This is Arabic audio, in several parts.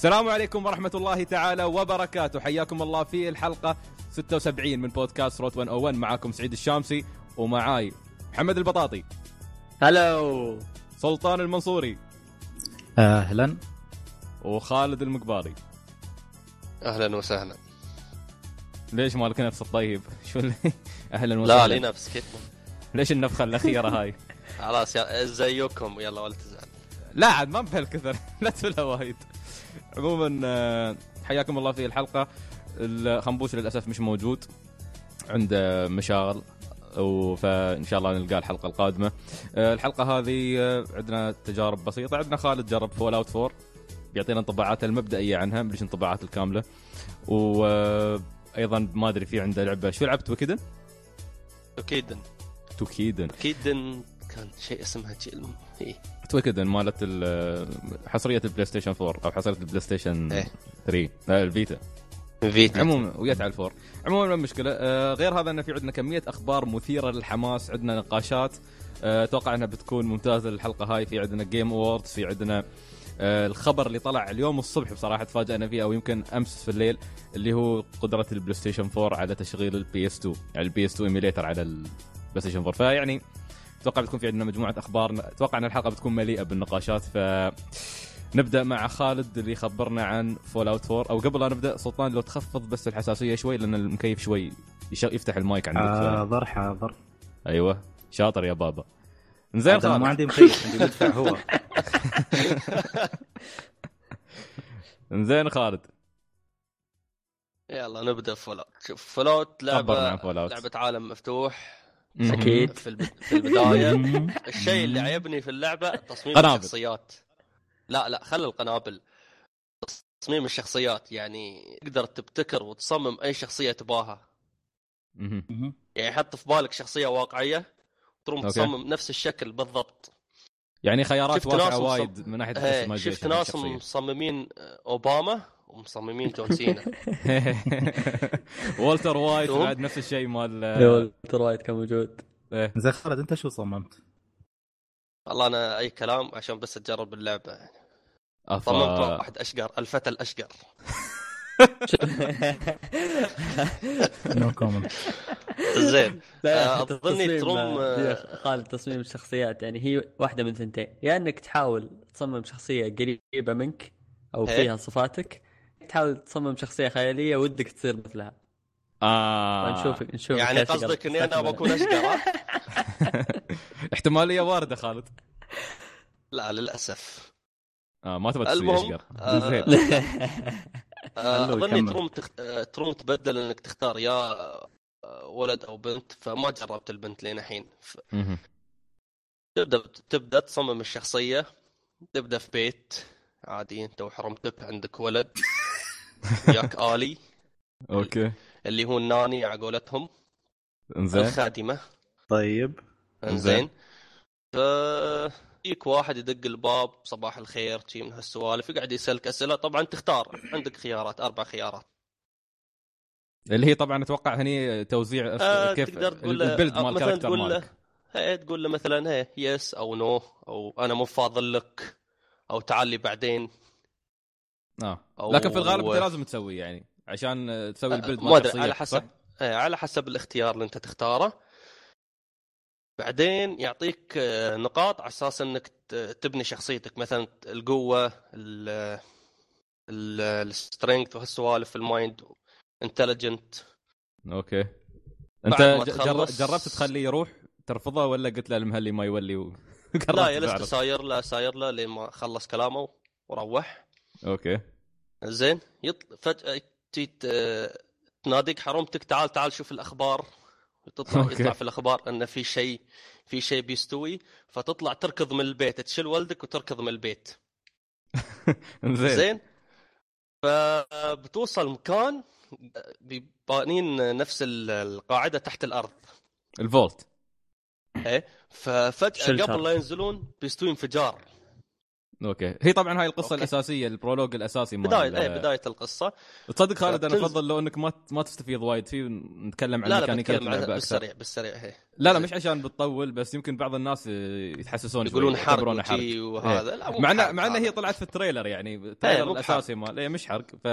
السلام عليكم ورحمة الله تعالى وبركاته. حياكم الله في الحلقة 76 من بودكاست روت 101 معاكم سعيد الشامسي ومعاي محمد البطاطي. هلو. سلطان المنصوري. أهلا. وخالد المقباري. أهلا وسهلا. ليش مالك نفس الطيب؟ شو اللي أهلا لا وسهلا. لي نفس كتمه ليش النفخة الأخيرة هاي؟ خلاص يا- زيكم. يلا ولا تزعل. لا عاد ما بهالكثر. لا تقولها وايد. عموما آه، حياكم الله في الحلقة. الخنبوش للأسف مش موجود. عنده مشاغل. و- فإن شاء الله نلقاه الحلقة القادمة. آه، الحلقة هذه آه، عندنا تجارب بسيطة، عندنا خالد جرب Fallout 4 بيعطينا انطباعاته المبدئية عنها مش انطباعات الكاملة. وأيضا ما أدري في عنده لعبة. شو لعبة Toukiden؟ أكيد توكيدن. أكيد كان شيء اسمها شيء الم- إيه. Toukiden مالت ال- حصرية ال PlayStation 4 أو حصرية ال PlayStation إيه. 3 آه، ال Vita فيديو عموما ويت على الفور. عموما ما مشكلة. آه غير هذا انه في عندنا كمية أخبار مثيرة للحماس عندنا نقاشات. آه، أتوقع إنها بتكون ممتازة الحلقة هاي. في عندنا Game Awards في عندنا آه الخبر اللي طلع اليوم الصبح بصراحة تفاجئنا فيه أو يمكن أمس في الليل اللي هو قدرة ال PlayStation 4 على تشغيل ال PS 2 يعني ال PS 2 emulator على ال Play Station 4 فيعني أتوقع بتكون في عندنا مجموعة أخبار. أتوقع إن الحلقة بتكون مليئة بالنقاشات ف نبدا مع خالد اللي يخبرنا عن Fallout 4 أو قبل لا نبدأ سلطان لو تخفض بس الحساسية شوي لأن المكيف شوي يش- يفتح المايك عندك. ف... حاضر حاضر أيوه. شاطر يا بابا. زين أنا ما خالد. عندي مخيف عندي مدفع هو. زين خالد. يلا نبدأ Fallout شوف Fallout خبرنا لعبه. لعبة عالم مفتوح. أكيد. في الب... في البداية الشيء اللي عيبني في اللعبة تصميم قنابل. الشخصيات لا لا خلي القنابل تصميم الشخصيات يعني تقدر تبتكر وتصمم أي شخصية تباها. يعني حط في بالك شخصية واقعية تروم. تصمم نفس الشكل بالضبط يعني خيارات ناس مصم- وايد من ناحية إيه، شفت ناس للشخصية. مصممين أوباما ومصممين جون سينا والتر وايت. بعد نفس الشيء مال ترى وايد كان موجود إيه. زين خالد انت شو صممت؟ والله أنا أي كلام عشان بس تجرب اللعبة أفا. صممت واحد أشقر الفتى الأشقر نو كومنت زين آه، أظني تروم، آه، خالد تصميم الشخصيات يعني هي واحدة من ثنتين يا إنك تحاول تصمم شخصية قريبة منك أو إيه. فيها صفاتك تحاول تصمم شخصية خيالية ودك تصير مثلها آه. نشوف نشوف يعني قصدك إني أنا. بكون اشقر ها؟ احتمالية واردة خالد لا للأسف آه ما تبغى تصير اشقر آه، زين آه، أظني. تروم. آه، تروم تبدل إنك تختار يا آه، ولد أو بنت فما جربت البنت لين الحين ف-. تبدأ تبدأ تصمم الشخصية تبدأ في بيت عادي أنت وحرمتك عندك ولد وياك آلي. okay. اللي هو ال nanny على قولتهم انزين. الخادمة. طيب. انزين. ف يجيك واحد يدق الباب صباح الخير شي من هالسوالف. يقعد يسألك أسئلة. طبعا تختار. عندك خيارات أربع خيارات. اللي هي طبعا أتوقع هني توزيع آه كيف تقدر تقول له ال build آه، مال مثلا character تقول له مالك. هي تقول له مثلا هي yes أو no أو أنا مو فاضل لك أو تعال لي بعدين. آه. لكن في الغالب أنت لازم تسوي يعني عشان آه، تسوي ال build ما مال أدري على؟ حسب إيه على حسب الاختيار اللي أنت تختاره. بعدين يعطيك آه، نقاط على أساس إنك تبني شخصيتك مثلا القوة ال ال strength وهالسوالف ال mind intelligent okay. أنت ما جر- جربت تخليه يروح ترفضه ولا قلت له المهلي ما يولي و... لا يا لسه؟ ساير له ساير له لين ما خلص كلامه وروح. okay. زين يطلع فجأة تي ت- تناديك حرمتك تعال تعال شوف الأخبار. تطلع okay. يطلع في الأخبار إن في شيء في شيء بيستوي فتطلع تركض من البيت تشيل ولدك وتركض من البيت. زين زين. فبتوصل مكان بانين نفس ال- القاعدة تحت الأرض. ال vault. إيه. ففجأة. قبل لا ينزلون بيستوي انفجار. okay. هي طبعا هاي القصة okay. الأساسية ال prologue الأساسي مال بداية اي بداية القصة. تصدق خالد أنا أفضل لو إنك ما ما تستفيض وايد. فيه نتكلم عن لا لا ميكانيكيات اللعبة أكثر. بالسريع بالسريع هي لا لا مش عشان بتطول بس يمكن بعض الناس يتحسسون يقولون حرق وهذا. لا مو مع انه حرق مع انه هذا. هي طلعت في ال trailer يعني ال trailer مو الأساسي مال إيه، مش حرق. ف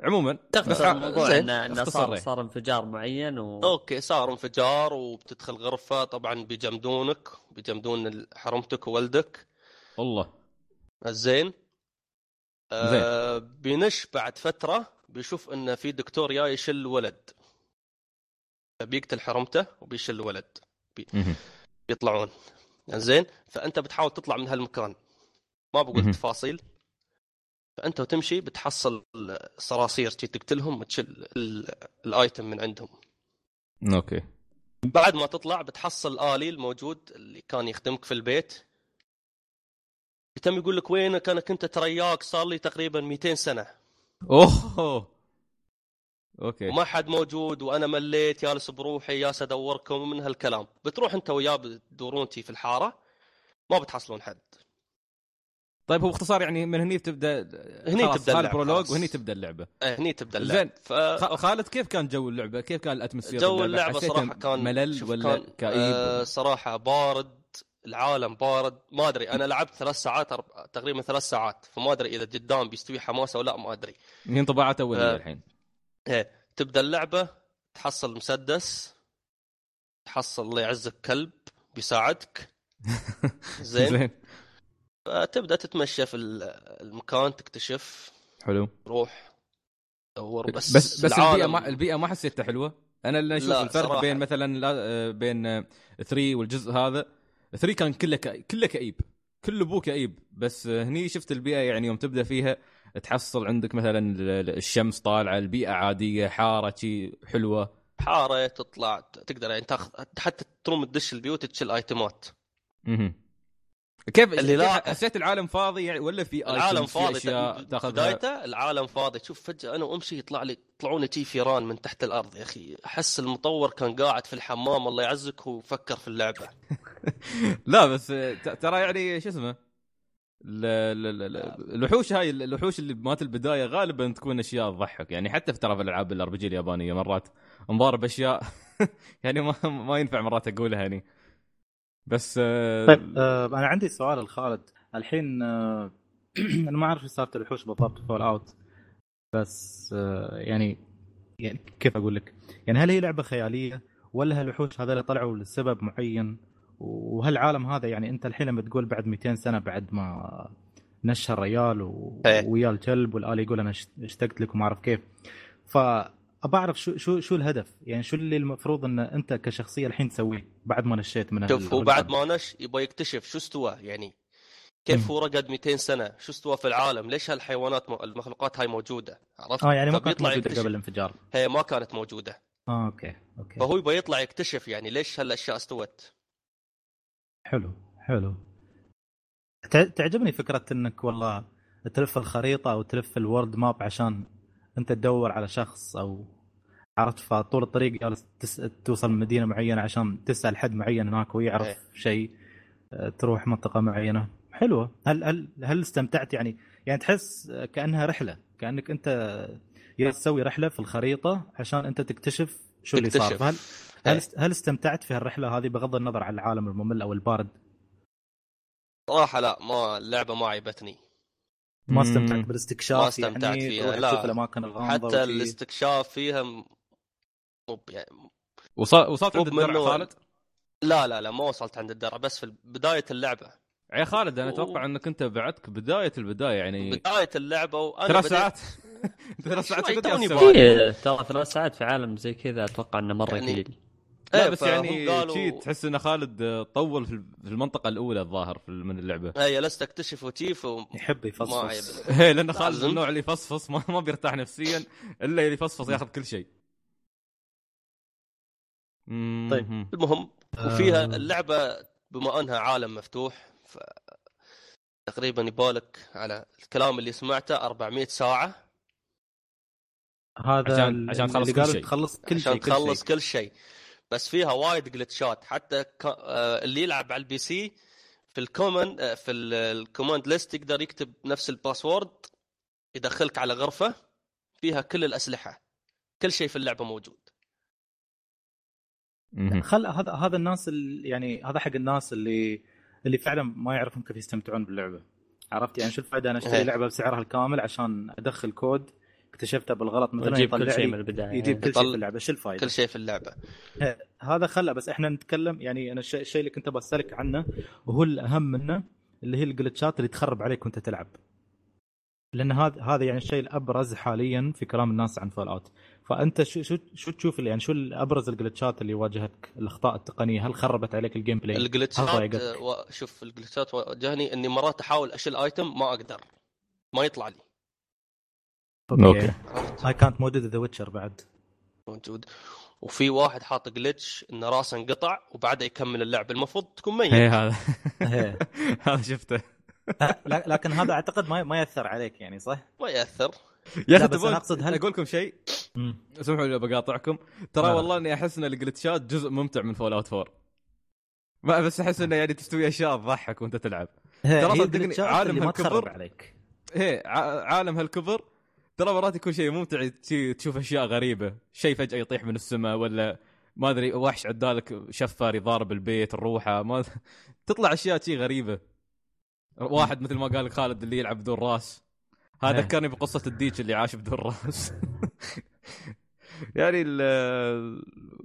عموما تختصر الموضوع. انه اختصر صار. صار انفجار معين و okay صار انفجار وبتدخل غرفة طبعا بيجمدونك بيجمدون حرمتك وولدك. والله زين. آه بينش بعد فترة بيشوف انه في دكتور جاي يشل ولد. بيقتل حرمته وبيشل ولد. مهم. بيطلعون. زين. فأنت بتحاول تطلع من هالمكان ما بقول. تفاصيل. فأنت وتمشي بتحصل صراصير تقتلهم وتشل ال- ال item من عندهم. okay. بعد ما تطلع بتحصل الالي الموجود اللي كان يخدمك في البيت. يتم يقول لك وينك؟ أنا كنت ترياك صار لي تقريبا 200 سنة. أوه! okay. وما حد موجود وأنا مليت جالس بروحي جالس ادوركم من هالكلام. بتروح أنت وياه بتدورون تي في الحارة؟ ما بتحصلون حد. طيب هو باختصار يعني من هني تبدأ هني اللعبة، ال prologue. وهني تبدأ اللعبة. إيه، هني تبدأ اللعبة. زين. ف... خالد كيف كان جو اللعبة؟ كيف كان ال atmosphere جو اللعبة؟ حسيته صراحة كان ملل ولا كان كئيب؟ آه صراحة بارد. العالم بارد. ما أدري أنا لعبت ثلاث ساعات أرب... تقريبا ثلاث ساعات. فما أدري إذا قدام بيستوي حماسة ولا ما أدري. انطباعات أولية آه. الحين. إيه تبدأ اللعبة تحصل مسدس تحصل الله يعزك كلب بيساعدك. زين. زين. فتبدا تتمشى في ال- المكان تكتشف. حلو. تروح تدور بس بس بس البيئة ما البيئة ما حسيتها حلوة. أنا اللي أشوف الفرق صراحة. بين مثلا لا آه، بين 3 والجزء هذا. 3 كان كله كئيب كله كئيب. كل ابوه كئيب. بس هني شفت البيئة يعني يوم تبدأ فيها تحصل عندك مثلا ال- ال- الشمس طالعة البيئة عادية حارة شي حلوة. حارة تطلع تقدر يعني تاخذ حتى تروم تدش البيوت تشيل آيتمات. كيف اللي لا- حسيت العالم فاضي يعني ولا في العالم فاضي بدايته العالم فاضي. تشوف فجأة أنا وامشي يطلع لي يطلعون تي فيران من تحت الأرض. يا أخي أحس المطور كان قاعد في الحمام الله يعزك وفكر في اللعبة. لا بس ترى يعني شو اسمه؟ ال- ال- ال- الوحوش هاي الوحوش اللي مات البداية غالبا تكون أشياء تضحك. يعني حتى في ترى في الألعاب ال RPG اليابانية مرات نضارب أشياء. يعني ما ما ينفع مرات أقولها يعني. بس آه، طيب آه أنا عندي سؤال لخالد الحين آه أنا ما أعرف إيش سالفه الوحوش بالضبط Fallout بس آه يعني يعني كيف أقول لك؟ يعني هل هي لعبة خيالية ولا هالوحوش هذول طلعوا لسبب معين وهالعالم هذا يعني أنت الحين لما تقول بعد 200 سنة بعد ما نشر الريال و... إيه. ويا الكلب والآلي يقول أنا اشت- اشتقت لك وما أعرف كيف ف أبى أعرف شو شو شو الهدف؟ يعني شو اللي المفروض إن أنت كشخصية الحين تسويه بعد ما نشيت من شوف هو بعد ما نش يبغى يكتشف شو استوى يعني كيف مم. هو رقد 200 سنة؟ شو استوى في العالم؟ ليش هالحيوانات م- المخلوقات هاي موجودة؟ عرفت؟ آه يعني ما كانت موجودة يكتشف. قبل الانفجار. هي ما كانت موجودة. آه okay okay. فهو يبغى يطلع يكتشف يعني ليش هالأشياء استوت؟ حلو حلو. تع- تعجبني فكرة إنك والله تلف الخريطة أو تلف ال world map عشان أنت تدور على شخص أو عرفت فطول الطريق جالس تس... توصل مدينة معينة عشان تسأل حد معين هناك ويعرف إيه. شيء آه، تروح منطقة معينة حلوة هل هل هل استمتعت يعني يعني تحس كأنها رحلة كأنك أنت تسوي رحلة في الخريطة عشان أنت تكتشف شو اللي صار. فهل إيه. هل هل استمتعت في هالرحلة هذه بغض النظر عن العالم الممل أو البارد صراحة لا ما اللعبة ما عيبتني ما. استمتعت بالاستكشاف ما استمتعت يعني فيها، لا. الأماكن الغامضة حتى وشي. الاستكشاف فيها م- مو يعني وصل وصلت عند الدرع بمنوع. خالد؟ لا لا لا ما وصلت عند الدرع بس في بداية اللعبة يا خالد أنا و- أتوقع إنك أنت بعدك بداية البداية يعني بداية اللعبة وأنا ثلاث ساعات ثلاث ساعات. إيه، ترى ثلاث ساعات في عالم زي كذا أتوقع إنه مرة يعني- قليل لا إيه، بس يعني قالوا- شي تحس إن خالد طول في في المنطقة الأولى الظاهر في- من اللعبة هي جلست اكتشف وتيف و... يحب عيب هي لأن خالد. النوع اللي يفصفص ما, ما بيرتاح نفسيا إلا اللي يفصفص ياخذ كل شيء طيب. المهم وفيها آه. اللعبة بما أنها عالم مفتوح ف تقريبا يبالك على الكلام اللي سمعته 400 ساعة هذا عشان- عشان تخلص كل شيء. تخلص كل شيء عشان تخلص. كل شيء بس فيها وايد جلتشات حتى. آه، اللي يلعب على ال PC في ال command آه، في ال- ال command list يقدر يكتب نفس ال password يدخلك على غرفة فيها كل الأسلحة كل شيء في اللعبة موجود. خل هذا هذا الناس اللي يعني هذا حق الناس اللي اللي فعلا ما يعرفون كيف يستمتعون باللعبة عرفت يعني شو الفائده أنا أشتري إيه. لعبة بسعرها الكامل عشان أدخل كود اكتشفته بالغلط مثلا وتجيب كل شيء من البداية. يجيب كل شيء في اللعبة شو الفائده؟ كل شيء في اللعبة. هذا خلى بس إحنا نتكلم يعني أنا الشيء اللي كنت بسالك عنه وهو الأهم منه اللي هي الجلتشات اللي تخرب عليك وأنت تلعب. لأن هذا هذا يعني الشيء الأبرز حاليا في كلام الناس عن Fallout فأنت شو شو شو تشوف اللي يعني شو ابرز الجلتشات اللي واجهتك؟ الأخطاء التقنية هل خربت عليك ال gameplay الجلتشات شوف الجلتشات واجهني إني مرات أحاول أشيل item ما أقدر. ما يطلع لي. عرفت. هاي كانت موجودة The Witcher بعد. موجود. وفي واحد حاط glitch إن راسه انقطع وبعدها يكمل اللعب. المفروض تكون ميت. هي هذا. إيه. هذا شفته. لا- لكن هذا أعتقد ما ما يأثر عليك يعني صح؟ ما يأثر. يا لا، أخي بس أنا أقصد هل- أقول لكم شيء. اسمحوا لي بقاطعكم. ترى لا. والله إني أحس إن الجلتشات جزء ممتع من Fallout 4 ما بس أحس إنه يعني تستوي أشياء تضحك وأنت تلعب. ترى صدقني الجلتشات عالم هالكبر- عليك. ع- عالم هالكبر ترى مرات يكون شيء ممتع تشوف أشياء غريبة شيء فجأة يطيح من السماء ولا ما أدري وحش عدالك شفر يضارب البيت الروحة ما تطلع أشياء شيء غريبة. واحد مثل ما قال خالد اللي يلعب بدون راس. هذا إيه. ذكرني بقصة الديك اللي عاش بدون راس. يعني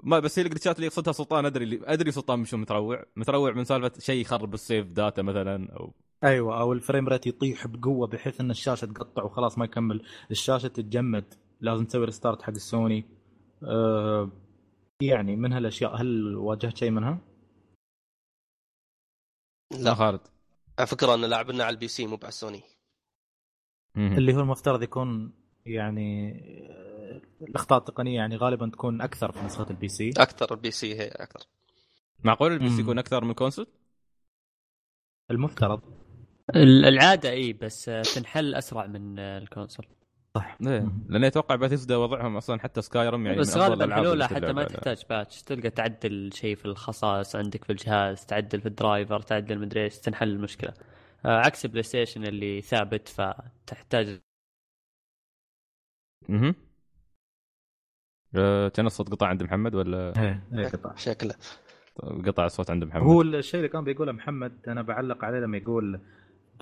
ما بس هي الجلتشات اللي يقصدها سلطان أدري اللي أدري سلطان مش متروع. متروع من سالفة شيء يخرب ال save data مثلا أو أيوه أو ال frame rate يطيح بقوة بحيث إن الشاشة تقطع وخلاص ما يكمل الشاشة تتجمد لازم تسوي restart حق السوني أه يعني من هالأشياء هل واجهت شيء منها؟ لا لا خالد على فكرة أن لاعبنا على ال PC مو على السوني. اللي هو المفترض يكون يعني آه، الأخطاء التقنية يعني غالبا تكون أكثر في نسخة ال PC أكثر ال PC هي أكثر معقول ال PC. يكون أكثر من ال console؟ المفترض ال- العادة إي بس تنحل أسرع من ال console. إيه مم. لأن أتوقع باتيسدا وضعهم أصلا حتى Skyrim يعني بس غالبا حلولها حتى ما تحتاج patch. تلقى تعدل شيء في الخصائص عندك في الجهاز تعدل في ال driver تعدل مدري إيش تنحل المشكلة. آه، عكس بلاي ستيشن اللي ثابت فتحتاج. أها كان الصوت قطع عند محمد ولا؟ إيه إيه قطع. شكله. قطع الصوت عند محمد؟ هو الشيء اللي كان بيقوله محمد أنا بعلق عليه لما يقول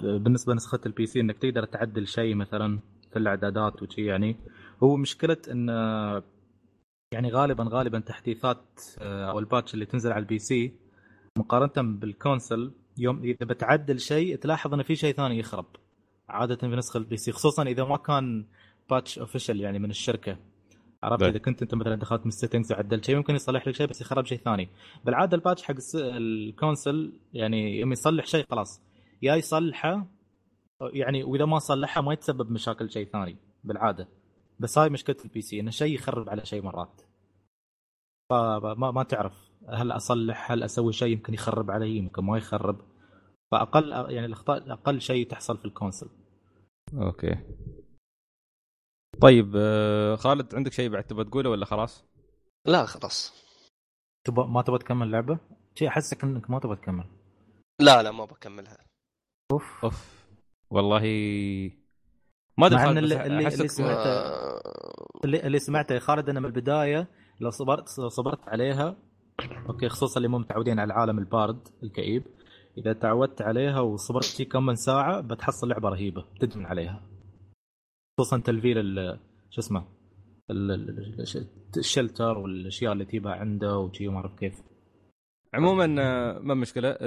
بالنسبة لنسخة ال PC إنك تقدر تعدل شيء مثلا في الإعدادات وشي يعني. هو مشكلة إن يعني غالبا غالبا تحديثات آه، أو ال patch اللي تنزل على ال PC مقارنة بال console يوم إذا بتعدل شيء تلاحظ ان في شيء ثاني يخرب عادة في نسخة ال PC خصوصا إذا ما كان patch official يعني من الشركة. عرفت. إذا كنت أنت مثلا دخلت من ال settings وعدلت شيء ممكن يصلح لك شيء بس يخرب شيء ثاني. بالعادة ال patch حق ال console يعني يوم يصلح شيء خلاص. يا يصلحه يعني وإذا ما صلحها ما يتسبب مشاكل شيء ثاني بالعادة. بس هاي مشكلة ال PC إنه شيء يخرب على شيء مرات. فما ما تعرف هل أصلح هل أسوي شيء يمكن يخرب علي يمكن ما يخرب. فأقل يعني الأخطاء أقل شيء تحصل في ال console. okay. طيب أه، خالد عندك شيء بعد تبغى تقوله ولا خلاص؟ لا خلاص. تبغى ما تبغى تكمل لعبة؟ شيء أحسك إنك ما تبغى تكمل. لا لا ما بكملها. أوف. أوف. والله ما أدري اللي- اللي- اللي سمعت- آه، اللي, اللي سمعته يا خالد إنه من البداية لو صبرت لو صبرت عليها أوكي خصوصا اللي مو متعودين على العالم البارد الكئيب إذا تعودت عليها وصبرت شي كم من ساعة بتحصل لعبة رهيبة تدمن عليها. خصوصا تلفيل ال- شو اسمه؟ ال- ال- ال- ال shelter والأشياء اللي تجيبها عنده وشي ما أعرف كيف. عموما آه، ما مشكلة.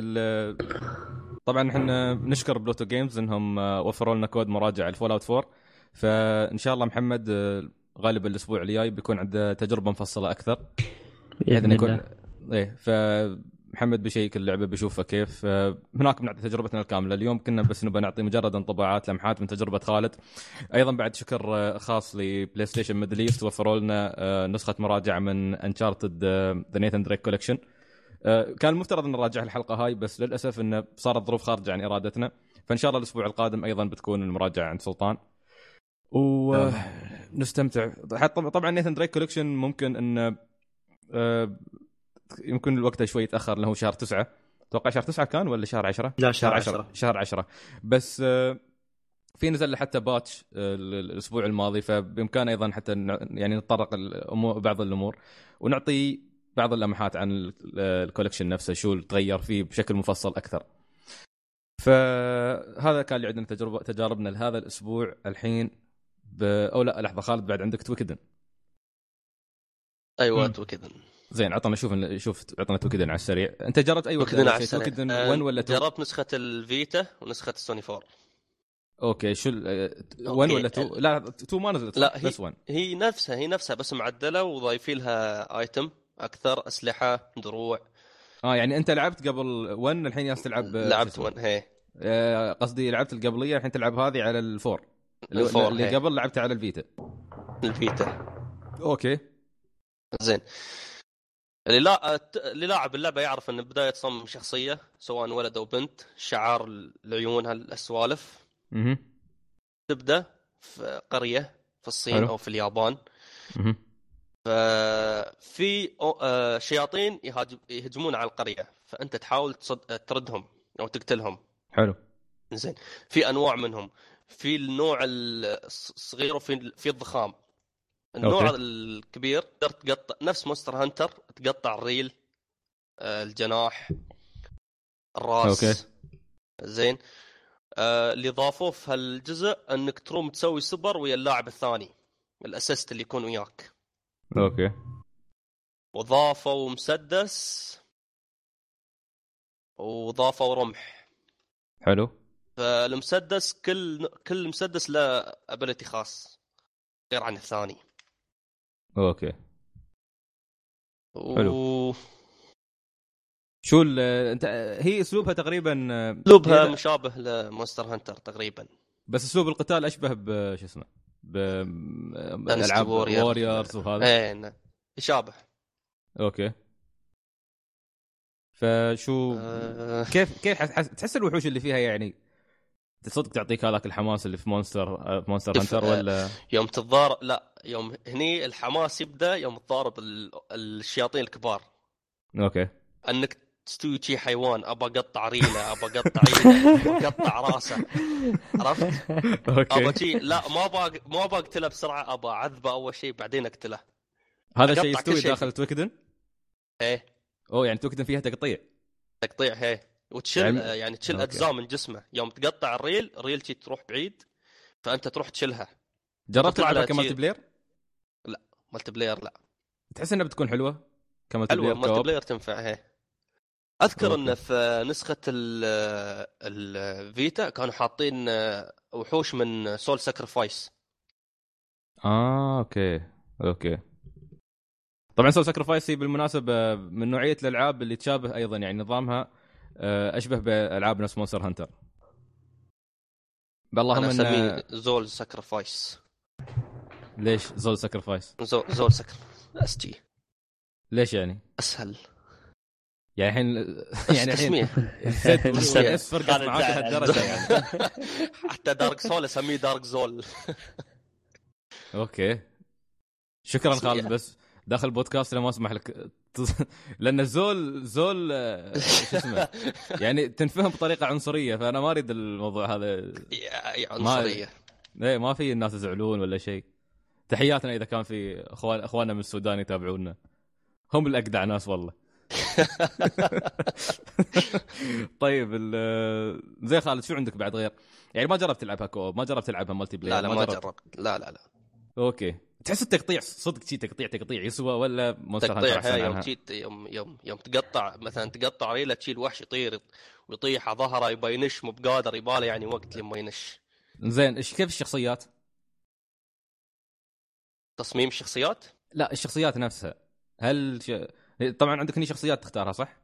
طبعا إحنا نشكر Pluto Games إنهم آه، وفروا لنا كود مراجعة ال Fallout 4 فإن شاء الله محمد آه، غالبا الأسبوع الجاي بيكون عنده تجربة مفصلة أكثر. بإذن إنه يكون الله. إيه فمحمد بي check اللعبة بيشوفها كيف. آه، هناك بنعطي تجربتنا الكاملة. اليوم كنا بس نبغى نعطي مجرد انطباعات لمحات من تجربة خالد. أيضا بعد شكر خاص ل PlayStation Middle East وفروا لنا نسخة مراجعة من Uncharted The Nathan Drake Collection كان المفترض ان نراجع الحلقة هاي بس للأسف إنه صارت ظروف خارجه عن إرادتنا. فإن شاء الله الأسبوع القادم أيضا بتكون المراجعة عند سلطان. ونستمتع حتى طبعا Nathan Drake Collection ممكن انه آه، يمكن الوقت شوي يتأخر له شهر تسعة. أتوقع شهر 9 كان ولا شهر 10 لا شهر 10 شهر 10 بس آه، في نزل له حتى patch آه، ال- الأسبوع الماضي فبامكان أيضا حتى يعني نتطرق بعض الأمور. ونعطي بعض اللمحات عن ال- ال collection نفسه شو اللي تغير فيه بشكل مفصل أكثر. فهذا كان اللي عندنا تجربه تجاربنا لهذا الأسبوع الحين ب... أو لا لحظة خالد بعد عندك Toukiden أيوه. وكذا زين عطنا شوف شوف عطنا Toukiden على السريع أنت جربت أي وقت Toukiden على؟ السريع. Toukiden آه، 1 ولا 2 جربت نسخة ال Vita ونسخة السوني 4 okay شو 1 okay. ولا 2 لا 2 ما نزلت لا،؟ هي- بس 1 هي نفسها هي نفسها بس معدلة وضايفين لها item أكثر أسلحة دروع. آه يعني أنت لعبت قبل 1 الحين جالس تلعب لعبت شو اسمه؟ one هي. آه، قصدي لعبت القبلية الحين تلعب هذه على ال four. ال four، اللي هي. قبل لعبتها على ال Vita. ال Vita. okay. زين. اللي لا اللي لاعب اللعبة يعرف إن بداية تصمم شخصية سواء ولد أو بنت شعار العيون هالسوالف تبدأ في قرية في الصين حلو. أو في اليابان. أها في أو- آه، شياطين يهجمون على القرية. فأنت تحاول تصد... تردهم أو تقتلهم. حلو. زين. في أنواع منهم. في النوع الص- الصغير وفي في الضخام. النوع okay. الكبير تقدر تقطع نفس Monster Hunter تقطع الريل آه، الجناح الراس. okay. زين. آه، اللي ضافوه في هالجزء أنك تروم تسوي سوبر ويا اللاعب الثاني ال assist اللي يكون وياك. okay. وضافوا مسدس وضافوا رمح. حلو. فالمسدس كل كل مسدس له ability خاص غير عن الثاني okay. و... حلو. شو ال- أنت هي أسلوبها تقريبا أسلوبها مشابه ل Monster Hunter تقريبا. بس أسلوب القتال أشبه ب شو اسمه ب العاب Warrior. Warriors وهذا. إيه ن- يشابه. okay. فشو آه، كيف كيف حس- حس- تحس الوحوش اللي فيها يعني صدق تعطيك هذاك الحماس اللي في Monster آه، في Monster Hunter آه، ولا؟ يوم تتضارب لا يوم هني الحماس يبدأ يوم تضارب ال... الشياطين الكبار. okay. أنك تستوي شي حيوان أبى أقطع ريلة أبى أقطع أقطع راسه. عرفت؟ أبى okay شي لا ما أبى ما أبى أقتله بسرعة أبى أعذبه أول شيء بعدين أقتله. هذا شيء يستوي داخل Toukiden إيه. أوه يعني Toukiden فيها تقطيع. تقطيع هي وتشيل يعني- يعني, تشيل. أجزاء من جسمه. يوم تقطع الريل الريل تروح بعيد فأنت تروح تشيلها جربت تلعبها ك multiplayer؟ multiplayer لا. تحس إنها بتكون حلوة؟ ك multi حلوة player multi co-op؟ player تنفع هي أذكر. انه في نسخة ال- ال Vita كانوا حاطين وحوش من Soul Sacrifice آه okay. okay. طبعا Soul Sacrifice هي بالمناسبة من نوعية الألعاب اللي تشابه أيضا يعني نظامها آه، أشبه بألعاب نفس Monster Hunter اللهم أنا إن أسميه زول Sacrifice ليش زول Sacrifice زول زول جي ليش يعني؟ أسهل. يعني الحين يعني الحين و S فرقت معاك. لهالدرجة يعني. حتى Dark Soul أسميه Dark زول. أوكي. شكرا خالد بس داخل بودكاست أنا ما أسمح لك. لأن زول زول آه، شو اسمه؟ يعني تنفهم بطريقة عنصرية فأنا ما أريد الموضوع هذا. عنصرية. إيه ما في الناس يزعلون ولا شيء. تحياتنا إذا كان في اخوان أخواننا من السودان يتابعونا. هم الأجدع ناس والله. طيب ال- زي خالد شو عندك بعد غير؟ يعني ما جربت تلعبها co-op ما جربت تلعبها multiplayer لا لا ما جربت؟ لا لا لا. أوكي. تحس التقطيع صدق شي تقطيع تقطيع يسوى ولا Monster تقطيع يوم يوم يوم يوم تقطع مثلا تقطع ريلة تشيل وحش يطير ويطيح على ظهره يبى ينش مو بقادر يباله يعني وقت لما ينش. زين إيش كيف الشخصيات؟ تصميم الشخصيات؟ لا الشخصيات نفسها. هل ش... طبعا عندك هني شخصيات تختارها صح؟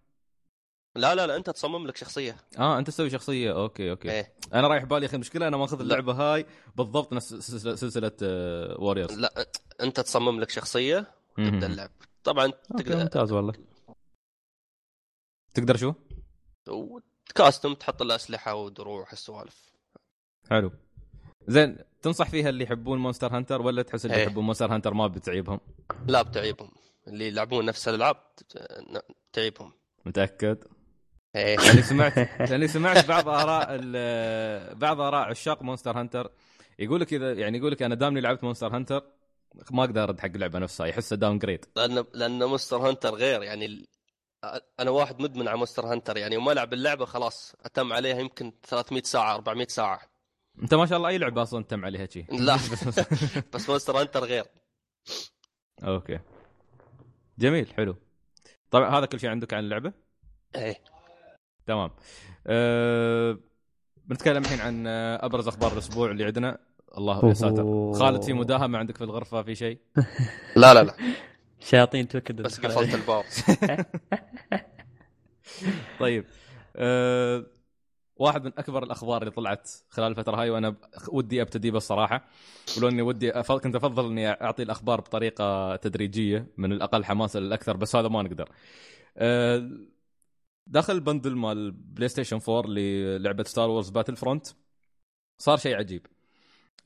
لا لا لا أنت تصمم لك شخصية. آه أنت تسوي شخصية. أوكي أوكي. إيه. أنا رايح بالي أخي المشكلة أنا ماخذ لا. اللعبة هاي بالضبط نفس سلسلة, سلسلة Warriors لا أنت تصمم لك شخصية تبدا اللعب. طبعا تقدر ممتاز والله. تقدر شو؟ وت custom تحط له أسلحة ودروع هالسوالف. حلو. زين تنصح فيها اللي يحبون Monster Hunter ولا تحس اللي إيه. يحبون Monster Hunter ما بتعيبهم؟ لا بتعيبهم. اللي يلعبون نفس الألعاب تعيبهم. متأكد؟ إيه. لأني سمعت لأني سمعت بعض آراء بعض آراء عشاق Monster Hunter يقول لك إذا يعني يقول لك أنا دامني لعبت Monster Hunter ما أقدر أرد حق اللعبه نفسها يحسها downgrade لأن لأن Monster Hunter غير يعني أنا واحد مدمن على Monster Hunter يعني وما ألعب اللعبة خلاص أتم عليها يمكن 300 ساعة 400 ساعة. أنت ما شاء الله أي لعبة أصلا تم عليها شيء لا. بس Monster Hunter غير. أوكي. جميل حلو. طبعا هذا كل شيء عندك عن اللعبة؟ إيه. تمام. أه... بنتكلم الحين عن أبرز أخبار الأسبوع اللي عندنا. الله يا ساتر. خالد في مداهمة عندك في الغرفة في شيء؟ لا لا لا. شياطين توكد بس قفلت الباب. طيب. أه... واحد من أكبر الأخبار اللي طلعت خلال الفترة هاي وأنا ودي أبتدي بالصراحه ولو إني ودي أف... كنت أفضل إني أعطي الأخبار بطريقة تدريجية من الأقل حماسا للأكثر بس هذا ما نقدر. أه... داخل ال bundle مال PlayStation 4 للعبة Star Wars Battlefront صار شيء عجيب.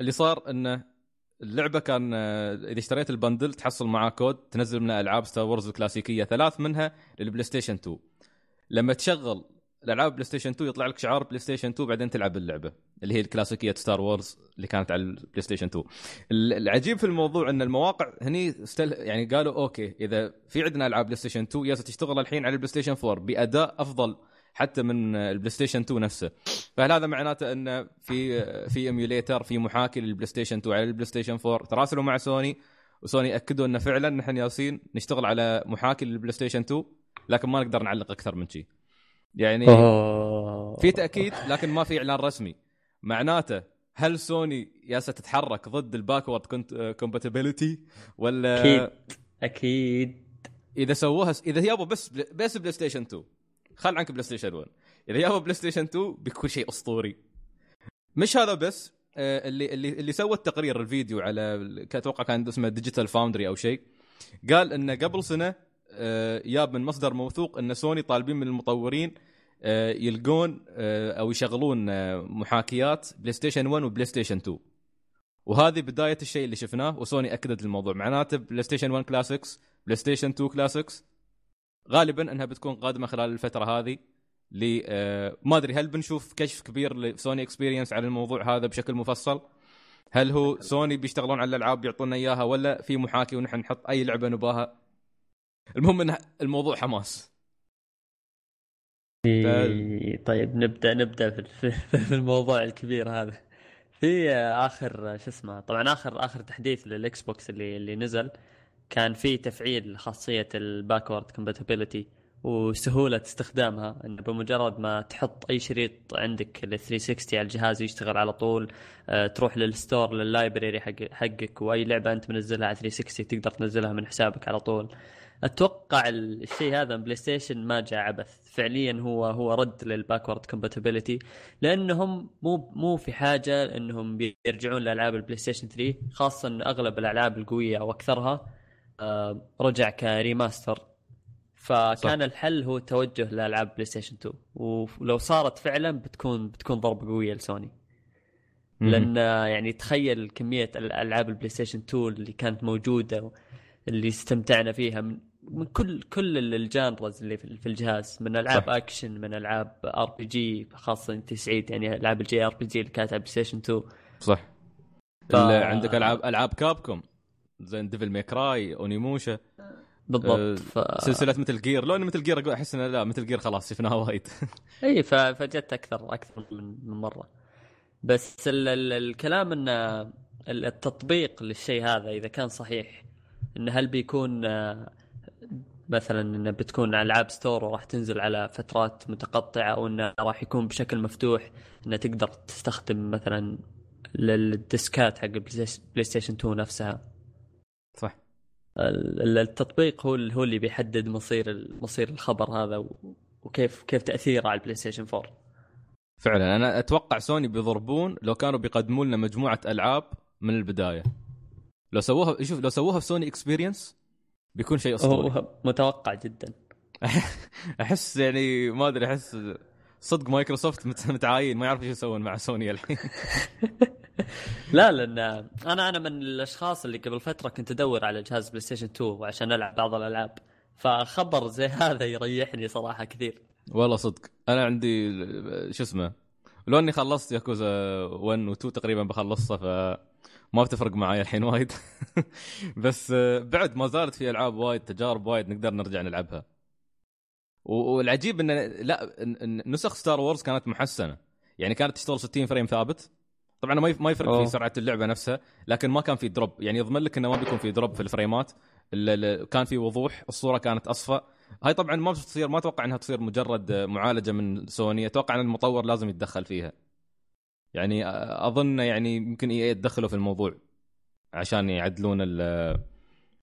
اللي صار إنه اللعبة كان آه، إذا اشتريت ال bundle تحصل معاه كود تنزل منه ألعاب Star Wars الكلاسيكية ثلاث منها لل PlayStation 2 لما تشغل الألعاب PlayStation 2 يطلع لك شعار PlayStation 2 بعدين تلعب اللعبة اللي هي الكلاسيكية Star Wars اللي كانت على ال PlayStation 2 ال- العجيب في الموضوع إن المواقع هني استل... يعني قالوا أوكي إذا في عندنا ألعاب PlayStation 2 ياسة تشتغل الحين على ال PlayStation 4 بأداء أفضل حتى من ال PlayStation 2 نفسه. فهل هذا معناته انه في في emulator في محاكي لل PlayStation 2 على ال PlayStation 4 تراسلوا مع سوني وسوني أكدوا انه فعلا نحن ياسين نشتغل على محاكي لل PlayStation 2 لكن ما نقدر نعلق أكثر من شيء يعني أوه. في تأكيد لكن ما في إعلان رسمي. معناته هل سوني ياسا تتحرك ضد ال backward compatibility ولا أكيد. أكيد. إذا سووها إذا يابا بس بس PlayStation 2 خل عنك PlayStation 1 إذا يابا PlayStation 2 بيكون شيء أسطوري. مش هذا بس آه، اللي اللي اللي سوى التقرير الفيديو على أتوقع كان اسمه Digital Foundry أو شيء. قال انه قبل سنة آه، ياب من مصدر موثوق إن سوني طالبين من المطورين آه، يلقون آه، أو يشغلون آه، محاكيات PlayStation 1 و PlayStation 2 وهذه بداية الشيء اللي شفناه وسوني أكدت الموضوع معناته PlayStation 1 Classics PlayStation 2 Classics غالبا إنها بتكون قادمة خلال الفترة هذه ل آه، ما أدري هل بنشوف كشف كبير ل Sony Experience على الموضوع هذا بشكل مفصل؟ هل هو سوني بيشتغلون على الألعاب بيعطونا إياها ولا في محاكي ونحن نحط أي لعبة نباها؟ المهم ان الموضوع حماس. في- طيب نبدا نبدأ في- الموضوع الكبير هذا. في آخر شو اسمه طبعا اخر آخر تحديث لل Xbox اللي اللي نزل كان في تفعيل خاصية ال backward compatibility وسهولة استخدامها إنه بمجرد ما تحط أي شريط عندك ال 360 على الجهاز يشتغل على طول آه، تروح لل store لل library حق حقك وأي لعبة أنت منزلها على 360 تقدر تنزلها من حسابك على طول. أتوقع الشيء هذا PlayStation ما جاء عبث. فعليا هو هو رد لل backward compatibility لأنهم مو مو في حاجة إنهم بيرجعون لألعاب ال PlayStation 3 خاصه ان أغلب الألعاب القوية أو أكثرها آه، رجع ك remaster. فكان صح. الحل هو التوجه لألعاب PlayStation 2 ولو صارت فعلا بتكون بتكون ضربة قوية لسوني. لأن يعني تخيل كمية الألعاب ال PlayStation 2 اللي كانت موجودة اللي استمتعنا فيها من من كل كل ال genres اللي في الجهاز من ألعاب صح. أكشن من ألعاب RPG خاصة أنت سعيد يعني ألعاب ال JRPG اللي كانت على PlayStation 2 صح. ف- عندك العاب ألعاب Capcom. زين Devil May Cry Onimusha. بالضبط ف... سلسلة Metal Gear لو Metal Gear أحس إنه لا Metal Gear خلاص شفناها وايد. إي. فجت أكثر أكثر من مرة. بس ال... ال... الكلام ان ال- التطبيق للشيء هذا إذا كان صحيح انه هل بيكون آه، مثلا إنه بتكون على store وراح تنزل على فترات متقطعة أو إنه راح يكون بشكل مفتوح إنه تقدر تستخدم مثلا لل discs حق البلاي ستيشن 2 نفسها. صح. ال- ال- التطبيق هو هو اللي بيحدد مصير مصير الخبر هذا وكيف كيف تأثيره على البلاي ستيشن 4 فعلا. أنا أتوقع سوني بيضربون لو كانوا بيقدموا لنا مجموعة ألعاب من البداية. لو سووها شوف لو سووها في سوني experience بيكون شيء أسطوري. متوقع جدا. أحس يعني ما أدري أحس صدق مايكروسوفت مت- متعاين ما يعرفوا إيش يسوون مع سوني الحين. لا لأن أنا أنا من الأشخاص اللي قبل فترة كنت أدور على جهاز بلاي ستيشن 2 عشان ألعب بعض الألعاب. فخبر زي هذا يريحني صراحة كثير. والله صدق. أنا عندي شو اسمه لو إني خلصت ياكوزا 1 و 2 تقريبا بخلصها ف ما بتفرق معي الحين وايد. بس آه، بعد ما زالت في ألعاب وايد تجارب وايد نقدر نرجع نلعبها. والعجيب إن لا نسخ ستار وورز كانت محسنة. يعني كانت تشتغل 60 frame ثابت. طبعا ما يفرق أوه. في سرعة اللعبة نفسها لكن ما كان في drop يعني يضمن لك إنه ما بيكون في drop في الفريمات. كان في وضوح الصورة كانت أصفى. هاي طبعا ما تصير ما أتوقع إنها تصير مجرد معالجة من سوني أتوقع إن المطور لازم يتدخل فيها. يعني أظن يعني يمكن إي يتدخلوا في الموضوع عشان يعدلون ال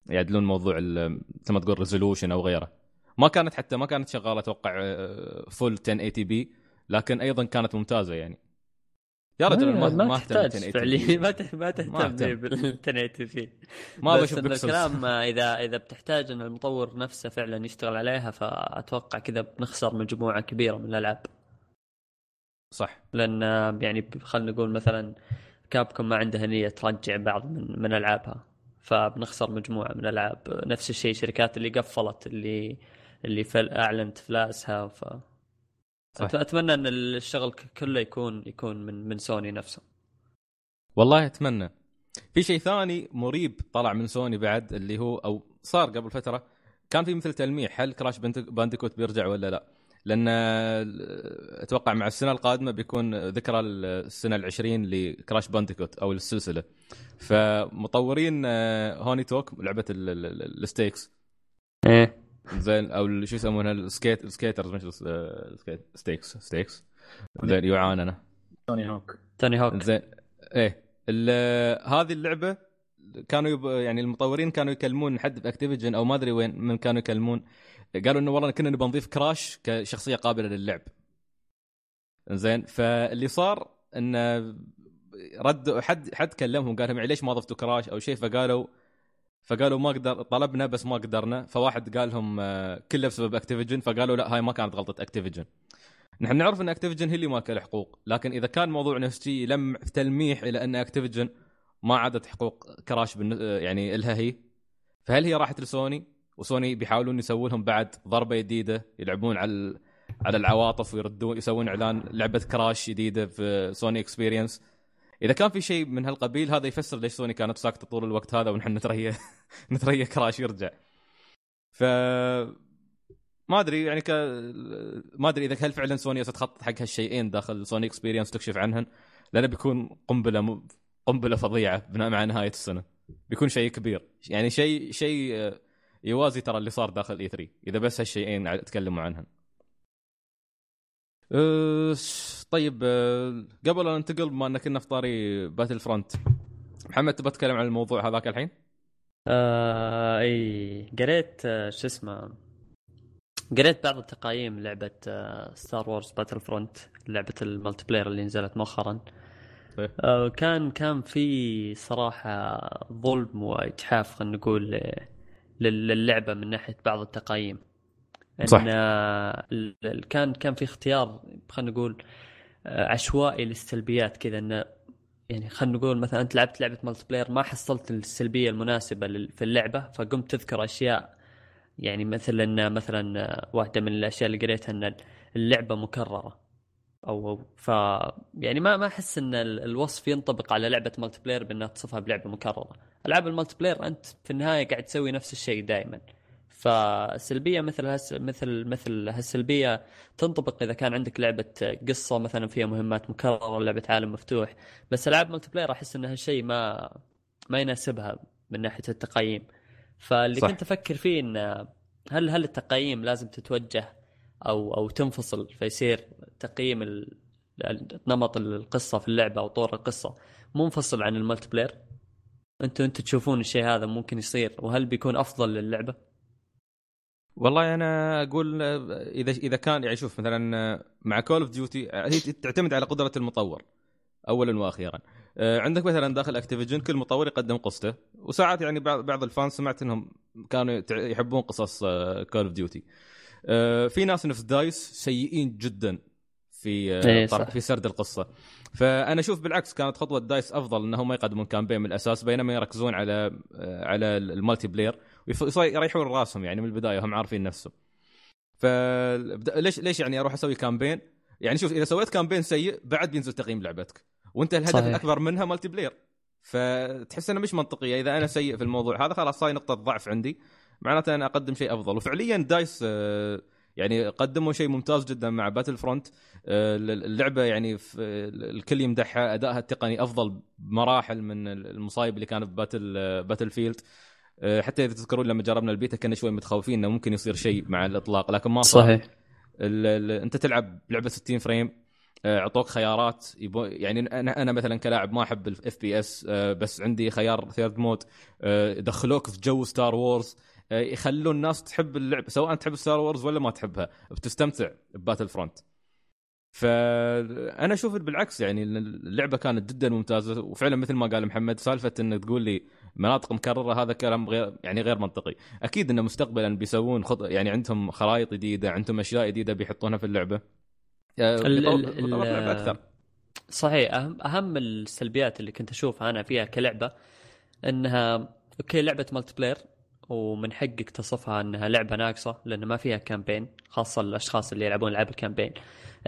يعدلون موضوع مثل ما تقول resolution أو غيره. ما كانت حتى ما كانت شغالة أتوقع full 1080 p لكن أيضا كانت ممتازة يعني. يا رجل ما ما, ما تحتاج فعليا. ما ما تهتم بال 1080 p ما بشوف الكلام اذا إذا بتحتاج إن المطور نفسه فعلا يشتغل عليها فأتوقع كذا بنخسر مجموعة كبيرة من الألعاب. صح. لأن يعني خلينا نقول مثلا كابكم ما عندها نية ترجع بعض من من ألعابها فبنخسر مجموعة من الالعاب نفس الشيء الشركات اللي قفلت اللي اللي فل أعلنت افلاسها ف صح. أتمنى إن الشغل كله يكون يكون من من سوني نفسه. والله أتمنى. في شيء ثاني مريب طلع من سوني بعد اللي هو أو صار قبل فترة كان في مثل تلميح هل كراش بانديكوت بيرجع ولا لا؟ لأن أتوقع مع السنة القادمة بيكون ذكرى السنة العشرين لكراش بانديكوت أو السلسلة. فمطورين هوني توك لعبة الستيكس. إيه. زين أو شو يسمونها؟ السكيت السكيترز مش السكيت ستيكس ستيكس. زين يعان أنا. توني هوك. توني هوك. زين إيه. هذه اللعبة كانوا يب... يعني المطورين كانوا يكلمون حد في اكتيفيجن أو ما أدري وين من كانوا يكلمون قالوا إنه والله كنا نبغى نضيف كراش كشخصية قابلة للعب. زين فاللي صار انه رد حد حد كلمهم قال لهم يعني ليش ما ضفتوا كراش أو شيء؟ فقالوا فقالوا ما قدر طلبنا بس ما قدرنا. فواحد قال لهم آه، كله بسبب أكتيفيجن فقالوا لا هاي ما كانت غلطة أكتيفيجن. نحن نعرف إن أكتيفيجن هي اللي مالكة حقوق لكن إذا كان موضوع نفسه تلميح إلى إن أكتيفيجن ما عندها حقوق كراش. آه، يعني إلها هي. فهل هي راحت لسوني؟ وسوني بيحاولون يسوون لهم بعد ضربة جديدة يلعبون على على العواطف ويردون يسوون إعلان لعبة كراش جديدة في سوني experience. إذا كان في شيء من هالقبيل هذا يفسر ليش سوني كانت ساكتة طول الوقت هذا ونحن نتريا نتريا كراش يرجع. ف ما أدري يعني ك... ما أدري إذا هل فعلا سوني ستخطط حق هالشيئين داخل سوني experience تكشف عنهن؟ لأنه بيكون قنبلة م... قنبلة فظيعة مع نهاية السنة. بيكون شيء كبير. يعني شيء شيء يوازي ترى اللي صار داخل إي 3 إذا بس هالشيئين تكلموا عنهن أه طيب أه قبل أن ننتقل بما أن كنا في طاري باتل فرونت محمد تبغى تتكلم عن الموضوع هذاك الحين؟ آه أي قريت آه شو اسمه قريت بعض التقاييم لعبة ستار وورز باتل فرونت لعبة ال multiplayer اللي نزلت مؤخرا طيب. آه كان كان في صراحة ظلم واجحاف خلينا نقول للعبة من ناحية بعض التقاييم. صح. ان كان كان في اختيار خلينا نقول آه، عشوائي للسلبيات كذا انه يعني خلينا نقول مثلا أنت لعبت لعبة multiplayer ما حصلت السلبية المناسبة في اللعبة فقمت تذكر أشياء يعني مثل ان مثلا آه، واحدة من الأشياء اللي قريتها إن اللعبة مكررة. أو ف يعني ما ما أحس إن الوصف ينطبق على لعبة multiplayer بأنها تصفها بلعبة مكررة. ألعاب ال multiplayer أنت في النهاية قاعد تسوي نفس الشيء دائما فالسلبية مثل هس مثل مثل هالسلبية تنطبق إذا كان عندك لعبة قصة مثلا فيها مهمات مكررة لعبة عالم مفتوح. بس ألعاب multiplayer أحس إن هالشيء ما ما يناسبها من ناحية التقييم. فاللي صح. كنت أفكر فيه إن هل هل التقييم لازم تتوجه أو أو تنفصل فيصير تقييم نمط القصة في اللعبة أو طور القصة منفصل عن ال multiplayer أنتم أنتم تشوفون الشيء هذا ممكن يصير وهل بيكون أفضل للعبة؟ والله أنا أقول إذا إذا كان يعني شوف مثلا مع كول اوف ديوتي هي تعتمد على قدرة المطور اولا وأخيرا. عندك مثلا داخل اكتيفيجن كل مطور يقدم قصته وساعات يعني بعض ال fans سمعت إنهم كانوا يحبون قصص كول اوف ديوتي في ناس نفس دايس سيئين جدا. في آه، إيه، في سرد القصة. فأنا أشوف بالعكس كانت خطوة دايس أفضل انهم ما يقدمون campaign من الأساس بينما يركزون على آه، على ال multiplayer ويريحون راسهم يعني من البداية هم عارفين نفسهم. ف ليش ليش يعني أروح أسوي campaign؟ يعني شوف إذا سويت campaign سيء بعد بينزل تقييم لعبتك وأنت الهدف صحيح. الأكبر منها multiplayer. فتحس انها مش منطقيه إذا أنا سيء في الموضوع هذا خلاص صاير نقطة ضعف عندي معناته أنا أقدم شيء أفضل. وفعليا DICE آه، يعني قدموا شيء ممتاز جدا مع Battlefront اللعبة يعني الكل يمدحها. أدائها التقني أفضل بمراحل من المصايب اللي كانت بباتل Battlefield آه، حتى إذا تذكرون لما جربنا البيتا كنا شوي متخوفين إنه ممكن يصير شيء مع الإطلاق لكن ما صار. صحيح. ال ال أنت تلعب لعبة 60 frame آه، أعطوك خيارات. يبو يعني أنا أنا مثلا كلاعب ما أحب ال FPS بس عندي خيار third mode. آه، دخلوك في جو Star Wars آه، يخلون الناس تحب اللعبة سواء تحب Star Wars ولا ما تحبها بتستمتع ب Battlefront فأنا أشوف بالعكس يعني اللعبة كانت جدا ممتازة وفعلا مثل ما قال محمد سالفة إنك تقول لي مناطق مكررة هذا كلام غير يعني غير منطقي. أكيد انه مستقبلا بيسوون خط يعني عندهم خرائط جديدة عندهم أشياء جديدة بيحطونها في اللعبة. آه، اللعبة أكثر. صحيح اهم أهم السلبيات اللي كنت أشوفها أنا فيها كلعبة إنها okay لعبة multiplayer ومن حقك تصفها إنها لعبة ناقصة لأن ما فيها campaign خاصة الأشخاص اللي يلعبون العاب ال campaign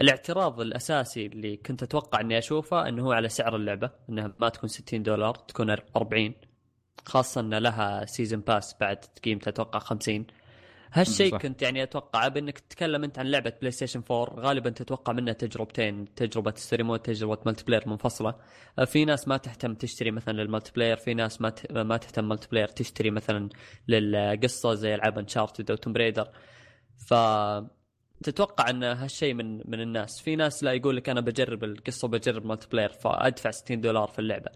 الاعتراض الأساسي اللي كنت أتوقع إني أشوفه إنه هو على سعر اللعبة إنها ما تكون 60 دولار تكون 40 خاصة إن لها season pass بعد قيمتها أتوقع 50 هالشيء صح. كنت يعني أتوقع بإنك تتكلم أنت عن لعبة PlayStation 4 غالبا تتوقع منها تجربتين تجربة story mode تجربه multiplayer منفصلة. آه، في ناس ما تهتم تشتري مثلا لل multiplayer في ناس ما ما تهتم multiplayer تشتري مثلا للقصة زي ألعاب Uncharted أو Tomb Raider ف تتوقع إن هالشيء من من الناس. في ناس لا يقول لك أنا بجرب القصة وبجرب multiplayer فأدفع 60 دولار في اللعبة.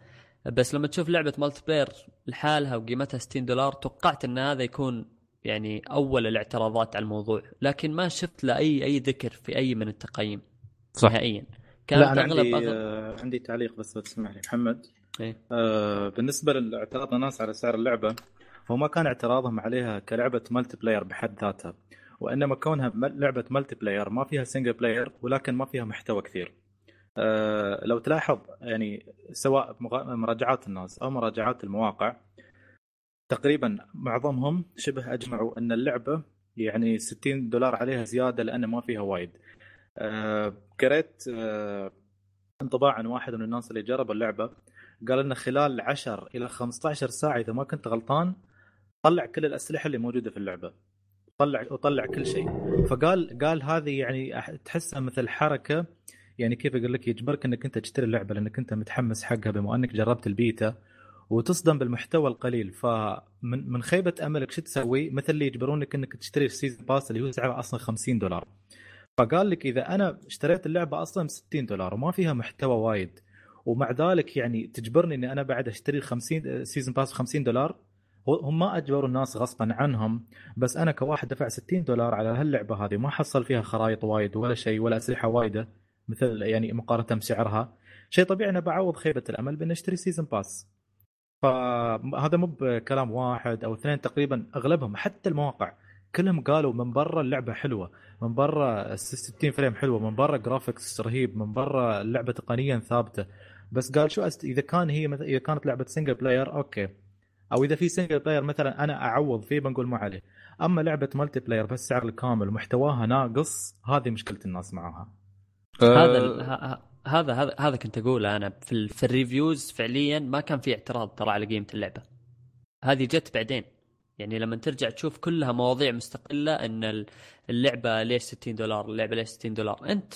بس لما تشوف لعبة multiplayer لحالها وقيمتها 60 دولار توقعت إن هذا يكون يعني أول الاعتراضات على الموضوع لكن ما شفت له أي أي ذكر في أي من التقييم صح. نهائيا كانت لا أنا أغلب عندي أغلب آه عندي تعليق بس لو تسمح لي محمد إيه. آه بالنسبة لاعتراض الناس على سعر اللعبة هو ما كان اعتراضهم عليها كلعبة multiplayer بحد ذاتها وإنما كونها لعبة multiplayer ما فيها single player ولكن ما فيها محتوى كثير آه لو تلاحظ يعني سواء مراجعات الناس أو مراجعات المواقع تقريبا معظمهم شبه أجمعوا أن اللعبة يعني 60 دولار عليها زيادة لأن ما فيها وايد. آه، قريت آه، انطباع عن واحد من الناس اللي جرب اللعبة. قال إنه خلال 10 إلى 15 ساعة إذا ما كنت غلطان طلع كل الأسلحة اللي موجودة في اللعبة. طلع وطلع كل شيء. فقال قال هذه يعني تحسها مثل حركة يعني كيف أقول لك يجبرك إنك أنت تشتري اللعبة لأنك أنت متحمس حقها بما أنك جربت البيتا. وتصدم بالمحتوى القليل فمن من خيبة املك شو تسوي؟ مثل اللي يجبرونك إنك تشتري ال season pass اللي هو سعره أصلا 50 دولار. فقال لك إذا أنا اشتريت اللعبة أصلا ب 60 دولار وما فيها محتوى وايد ومع ذلك يعني تجبرني إني أنا بعد أشتري ال 50 season pass ب 50 دولار هم ما أجبروا الناس غصبا عنهم بس أنا كواحد دفع 60 دولار على هاللعبة هذه ما حصل فيها خرائط وايد ولا شيء ولا أسلحة وايدة مثل يعني مقارنة بسعرها شيء طبيعي أنا بعوض خيبة الأمل بان أشتري season pass فهذا مو بكلام واحد أو اثنين تقريبا أغلبهم حتى المواقع كلهم قالوا من برا اللعبة حلوة من برا 60 frame حلوة من برا graphics رهيب من برا اللعبه تقنيا ثابتة. بس قال شو أست... إذا كان هي مث... إذا كانت لعبة single player okay. أو إذا في single player مثلا أنا أعوض فيه بنقول ما عليه. أما لعبة multiplayer بس سعر الكامل ومحتواها ناقص هذه مشكلة الناس معاها هذا آه، ال- ه- ه- هذا هذا هذا كنت أقوله أنا في في ال reviews فعليا ما كان في اعتراض ترى على قيمة اللعبة. هذه جت بعدين. يعني لما ترجع تشوف كلها مواضيع مستقلة إن ال- اللعبة ليش 60 دولار اللعبة ليش 60 دولار. أنت.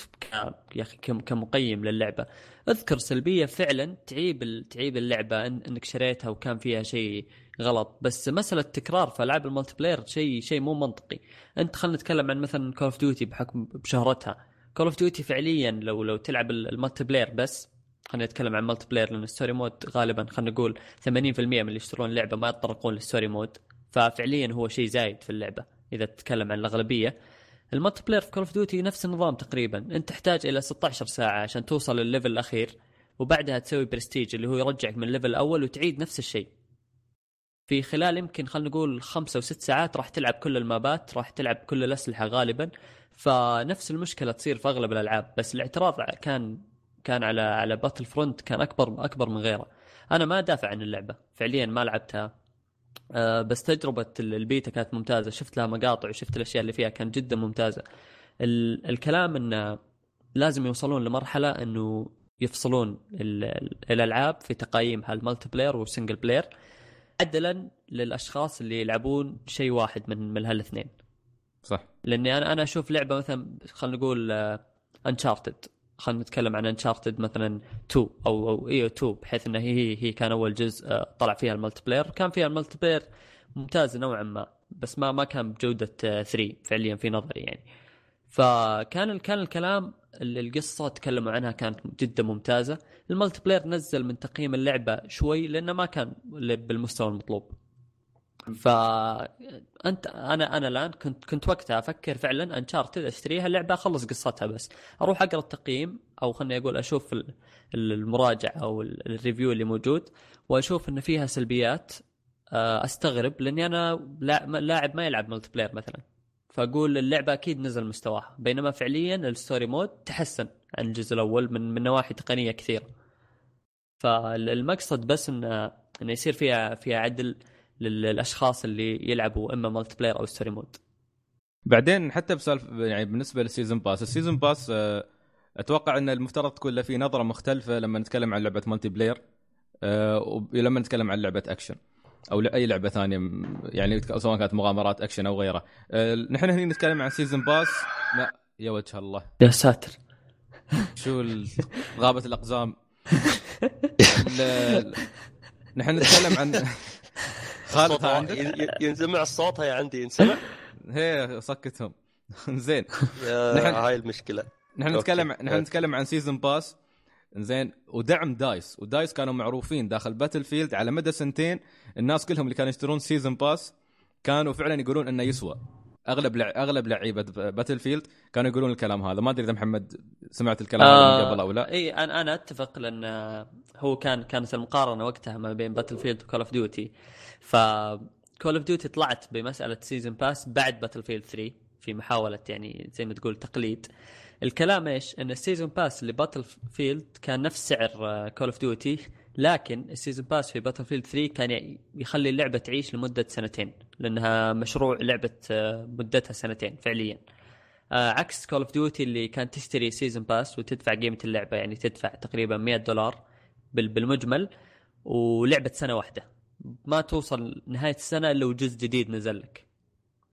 يا أخي كم- كمقيم للعبة. أذكر سلبية فعلا تعيب. تعيب اللعبة إن... إنك شريتها وكان فيها شيء غلط. بس مسألة تكرار في ألعاب ال multiplayer شيء شيء مو منطقي. أنت خلينا نتكلم عن مثلا Call of Duty بحكم بشهرتها. Call of Duty فعليا لو لو تلعب ال- ال multiplayer بس خلينا نتكلم عن multiplayer لأن ال story mode غالبا خلينا نقول 80% من اللي يشترون اللعبه ما يتطرقون لل story mode ففعليا هو شيء زايد في اللعبة إذا تتكلم عن الأغلبية. ال multiplayer في Call of Duty نفس النظام تقريبا. أنت تحتاج إلى 16 ساعة عشان توصل للل level الأخير وبعدها تسوي برستيج اللي هو يرجعك من ال level الأول وتعيد نفس الشيء. في خلال يمكن خلينا نقول خمسة وست ساعات راح تلعب كل ال maps راح تلعب كل الأسلحة غالبا. فنفس المشكلة تصير في أغلب الألعاب بس الاعتراض كان كان على على Battlefront كان أكبر أكبر من غيره. أنا ما دافع عن اللعبة فعليا ما لعبتها. آه، بس تجربة ال- البيتا كانت ممتازة شفت لها مقاطع وشفت الأشياء اللي فيها كانت جدا ممتازة. ال- الكلام انه لازم يوصلون لمرحلة إنه يفصلون ال- ال- الألعاب في تقييمها ال multiplayer وال single player عدلا للأشخاص اللي يلعبون شيء واحد من من هالاثنين. صح. لأني أنا أنا أشوف لعبة مثلا خلينا نقول Uncharted خلينا نتكلم عن Uncharted مثلا 2 أو أو ايو 2 بحيث انها هي هي كان أول جزء آه، طلع فيها ال multiplayer. كان فيها ال multiplayer ممتاز نوعا ما بس ما ما كان بجودة 3 فعليا في نظري يعني. فكان كان الكلام ال- القصة تكلموا عنها كانت جدا ممتازة. ال multiplayer نزل من تقييم اللعبة شوي لأنه ما كان بالمستوى المطلوب. فانت أنا أنا الآن كنت كنت وقتها أفكر فعلا Uncharted أشتريها اللعبه أخلص قصتها بس. أروح أقرأ التقييم أو خليني أقول أشوف ال- ال- المراجعة أو ال- ال review اللي موجود وأشوف إن فيها سلبيات آه، أستغرب لأني أنا لا- لاعب ما يلعب multiplayer مثلا. فأقول اللعبة أكيد نزل مستواها. بينما فعليا ال story mode تحسن عن الجزء الأول من من نواحي تقنية كثيرة. فالمقصد بس انه انه يصير فيها فيها عدل لل- للأشخاص اللي يلعبوا إما multiplayer أو story mode بعدين حتى بسالف يعني بالنسبة لل season pass ال season pass أتوقع إن المفترض تكون له في نظرة مختلفة لما نتكلم عن لعبة multiplayer ولما نتكلم عن لعبة اكشن أو اي لعبة ثانية يعني سواء كانت مغامرات أكشن أو غيره. آه، نحن هنا نتكلم عن season pass لا يا وجه الله. يا ساتر. شو ال- غابة الأقزام. ال- نحن نتكلم عن خالد ينسمع الصوت هي عندي ينسمع؟ هي سكتهم. زين. نحن- هاي المشكلة. نحن. نتكلم نحن. نتكلم عن season pass زين ودعم دايس. ودايس كانوا معروفين داخل Battlefield على مدى سنتين. الناس كلهم اللي كانوا يشترون season pass كانوا فعلا يقولون إنه يسوى. أغلب لع... أغلب لعيبة Battlefield كانوا يقولون الكلام هذا. ما أدري إذا محمد سمعت الكلام هذا من قبل أو لا. إي أنا أنا أتفق لأن هو كان كانت المقارنة وقتها ما بين Battlefield و Call of Duty ف Call of Duty طلعت بمسألة season pass بعد Battlefield 3 في محاولة يعني زي ما تقول تقليد. الكلام إيش؟ إن ال season pass اللي Battlefield كان نفس سعر Call of Duty لكن ال season pass في Battlefield 3 كان يخلي اللعبة تعيش لمدة سنتين لأنها مشروع لعبة آه، مدتها سنتين فعليا. آه عكس Call of Duty اللي كانت تشتري season pass وتدفع قيمة اللعبة يعني تدفع تقريبا 100 دولار بال- بالمجمل ولعبة سنة واحدة ما توصل نهاية السنة إلا وجزء جديد نزل لك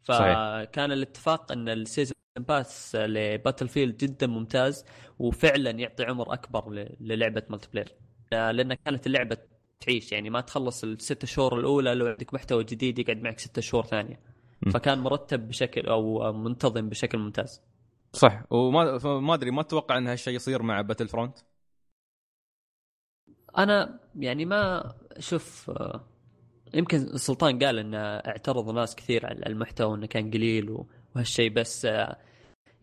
فكان الاتفاق إن ال season pass ل Battlefield جدا ممتاز وفعلا يعطي عمر أكبر للعبة player آه، لأن كانت اللعبة تعيش يعني ما تخلص الست شهور الأولى لو عندك محتوى جديد يقعد معك ست شهور ثانية. فكان مرتب بشكل أو منتظم بشكل ممتاز. صح. وما ما أدري ما أتوقع إن هالشيء يصير مع Battlefront أنا يعني ما أشوف آه، يمكن سلطان قال إن اعترضوا ناس كثير على المحتوى إنه كان قليل و- وهالشيء بس آه،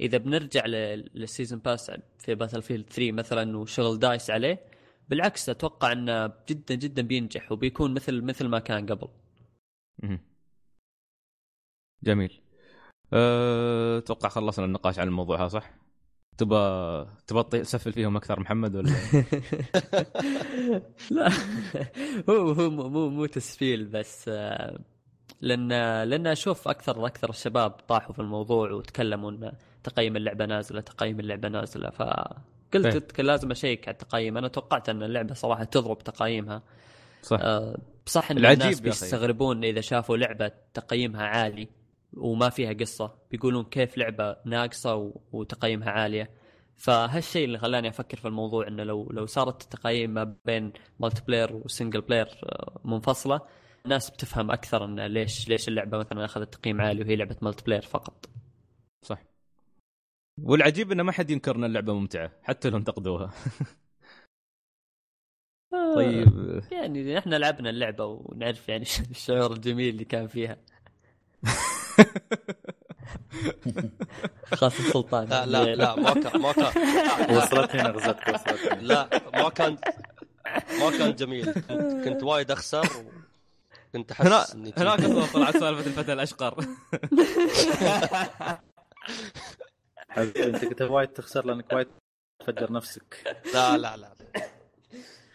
إذا بنرجع لل season pass في Battlefield 3 مثلا وشغل دايس عليه بالعكس أتوقع إنه جدا جدا بينجح وبيكون مثل مثل ما كان قبل. جميل أه، أتوقع خلصنا النقاش عن الموضوع هذا صح؟ تبى تبى تسفل فيهم أكثر محمد ولا لا هو هو مو مو, مو تسفيل بس آه، لأن لأن أشوف أكثر أكثر الشباب طاحوا في الموضوع وتكلموا ان تقييم اللعبة نازلة تقييم اللعبة نازلة فقلت إيه. لازم أشيك على التقييم. أنا توقعت أن اللعبة صراحة تضرب تقييمها. صح. آه، بصح إن العجيب الناس. بيستغربون إذا شافوا لعبة تقييمها عالي وما فيها قصة. بيقولون كيف لعبة ناقصة وتقييمها عالية. فهالشيء اللي خلاني أفكر في الموضوع إنه لو لو صارت التقييم ما بين multiplayer و single player منفصلة الناس بتفهم أكثر انه ليش ليش اللعبة مثلا أخذت تقييم عالي وهي لعبة multiplayer فقط. صح. والعجيب إنه ما حد ينكر إن اللعبة ممتعة حتى لو انتقدوها. آه، طيب. يعني إحنا لعبنا اللعبة ونعرف يعني الشعور الجميل اللي كان فيها. خاصة سلطان لا لا لا ما كان ما كان وصلتني نغزتك وصلتني. لا ما كان ما كان جميل. كنت, كنت وايد أخسر كنت أحس إني هناك طلعت سالفة الفتى الأشقر. حبيبي أنت كنت وايد تخسر لأنك وايد تفجر نفسك. لا لا لا.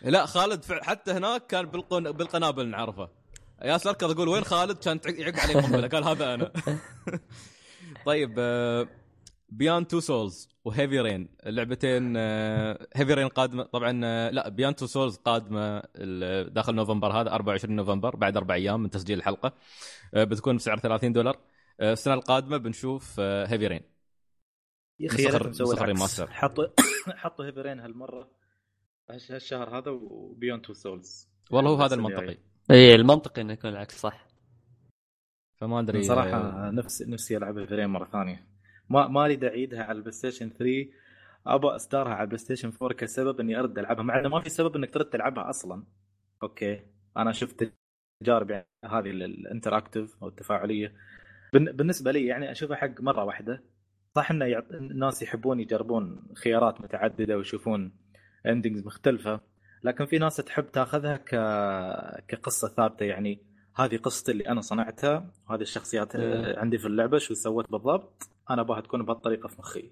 لا خالد فع- حتى هناك كان بالقن... بالقنابل نعرفه. ياسر اركض يقول وين خالد؟ كان يعق عليه قنبله قال هذا أنا. طيب Beyond: Two Souls و Heavy Rain اللعبتين Heavy Rain قادمة طبعا آه، لا Beyond: Two Souls قادمة داخل نوفمبر هذا 24 نوفمبر بعد أربع أيام من تسجيل الحلقة. آه، بتكون بسعر 30 دولار. آه، السنة القادمة بنشوف Heavy Rain يا أخي يا ريت العكس. حطوا حطوا Heavy Rain هالمرة هالش- هالشهر هذا و Beyond: Two Souls والله هو هذا السنة المنطقي. إي المنطقي إنه يكون العكس صح. فما أدري آه، صراحة نفسي نفسي ألعب Heavy Rain مرة ثانية. ما ما اريد اعيدها على ال PlayStation 3 ابى اصدارها على ال PlayStation 4 كسبب إني أرد ألعبها مع إنه ما في سبب إنك ترد تلعبها أصلا. Okay. أنا شفت تجارب يعني هذه ال- ال interactive أو التفاعلية. بالن- بالنسبة لي يعني أشوفها حق مرة واحدة. صح إنه يعط... الناس يحبون يجربون خيارات متعددة ويشوفون endings مختلفة لكن في ناس تحب تاخذها ك... كقصة ثابتة. يعني هذه قصتي اللي أنا صنعتها وهذه الشخصيات. عندي في اللعبة شو سويت بالضبط. أنا أبغاها تكون بهالطريقة في مخي.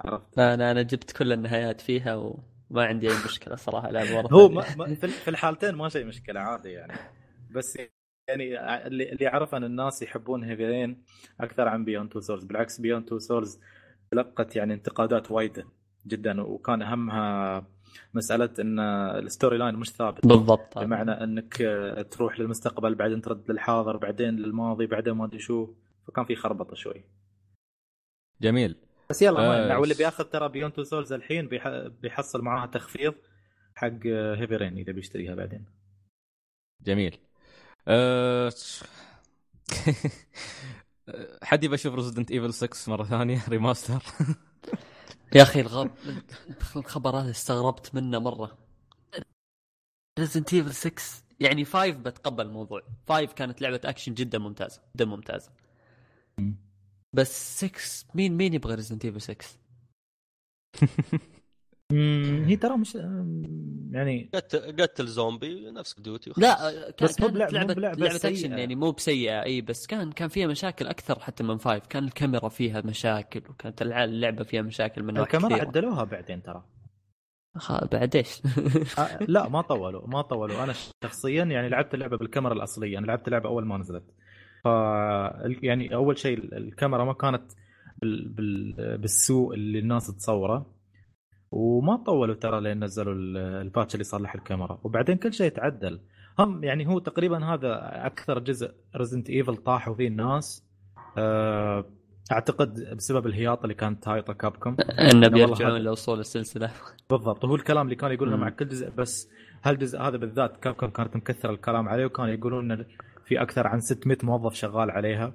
عرفت؟ أنا أنا جبت كل النهايات فيها وما عندي أي مشكلة صراحة ورا هو. ما ما- في الحالتين ما شيء مشكلة عادي يعني. بس يعني اللي اللي اعرف إن الناس يحبون Heavy Rain أكثر عن Beyond: Two Souls بالعكس Beyond: Two Souls تلقت يعني انتقادات وايده جدا وكان أهمها مسألة إن ال storyline مش ثابت. بالضبط. بمعنى إنك تروح للمستقبل بعدين ترد للحاضر بعدين للماضي بعدين ما أدري شو. فكان في خربطة شوي. جميل. بس يلا آه، واللي بياخذ ترى Beyond: Two Souls الحين بيح- بيحصل معاها تخفيض حق Heavy Rain إذا بيشتريها بعدين. جميل. أه... حد يبى يشوف Resident Evil 6 مرة ثانية؟ Remaster يا أخي الغب... الخبر هذا استغربت منه مرة. Resident Evil 6 يعني 5 بتقبل الموضوع. 5 كانت لعبة اكشن جدا ممتازة جدا ممتازة. بس 6 مين مين يبغى Resident Evil 6 مم، هي ترى مش يعني قتل قتل زومبي نفس Duty لا كان بس مو كانت لعبه بلعبة لعبة سيئة. اكشن يعني مو بسيئة إي بس كان كان فيها مشاكل أكثر حتى من 5 كان الكاميرا فيها مشاكل وكانت اللعبة فيها مشاكل من الكاميرا عدلوها بعدين ترى. بعد إيش؟ آه، لا ما طولوا ما طولوا. أنا شخصيا يعني لعبت اللعبة بالكاميرا الأصلية. أنا لعبت اللعبه أول ما نزلت. ف يعني أول شيء الكاميرا ما كانت بال... بال... بالسوء اللي الناس تصوره. وما طولوا ترى لين نزلوا ال- ال patch اللي يصلح الكاميرا. وبعدين كل شيء تعدل. هم يعني هو تقريبا هذا أكثر جزء Resident Evil طاحوا فيه الناس. آه، أعتقد بسبب الهياط اللي كانت هايطة Capcom إنه بيرجعون لوصول السلسلة. بالضبط. هو الكلام اللي كانوا يقولونه. مع كل جزء بس هالجزء هذا بالذات Capcom كانت مكثرة الكلام عليه وكانوا يقولون في أكثر عن 600 موظف شغال عليها.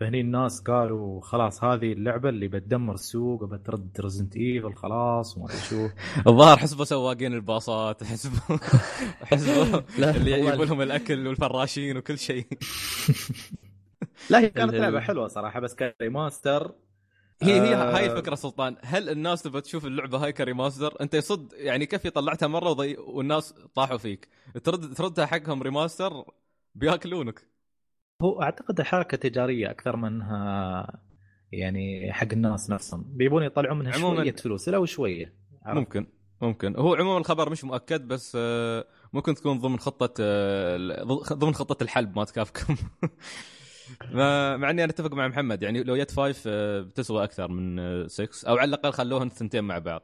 فهني الناس قالوا خلاص هذه اللعبة اللي بتدمر السوق وبترد Resident Evil خلاص وما أدري شو. الظاهر حسبوا سواقين الباصات حسبوا حسبوا اللي. يجيبوا لهم الأكل والفراشين وكل شيء. لا هي كانت لعبة حلوة صراحة بس ك remaster هي هي آه، هاي الفكرة سلطان. هل الناس تبغى تشوف اللعبة هاي ك remaster؟ أنت يصد يعني كيف طلعتها مرة وضي... والناس طاحوا فيك. ترد تردها حقهم remaster؟ بياكلونك. هو أعتقد حركه تجاريه أكثر منها يعني حق الناس نفسهم. بيبون يطلعون منها عموماً- شوية فلوس لو شوية. عرفت؟ ممكن ممكن. هو عموما الخبر مش مؤكد بس آه، ممكن تكون ضمن خطة آه، ضمن خطة الحلب ما- مع إني أنا أتفق مع محمد يعني لو يت five آه، بتسوى أكثر من 6 أو على الأقل خلوهن الثنتين مع بعض.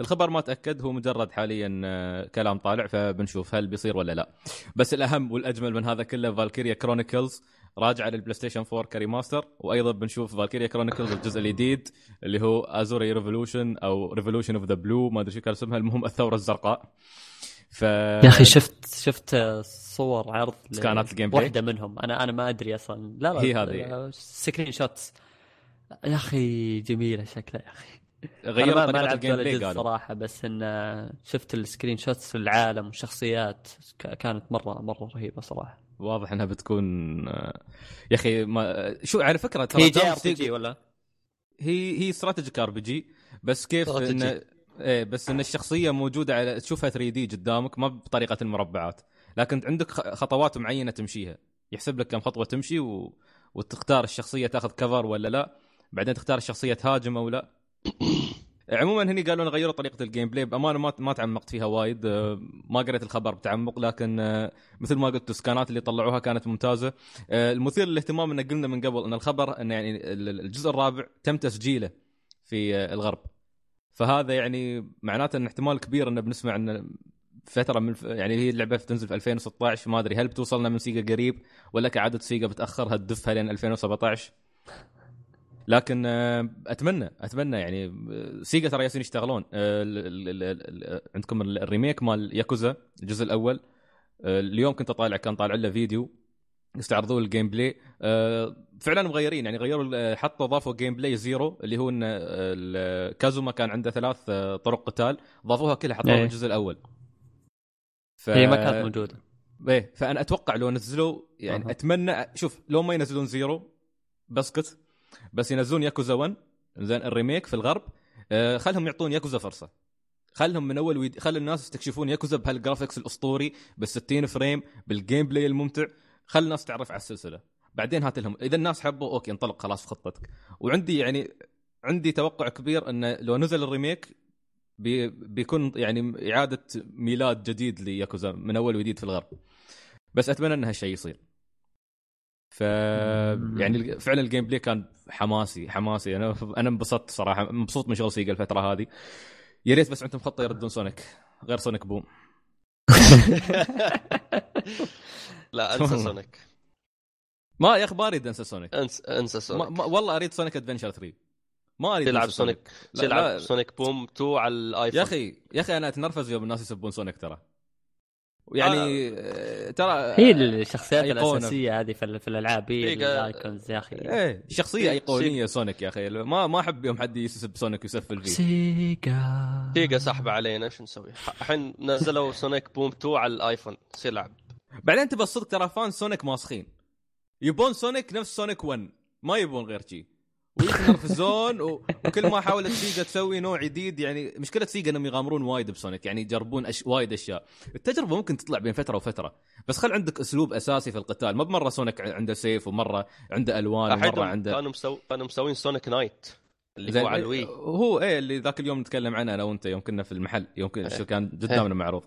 الخبر ما تأكد هو مجرد حاليا آه، كلام طالع فبنشوف هل بيصير ولا لا. بس الأهم والأجمل من هذا كله Valkyria Chronicles راجعة لل PlayStation 4 ك remaster وأيضا بنشوف Valkyria Chronicles الجزء الجديد اللي هو Azure Revolution أو Revolution of the Blue ما أدري شو كان اسمها المهم الثورة الزرقاء. ف يا أخي شفت شفت صور عرض سكانات ال gameplay؟ واحدة منهم. أنا أنا ما أدري أصلا. لا لا هي هذه. screenshots يا أخي جميلة شكلها يا أخي. غيروا ما, ما طريقة لعبت ال game ولا play جزء قالوا. صراحة بس إن شفت ال screenshots في العالم والشخصيات كانت مرة مرة رهيبة صراحة. واضح إنها بتكون آه، يا أخي ما شو على فكرة ترى هي JRPG ولا؟ هي هي strategic RPG بس كيف. إن إيه بس إن الشخصية موجودة على تشوفها 3D قدامك ما بطريقة المربعات. لكن عندك خطوات معينة تمشيها. يحسب لك كم خطوة تمشي و... وتختار الشخصية تاخذ cover ولا لا. بعدين تختار الشخصية تهاجم أو لا عموما هني قالوا لنا غيروا طريقة ال gameplay بأمانة ما ما تعمقت فيها وايد. آه، ما قريت الخبر بتعمق لكن آه، مثل ما قلت السكانات اللي طلعوها كانت ممتازة. آه، المثير للاهتمام إن قلنا من قبل إن الخبر إن يعني ال- الجزء الرابع تم تسجيله في الغرب. فهذا يعني معناته إن احتمال كبير إن بنسمع إن فترة من يعني هي اللعبة بتنزل في 2016 ما أدري هل بتوصلنا من Sega قريب؟ ولا كعاده Sega بتاخرها تدفها لين 2017 لكن آه، أتمنى أتمنى يعني آه، Sega ترى ياسين يشتغلون. آه، عندكم ال- ال remake مال ياكوزا الجزء الأول. اليوم كنت أطالع كان طالع له فيديو يستعرضون ال gameplay. فعلا مغيرين يعني غيروا حطوا ضافوا gameplay Zero اللي هو إن كازوما كان عنده ثلاث طرق قتال ضافوها كلها حطوها إيه. الجزء الأول. ف... هي ما كانت موجودة. إيه فأنا أتوقع لو نزلوا يعني أها. أتمنى شوف لو ما ينزلون Zero بسكت بس ينزلون ياكوزا 1 زين ال remake في الغرب. آه خلهم يعطون ياكوزا فرصة. خلهم من أول ويديد... خل الناس يستكشفون ياكوزا بهال graphics الأسطوري بال 60 frame بال gameplay الممتع. خل الناس تعرف على السلسلة. بعدين هات لهم. إذا الناس حبوا okay انطلق خلاص في خطتك. وعندي يعني عندي توقع كبير انه لو نزل ال remake بي بيكون يعني إعادة ميلاد جديد لياكوزا من أول وجديد في الغرب. بس أتمنى إن هالشيء يصير. ف يعني فعلا ال gameplay كان حماسي حماسي. أنا أنا انبسطت صراحة مبسوط من شغل Sega الفترة هذه. يا ريت بس عندهم خطة يردون Sonic غير Sonic Boom لا أنسى Sonic ما يا أخي ما أريد أنسى Sonic أنسى انسى ما Sonic ما والله أريد Sonic Adventure 3 ما أريد تلعب Sonic تلعب. Sonic Boom 2 على ال iPhone. يا أخي يا أخي أنا أتنرفز يوم الناس يسبون Sonic ترى. يعني آه. ترى هي الشخصيات أيقونة. الأساسية هذه في, ال- في الألعاب هي. ال icons يا أخي إيه شخصية سي- أيقونية Sonic يا أخي ما ما أحب يوم حد يسب Sonic ويسفل فيه Sega دقيقة سحبة علينا شو نسوي؟ الحين نزلوا Sonic Boom 2 على ال iPhone سيلعب بعدين انت بالصدق ترى fan Sonic ماسخين يبون Sonic نفس Sonic 1 ما يبون غير شي ويتنرفزون و... وكل ما حاولت Sega تسوي نوع جديد يعني مشكلة Sega إنهم يغامرون وايد ب Sonic يعني يجربون أش... وايد أشياء. التجربة ممكن تطلع بين فترة وفترة بس خل عندك أسلوب أساسي في القتال. ما بمرة Sonic عنده سيف ومرة عنده ألوان ومرة عنده كانوا مسو... كانوا مسوين Sonic Knight اللي هو على ال Wii. هو إيه اللي ذاك اليوم نتكلم عنه أنا وأنت يوم كنا في المحل يوم كنا إيه. كان قدامنا معروض.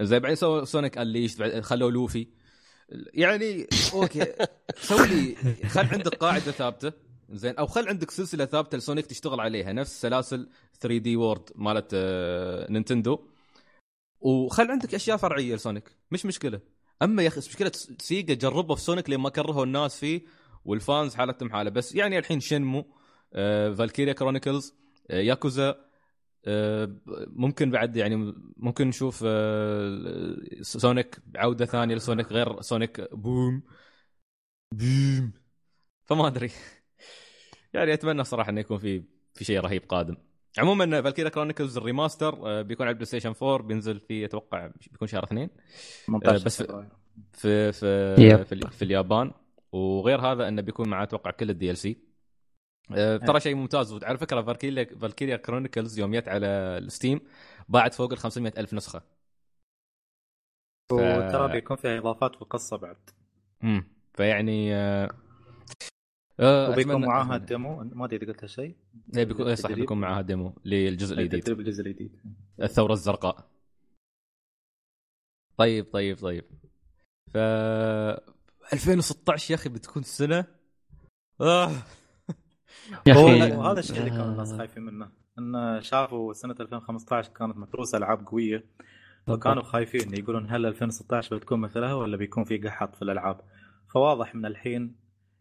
زين بعدين سووا سونيك Unleashed بعد خلوا لوفي. يعني okay. سوي لي خل عندك قاعدة ثابتة. زين أو خل عندك سلسلة ثابتة لسونيك تشتغل عليها نفس سلاسل 3D World مالت آه، نينتندو. وخل عندك أشياء فرعية لسونيك مش مشكلة. أما يا أخي مشكلة سيجا جربوا في سونيك لما كرهوا الناس فيه وال fans حالتهم حالة. بس يعني الحين شنمو آه، فالكيريا كرونيكلز آه، ياكوزا ممكن بعد يعني ممكن نشوف سونيك عودة ثانية لسونيك غير سونيك بوم بوم. فما أدري. يعني أتمنى صراحة إنه يكون في في شيء رهيب قادم. عموما فالكيريا كرونيكلز ال remaster آه، بيكون على البلاي ستيشن 4 بينزل في أتوقع بيكون شهر اثنين. 18 بس-. في في يب. في, ال- في اليابان. وغير هذا إنه بيكون معاه أتوقع كل ال DLC ترى شيء ممتاز. وعلى فكرة فالكيريا فالكيريا كرونيكلز يوم جت على الستيم باعت فوق ال 500 ألف نسخة. ف- وترى بيكون فيها إضافات في القصة بعد. امم فيعني آه، آه، وبيكون معاها. demo ما أدري إذا قلت هالشيء إيه بيكون إيه صح. بيكون معاها demo للجزء الجديد. تدريب الجزء الجديد. الثورة الزرقاء. طيب طيب طيب. ف 2016 يا أخي بتكون سنة. آه. يا أخي. وهذا الشيء اللي كان آه، الناس خايفين منه. إن شافوا سنة 2015 كانت متروسه ألعاب قوية. وكانوا خايفين يقولون هل 2016 بتكون مثلها ولا بيكون في قحط في الألعاب؟ فواضح من الحين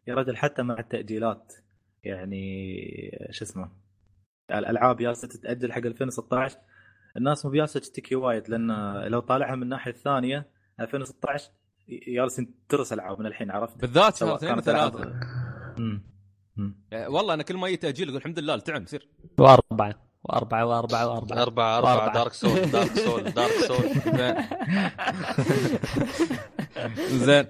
يا رجل حتى مع التأجيلات يعني شو اسمه الألعاب جالسه تتأجل حق 2016 الناس مو جالسه تشتكي وايد لأن لو طالعها من الناحية الثانية 2016 جالسين نترس ألعاب من الحين عرفت؟ بالذات شهر سواء اثنين. يعني والله أنا كل ما يجي تأجيل أقول الحمد لله التعن سير. وأربعة. وأربعة وأربعة وأربعة. أربعة أربعة. وأربعة. دارك سول دارك سول دارك سول زين. زين.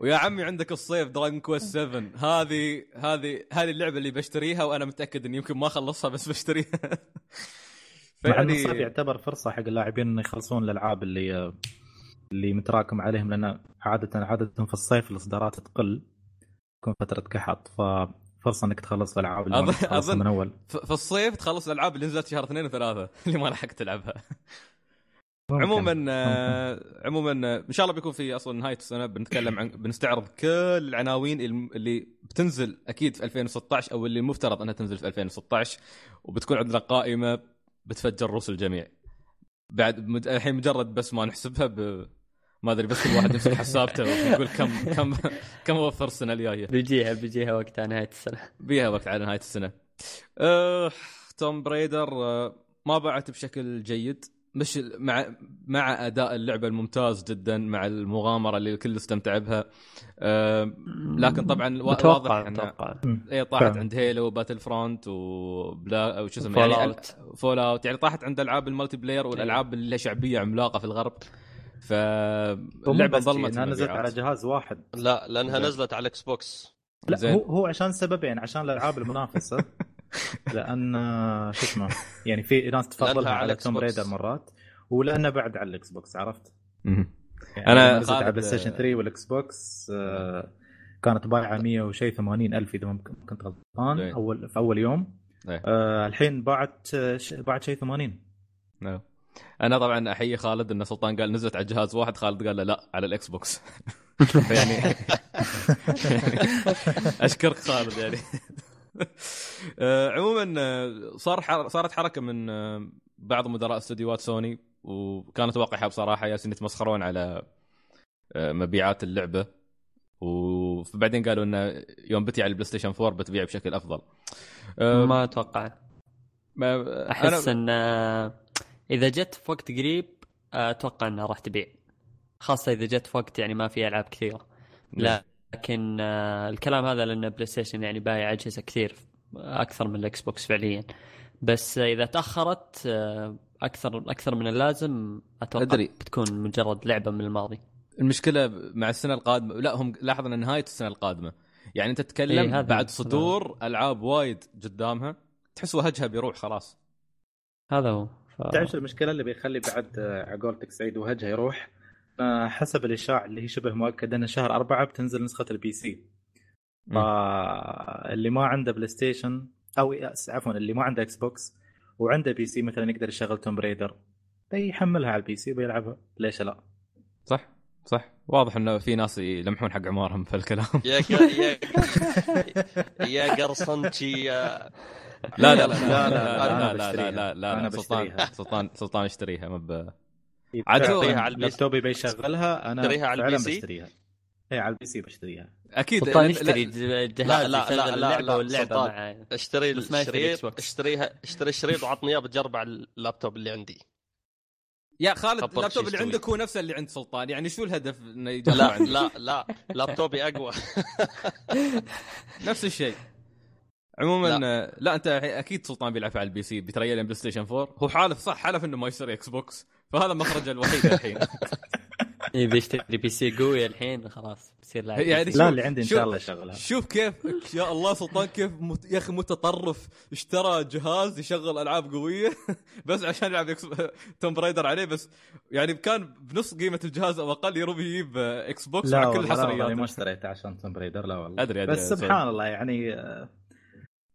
ويا عمي عندك الصيف دراجون كويست 7 هذه هذه هذه اللعبة اللي بشتريها وأنا متأكد إني يمكن ما اخلصها بس بشتريها. إنه الصيف فيعني يعتبر فرصة حق اللاعبين إنه يخلصون الألعاب اللي اللي متراكم عليهم لأن عاده عادة في الصيف الإصدارات تقل تكون فترة قحط ف فرصه إنك تخلص الألعاب اللي أظن- أظن- من أول. في الصيف تخلص الألعاب اللي نزلت شهر اثنين وثلاثة اللي ما لحقت تلعبها. عموما آه، عموما آه، إن شاء الله بيكون في أصلا نهاية السنة بنتكلم عن بنستعرض كل العناوين اللي بتنزل أكيد في 2016 أو اللي المفترض أنها تنزل في 2016 وبتكون عندنا قائمة بتفجر رؤوس الجميع بعد الحين مجرد بس ما نحسبها ب ما أدري بس كل واحد يمسك حسابته ويقول كم كم كم أوفر السنة الجاية. بيجيها بيجيها وقتها نهاية السنة. بيها وقت على نهاية السنة. أه توم بريدر أه ما باعت بشكل جيد. مش مع مع أداء اللعبة الممتاز جدا مع المغامرة اللي الكل استمتع بها أه لكن طبعا وا- واضح متوقع إن متوقع اي طاحت. عند هيلو وباتلفرونت وبلاك أو شو اسمه فول يعني. فول أوت يعني طاحت عند ألعاب ال multiplayer والألعاب اللي شعبية عملاقة في الغرب فاللعبه ظلمت إنها نزلت. على جهاز واحد لا لأنها. نزلت على الاكس بوكس لا زين. هو هو عشان سببين عشان الألعاب المنافسة لأن آه، شو اسمه يعني في ناس تفضلها على توم. رايدر مرات ولأنه بعد على الاكس بوكس عرفت؟ يعني أنا لما نزلت على بلاي ستيشن 3 والاكس بوكس كانت بايعة 100 وشيء 80 ألف إذا ما كنت غلطان زين. أول في أول يوم إيه. آه الحين باعت آه، ش- باعت شيء 80 نعم. أنا طبعا أحيي خالد إن سلطان قال نزلت على جهاز واحد خالد قال له لا على الاكس بوكس يعني أشكرك خالد يعني عموما آه، صار حر... صارت حركة من آه، بعض مدراء استديوهات سوني وكانت واقعه بصراحة ياسين يتمسخرون على آه، مبيعات اللعبة. وبعدين قالوا إنه يوم بتي على البلاي ستيشن 4 بتبيع بشكل أفضل. آه، ما أتوقع. ما أحس أنا- إن آه، إذا جت في وقت قريب آه، أتوقع إنها راح تبيع. خاصة إذا جت في وقت يعني ما في ألعاب كثيرة. لا. لكن آه، الكلام هذا لأن بلاي ستيشن يعني بايع أجهزة كثير أكثر من الإكس بوكس فعليا. بس إذا تأخرت آه، أكثر أكثر من اللازم أتوقع أدري. بتكون مجرد لعبة من الماضي. المشكلة مع السنة القادمة لا هم لاحظ إن نهاية السنة القادمة. يعني أنت تتكلم إيه، هذا- بعد صدور ألعاب وايد قدامها تحس وهجها بيروح خلاص. هذا هو. ف... تعرف المشكلة اللي بيخلي بعد آه، على قولتك سعيد وهجها يروح؟ حسب الاشاعه اللي هي شبه مؤكد ان شهر أربعة بتنزل نسخه ال PC. فاللي ما عنده بلاي ستيشن أو عفوا اللي ما عنده إكس بوكس وعنده PC مثلا يقدر يشغل توم بريدر بيحملها على ال PC وبيلعبها ليش لا؟ صح صح واضح انه في ناس يلمحون حق عمارهم في الكلام يا. يا يا قرصنتي يا لا لا لا لا، لا، لا، لا لا لا بشتريها. لا لا أنا لا سلطان. سلطان سلطان اشتريها مب تشتريها على ال PC؟ لابتوبي بيشغلها أنا تشتريها على ال PC؟ بشتريها اي على ال PC بشتريها أكيد لا- جهاز لا، لا، لا، لا، اللعبة لا، واللعبة. مع اشتري الشريط. اشتريها اشتري الشريط وعطني إياه بتجرب على اللابتوب اللي عندي يا خالد اللابتوب اللي. عندك هو نفسه اللي عند سلطان يعني شو الهدف إنه يجرب لا؟ لا لا لابتوبي أقوى نفس الشيء عموما لا. لا. أنت أكيد سلطان بيلعب على ال PC بيتريا بلاي ستيشن 4 هو حالف صح حلف إنه ما يشتري إكس بوكس فهذا مخرجه الوحيد الحين. إيه بيشتري PC قوي الحين خلاص بيصير لاعب. يعني. لا اللي عندي إن شاء الله يشغلها شوف كيف يا الله سلطان كيف مت... يا أخي متطرف. اشترى جهاز يشغل ألعاب قوية. بس عشان يلعب إكس... توم رايدر عليه بس يعني كان بنص قيمة الجهاز أو أقل يروح يجيب إكس بوكس لا مع كل والله لا والله ما الحصريات اشتريته عشان توم بريدر لا والله. أدري- أدري، بس. سبحان الله يعني آه،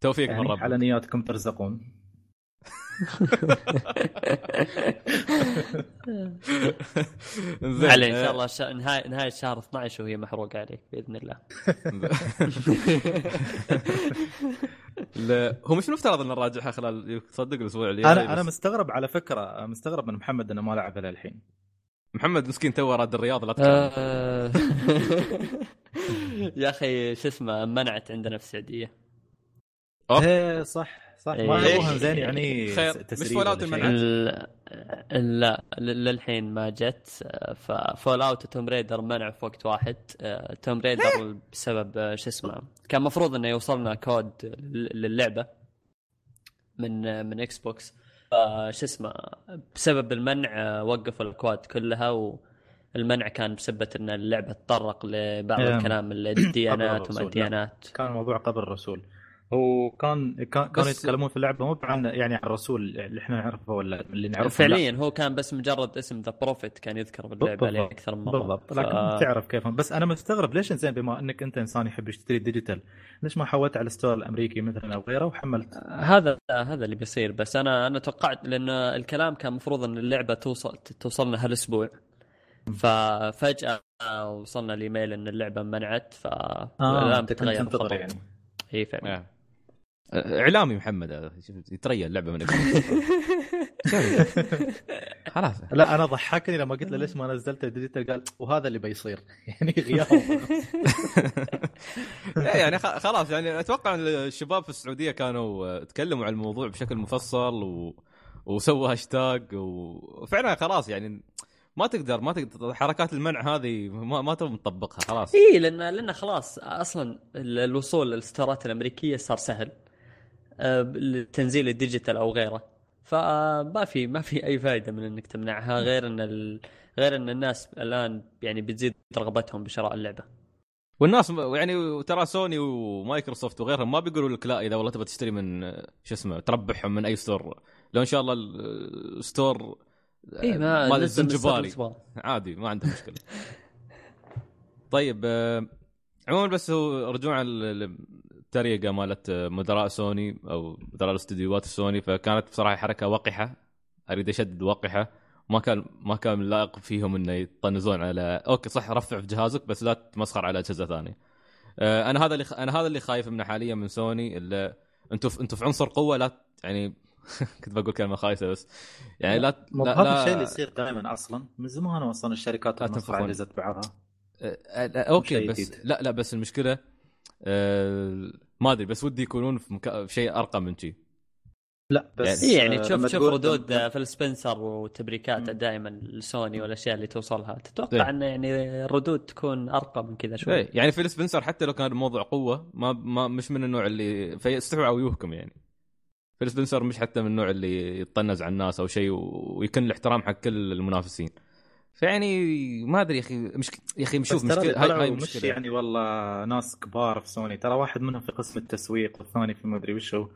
توفيق من يعني ربك. على نياتكم ترزقون. علي إن شاء الله شا... نهايه نهاية شهر 12 وهي محروقة عليك بإذن الله. لا هو مش مفترض إن نراجعها خلال تصدق الأسبوع اللي أنا أنا مستغرب على فكرة مستغرب من محمد إنه ما لعبها للحين محمد مسكين تو راد الرياض لا آه. يا أخي شو اسمه منعت عندنا في السعودية. إيه صح. صح إيه. ما يبغون زين يعني خير. مش فول؟ ال- لا للحين ما جت ف Fallout و Tomb Raider منع في وقت واحد آه، Tomb Raider بسبب آه، شو اسمه كان مفروض إنه يوصلنا كود لل- للعبة من آه، من Xbox فشو اسمه بسبب المنع وقفوا الأكواد كلها والمنع كان بسبب إن اللعبة تطرق لبعض إيه. الكلام الديانات وما لا. الديانات كان الموضوع قبل الرسول وكان كان كانوا يتكلمون في اللعبة مو عن يعني عن الرسول اللي إحنا نعرفه ولا اللي نعرفه لا. فعليا هو كان بس مجرد اسم the prophet كان يذكر باللعبة عليه. أكثر من مرة بالضبط ف- لكن تعرف كيف بس أنا مستغرب ليش زين بما أنك أنت إنسان يحب يشتري digital ليش ما حولت على ال store الأمريكي مثلا أو غيره وحملت هذا هذا اللي بيصير بس أنا أنا توقعت لأن الكلام كان المفروض إن اللعبة توصل توصلنا هالأسبوع ففجاه وصلنا الإيميل إن اللعبة منعت ف كنت تغير. يعني اي فعلا آه. إعلامي محمد يتريى اللعبة من خلاص. لا أنا ضحكني لما قلت له ليش ما نزلت ال digital؟ قال وهذا اللي بيصير. يعني غياب. لا يعني خ- خلاص يعني أتوقع إن الشباب في السعودية كانوا آه، تكلموا عن الموضوع بشكل مفصل و... وسووا هاشتاج وفعلا خلاص يعني ما تقدر ما تقدر حركات المنع هذه ما ما تبغى تطبقها خلاص. اي لأن لأن خلاص أصلا ال- الوصول لل storeات الأمريكية صار سهل. آه، لتنزيل ال digital أو غيره. فما في ما في أي فائده من إنك تمنعها غير إن ال... غير إن الناس الآن يعني بتزيد رغبتهم بشراء اللعبة. والناس يعني ترى سوني ومايكروسوفت وغيرهم ما بيقولوا لك لا إذا والله تبغى تشتري من شو اسمه تربحهم من أي store لو إن شاء الله ال store اي ما مال الزنجباري. عادي ما عنده مشكلة. طيب آه، عموما بس هو رجوعا للطريقه مالت آه، مدراء سوني أو مدراء الاستديوهات السوني فكانت بصراحة حركة وقحة أريد أشدد وقحة ما كان ما كان لائق فيهم إنه يطنزون على أوكي صح رفع في جهازك بس لا تمسخر على أجهزة ثانية آه، أنا هذا اللي أنا هذا اللي خايف منه حاليا من سوني اللي أنتم. أنتم في عنصر قوة لا يعني كنت بقول كلمة خايسة بس يعني لا لا, هذا. الشيء اللي يصير دائما أصلا من زمان أصلا الشركات. على اجهزه بعضها آه، أوكي بس. لا لا بس المشكلة ما أدري بس ودي يكونون في, مكا... في شيء أرقى من شي. لا بس اي يعني آه، تشوف تشوف ردود فيل سبنسر وتبريكاته. دائما لسوني والأشياء اللي توصلها. إيه. تتوقع انه يعني الردود تكون أرقى من كذا شوي؟ إيه، يعني فيل سبنسر حتى لو كان الموضوع قوة ما, ما مش من النوع اللي فيستحوا وجوهكم يعني. فيل سبنسر مش حتى من النوع اللي يطنز على الناس أو شيء ويكن الاحترام حق كل المنافسين. فيعني ما أدري يا أخي مش يا أخي ترى مشكلة هاي, هاي مش مشكلة. يعني والله ناس كبار في سوني. ترى واحد منهم في قسم التسويق والثاني في مدري وش هو.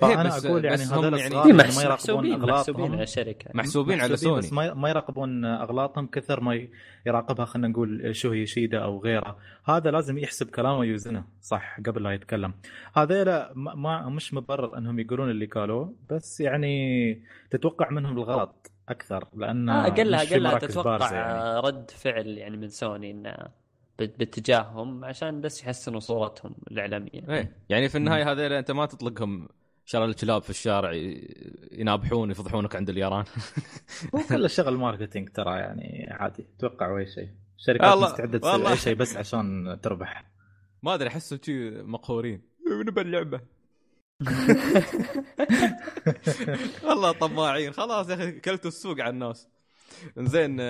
فأنا بس- أقول يعني هذول يعني- إيه، يعني ما يراقبون محسوبين محسوبين على اغلاطهم الشركة محسوبين على سوني بس ما ما يراقبون أغلاطهم كثر ما يراقبها خلينا نقول شو هي شيدا أو غيره هذا لازم يحسب كلامه ويوزنه. صح قبل لا يتكلم. هذيلا ما- ما مش مبرر إنهم يقولون اللي قالوه بس يعني تتوقع منهم الغلط. أكثر لأن آه اقلها اقلها تتوقع يعني. رد فعل يعني من سوني إنه بات- باتجاههم عشان بس يحسنوا صورتهم الإعلامية. إيه يعني في النهاية هذول أنت ما تطلقهم شر الكلاب في الشارع ينابحون يفضحونك عند الياران. مو كل شغل marketing ترى يعني عادي توقع أي شيء. الشركات والله- مستعدة تسوي. أي شيء بس عشان تربح. ما أدري احسهم شي مقهورين. نبى اللعبة. والله طماعين. خلاص يا أخي كلتوا السوق على الناس. زين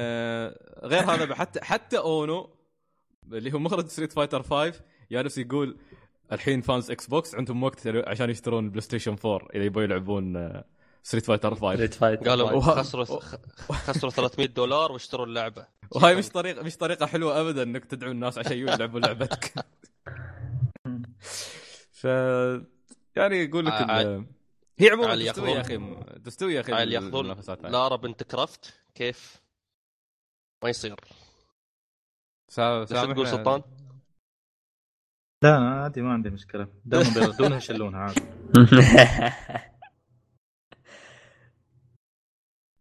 غير هذا حتى حتى أونو اللي هو مخرج Street Fighter 5 جالس يقول الحين fans Xbox عندهم وقت عشان يشترون PlayStation 4 إذا يبغوا يلعبون Street Fighter 5 ريد فايت قالوا خسروا خسروا 300 دولار واشتروا اللعبة. وهاي مش طريقه مش طريقة حلوة ابدا إنك تدعو الناس عشان يلعبوا لعبتك. ف يعني يقول لك ع- ال- هي عموما علي تستوي يا أخي تستوي يا أخي عيل ياخذون. لارا بنت كرافت كيف؟ ما يصير. سا- سامحنا. تقول سلطان؟ لا أنا عادي ما عندي مشكلة. دائما بيردونها يشلونها عادي.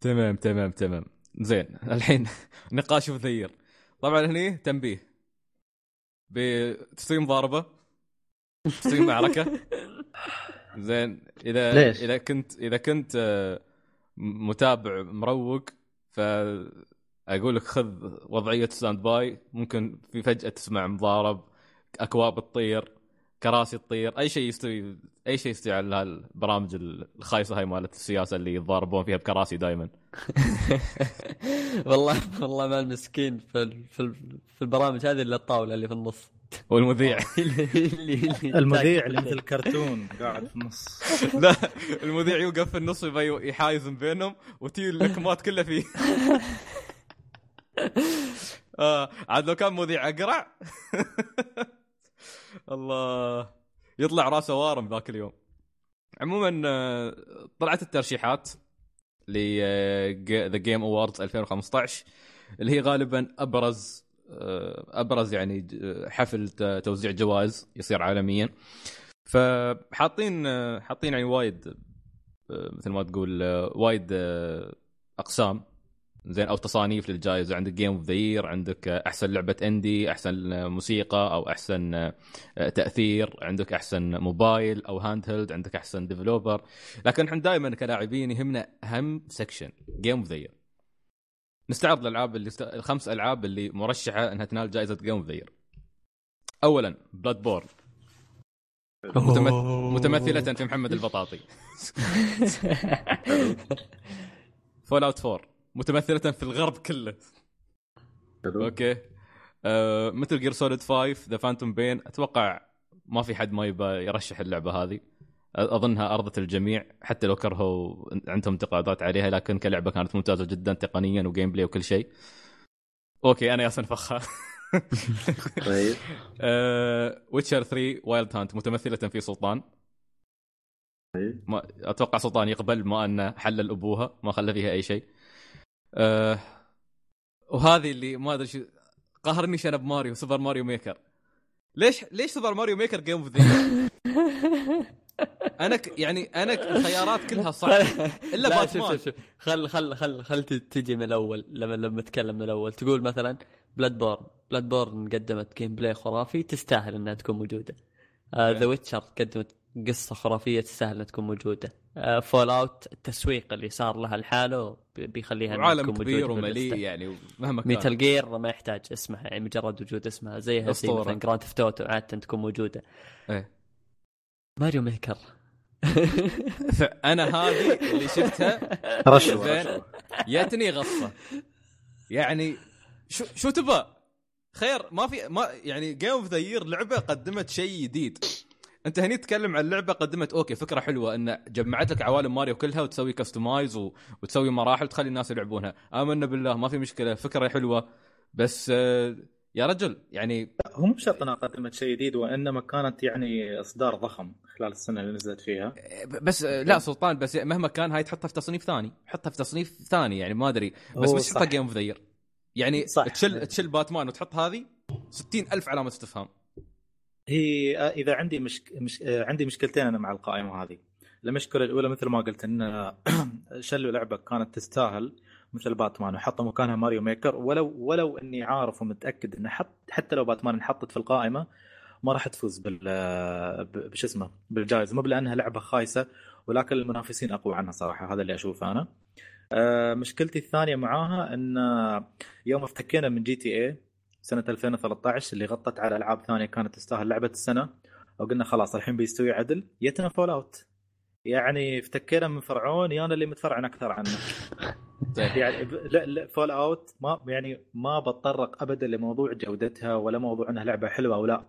تمام تمام تمام. زين الحين نقاش مثير طبعا هني تنبيه. بتستوي مضاربة؟ تستوي معركة؟ زين إذا ليش؟ إذا كنت إذا كنت آه، متابع مروق فأقول لك خذ وضعية standby ممكن في فجأة تسمع مضارب أكواب تطير كراسي تطير أي شيء يستوي أي شيء يستوي على هالبرامج الخايسة هاي مالت السياسة اللي يتضاربون فيها بكراسي دائما والله والله ما المسكين في في ال- في البرامج هذه إلا الطاولة اللي في النص. والمذيع. اللي- اللي- اللي المذيع اللي مثل الكرتون قاعد في النص. لا المذيع يوقف في النص يبي يحايز بينهم وتي اللكمات كلها فيه. آه عاد لو كان مذيع أقرع. الله. يطلع راسه وارم ذاك اليوم. عموما آه، طلعت الترشيحات ل The Game Awards 2015 اللي هي غالبا أبرز أبرز يعني ج- حفل توزيع جوائز يصير عالميا. فحاطين آه، حاطين يعني وايد آه، مثل ما تقول آه، وايد آه، أقسام. زين أو تصانيف للجائزة. عندك game of the year عندك آه، أحسن لعبة indie أحسن آه، موسيقى أو أحسن آه، آه، تأثير. عندك أحسن موبايل أو handheld عندك أحسن developer لكن إحنا دائما كلاعبين يهمنا أهم section game of the year نستعرض الألعاب اللي. الخمس ألعاب اللي مرشحة إنها تنال جائزة game of the اولا Bloodborne متمث... متمثلة في محمد البطاطي. Fallout 4 متمثلة في الغرب كله. أوكي. آه، Metal Gear Solid 5 The Phantom Pain أتوقع ما في حد ما يبى يرشح اللعبة هذه. أظنها أرضت الجميع حتى لو كرهوا عندهم انتقادات عليها لكن كلعبة كانت ممتازة جدا تقنيا و gameplay وكل شيء. okay أنا ياسن فخها طيب. Witcher 3 Wild Hunt متمثلة في سلطان. طيب. ما أتوقع سلطان يقبل ما انه حلل ابوها ما خلى فيها أي شيء. أه وهذه اللي ما أدري شو قهرني شنب ماريو Super Mario Maker ليش ليش Super Mario Maker game of the أنا ك... يعني أنا ك- الخيارات كلها صح. إلا لا شوف باتمان. شوف شوف خل خل خل خل تجي من الأول لما لما تتكلم من الأول. تقول مثلا Bloodborne Bloodborne قدمت gameplay خرافي تستاهل إنها تكون موجودة. The Witcher قدمت قصة خرافية تستاهل إنها تكون موجودة. Fallout التسويق اللي صار لها لحاله بي- بيخليها تكون كبير ومليء. يعني مهما كان. Metal Gear ما يحتاج اسمها يعني مجرد وجود اسمها. زيها زي. مثلا Grand Theft Auto عادة تكون موجودة. إيه. Mario Maker. فانا هذه اللي شفتها. رشوة. جاتني غصة. يعني شو شو تبى؟ خير ما في ما يعني game of the year لعبة قدمت شيء جديد. أنت هني تتكلم عن لعبة قدمت okay فكرة حلوة إن جمعت لك عوالم ماريو كلها وتسوي customize و... وتسوي مراحل تخلي الناس يلعبونها. آمنا بالله ما في مشكلة فكرة حلوة. بس آه، يا رجل يعني هو مو بشرط إنها قدمت شيء جديد وإنما كانت يعني إصدار ضخم خلال السنة اللي نزلت فيها. بس آه، لا سلطان بس مهما كان هاي تحطها في تصنيف ثاني حطها في تصنيف ثاني يعني ما أدري بس مش صح. تحطها game of the يعني صح. تشل تشل باتمان وتحط هذه ستين ألف علامة استفهام. هي آه، إذا عندي مشك... مش... آه، عندي مشكلتين أنا مع القائمة هذه. المشكلة الأولى مثل ما قلت إن شلوا لعبة كانت تستاهل. مثل باتمان وحطوا مكانها Mario Maker. ولو ولو إني عارف ومتأكد إن حط حتى لو باتمان انحطت في القائمة ما راح تفوز بال شسمه بالجائزة. مو لانها لعبة خايسة ولكن المنافسين أقوى عنها صراحة. هذا اللي أشوفه أنا. آه، مشكلتي الثانية معاها إن يوم افتكينا من GTA سنة 2013 اللي غطت على ألعاب ثانية كانت تستاهل لعبة السنة وقلنا خلاص الحين بيستوي عدل. يتنا Fallout يعني افتكينا من فرعون يانا اللي متفرعن أكثر عنه. يعني لا لا Fallout ما يعني ما بتطرق ابدا لموضوع جودتها ولا موضوع إنها لعبة حلوة أو لا.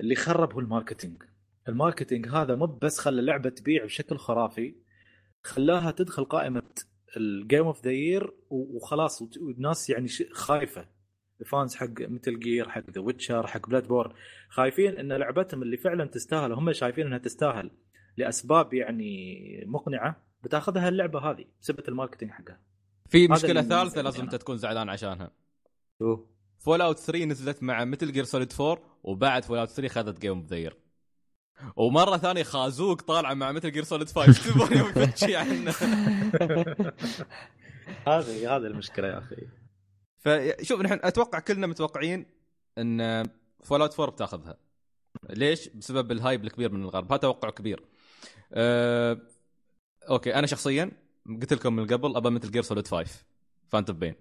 اللي خرب هو ال marketing. ال marketing هذا مو بس خلى اللعبة تبيع بشكل خرافي خلاها تدخل قائمة ال game of the year وخلاص والناس يعني خايفة. ال fans حق Metal Gear حق The Witcher حق Bloodbor خايفين إن لعبتهم اللي فعلا تستاهل هم شايفين إنها تستاهل لأسباب يعني مقنعة بتاخذها اللعبة هذه بسبب ال marketing حقها. في ثالثة يزعلني لازم. انت تكون زعلان عشانها. Fallout 3 نزلت مع Metal Gear Solid 4 وبعد Fallout 3 خذت game of the ومرة ثانية خازوق طالعة مع Metal Gear Solid 5 تبغى يوم يفتك عنه؟ هذه هذه المشكلة يا أخي. فشوف نحن أتوقع كلنا متوقعين إن Fallout 4 بتاخذها. ليش؟ بسبب ال hype الكبير من الغرب. هذا توقع كبير. أه... okay أنا شخصيا قلت لكم من قبل أبى Metal Gear Solid 5 Phantom Pain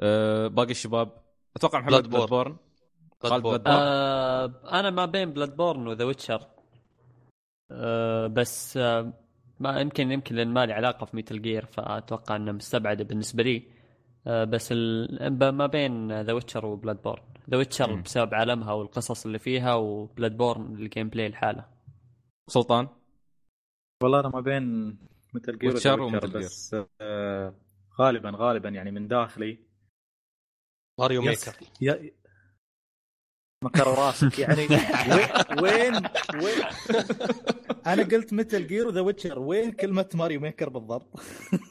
أه... باقي الشباب. أتوقع محمد. Bloodborne خالد Bloodborne. Bloodborne. آه أنا ما بين Bloodborne و The Witcher آه بس آه ما يمكن يمكن لأن ما لي علاقة في Metal Gear فأتوقع انها مستبعدة بالنسبة لي. آه بس ال... ب- ما بين The Witcher و Bloodborne The Witcher. بسبب عالمها والقصص اللي فيها و Bloodborne ال gameplay الحالة. سلطان؟ والله أنا ما بين Metal Gear Witcher و The و Metal بس آه غالبا غالبا يعني من داخلي Mario Maker يا مكر راسك يعني وين وين, وين أنا قلت Metal Gear و The Witcher وين كلمة Mario Maker بالضبط؟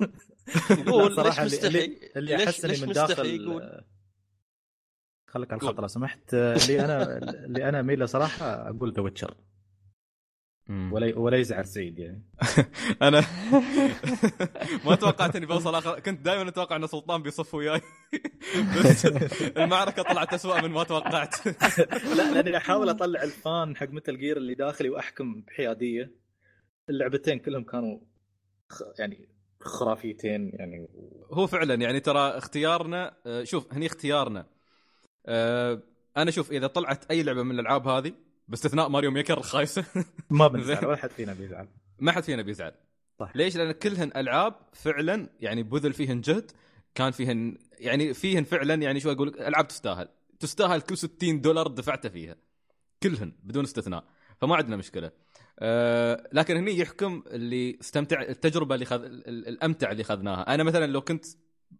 قول لا، ليش صراحة اللي-؟ اللي, اللي ليش- أحس إني ليش من داخل يقول؟ خليك على. الخط لو سمحت اللي أنا اللي أنا أميل له صراحة أقول The Witcher. ولا ولا يزعل سعيد يعني. أنا ما توقعت إني بوصل اخر كنت دائما أتوقع إن سلطان بيصف وياي. بس المعركة طلعت اسوء من ما توقعت. لا لأني أحاول أطلع ال fan حق Metal Gear اللي داخلي وأحكم بحيادية. اللعبتين كلهم كانوا. يعني خرافيتين يعني. هو فعلا يعني ترى اختيارنا آه، شوف هني اختيارنا. آه، أنا شوف إذا طلعت أي لعبة من الألعاب هذه باستثناء ماريو ميكر الخايسة. ما بنزعل. ولا حد فينا بيزعل. ما حد فينا بيزعل. صح. ليش؟ لأن كلهن ألعاب فعلا يعني بذل فيهن جهد كان فيهن يعني فيهن فعلا يعني شو أقول لك، ألعاب تستاهل. تستاهل كل 60 دولار دفعته فيها. كلهن بدون استثناء. فما عندنا مشكلة. أه لكن هني يحكم اللي استمتع التجربة اللي خذ ال- ال- الأمتع اللي خذناها. أنا مثلا لو كنت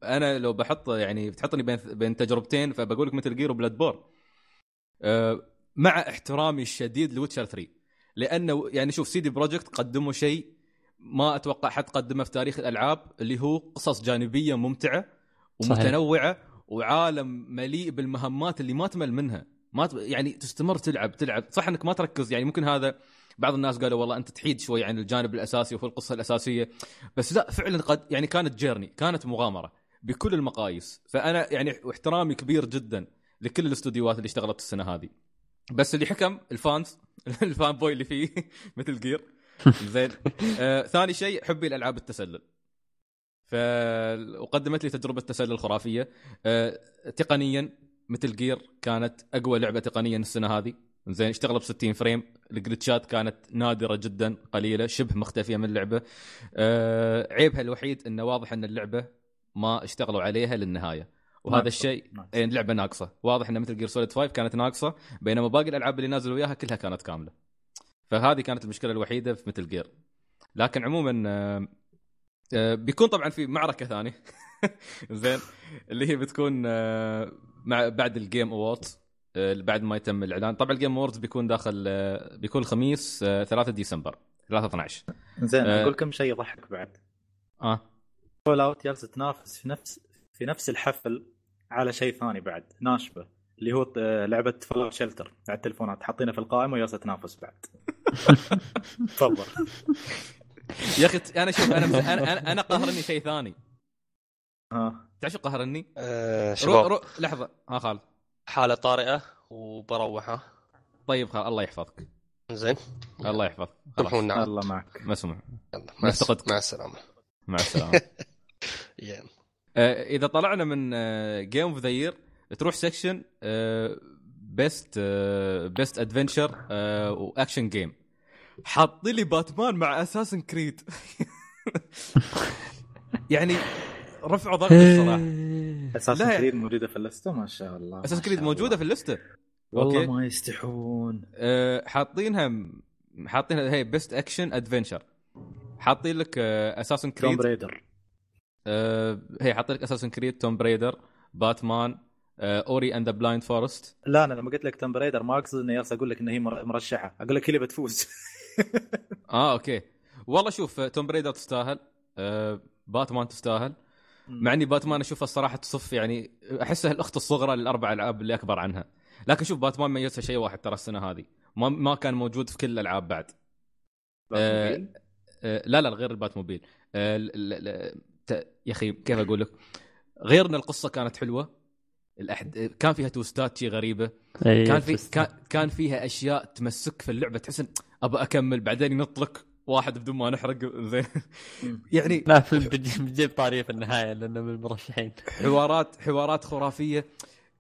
أنا لو بحط يعني بتحطني بين بين تجربتين فبقول لك Metal Gear و Bloodborne أه مع احترامي الشديد ل Witcher 3 لأنه يعني شوف CD Projekt قدموا شيء ما أتوقع حد قدمه في تاريخ الألعاب اللي هو قصص جانبية ممتعة ومتنوعة وعالم مليء بالمهمات اللي ما تمل منها. ما ت... يعني تستمر تلعب تلعب. صح إنك ما تركز يعني ممكن هذا بعض الناس قالوا والله أنت تحيد شوي عن الجانب الأساسي وفي القصة الأساسية. بس لا فعلا قد يعني كانت journey كانت مغامرة بكل المقاييس. فأنا يعني واحترامي كبير جدا لكل الاستوديوهات اللي اشتغلت السنة هذه. بس اللي حكم ال fans ال fanboy اللي فيه Metal Gear. زين. آه، ثاني شيء حبي لألعاب التسلل. ف وقدمت لي تجربة تسلل خرافية. آه، تقنيا Metal Gear كانت أقوى لعبة تقنيا السنة هذه. زين اشتغلت ب 60 frame. الجلتشات كانت نادرة جدا قليلة شبه مختفية من اللعبة. آه، عيبها الوحيد إنه واضح إن اللعبة ما اشتغلوا عليها للنهاية. وهذا ناقصة. الشيء ناقصة. إيه، اللعبه ناقصة. واضح إن Metal Gear Solid 5 كانت ناقصة بينما باقي الألعاب اللي نازلوا وياها كلها كانت كاملة. فهذه كانت المشكلة الوحيدة في Metal Gear لكن عموما آه، آه، بيكون طبعا في معركة ثانية. زين. اللي هي بتكون آه، مع بعد ال Game Awards بعد ما يتم الإعلان. طبعا ال Game Awards بيكون داخل بيكون الخميس آه، 3 ديسمبر 3 12 زين. أقول لكم شيء يضحك بعد. آه. Fallout جالسه تنافس في نفس في نفس الحفل على شيء ثاني بعد ناشفة اللي هو آه، لعبة Fallout Shelter على التلفونات حاطينها في القائمة وجالسه تنافس بعد. تفضل. يا أخي أنا شوف أنا أنا أنا, أنا قهرني شيء ثاني. ها. تعرف شو قهرني؟ آه، شباب. رو لحظة. ها خالد. حالة طارئة وبروحها طيب خالد الله يحفظك. زين. الله يحفظك. سامحونا نعم. الله معك. مسموع يلا، مع السلامة. مع السلامة. يا. آه، إذا طلعنا من Game of the Year تروح section best best adventure و action game حاط لي باتمان مع Assassin's Creed يعني رفعوا ضغط الصراحة. Assassin's لا. Creed موجودة في اللسته ما شاء الله Assassin's Creed موجودة. في اللسته والله okay. ما يستحون. آه، حاطينها حاطينها هي best action adventure حاطين لك Assassin's Tomb Creed آه، هي حاطين لك Assassin's Creed Tomb Raider Batman Ori and the Blind Forest لا أنا لما قلت لك Tomb Raider ما أقصد إني أقول لك ان هي مر- مرشحة. أقول لك هي اللي بتفوز. آه okay. والله شوف آه، Tomb Raider تستاهل. آه، باتمان تستاهل. مع إني باتمان أشوفها الصراحة تصف يعني أحسها الأخت الصغرى للأربع ألعاب اللي أكبر عنها. لكن شوف باتمان ميزها شيء واحد ترى السنة هذه. ما ما كان موجود في كل الألعاب بعد. آه، آه، لا لا غير ال Batmobile. آه، يا أخي كيف أقول لك؟ غير ان القصة كانت حلوة. الأحد... كان فيها توستات شي غريبة. كان في كان, كان فيها أشياء تمسك في اللعبة تحس أبى أكمل بعدين ينط لك واحد بدون ما نحرق. زين. يعني لا في بتجي- بتجيب طارية في النهاية لأنه من المرشحين. حوارات حوارات خرافية.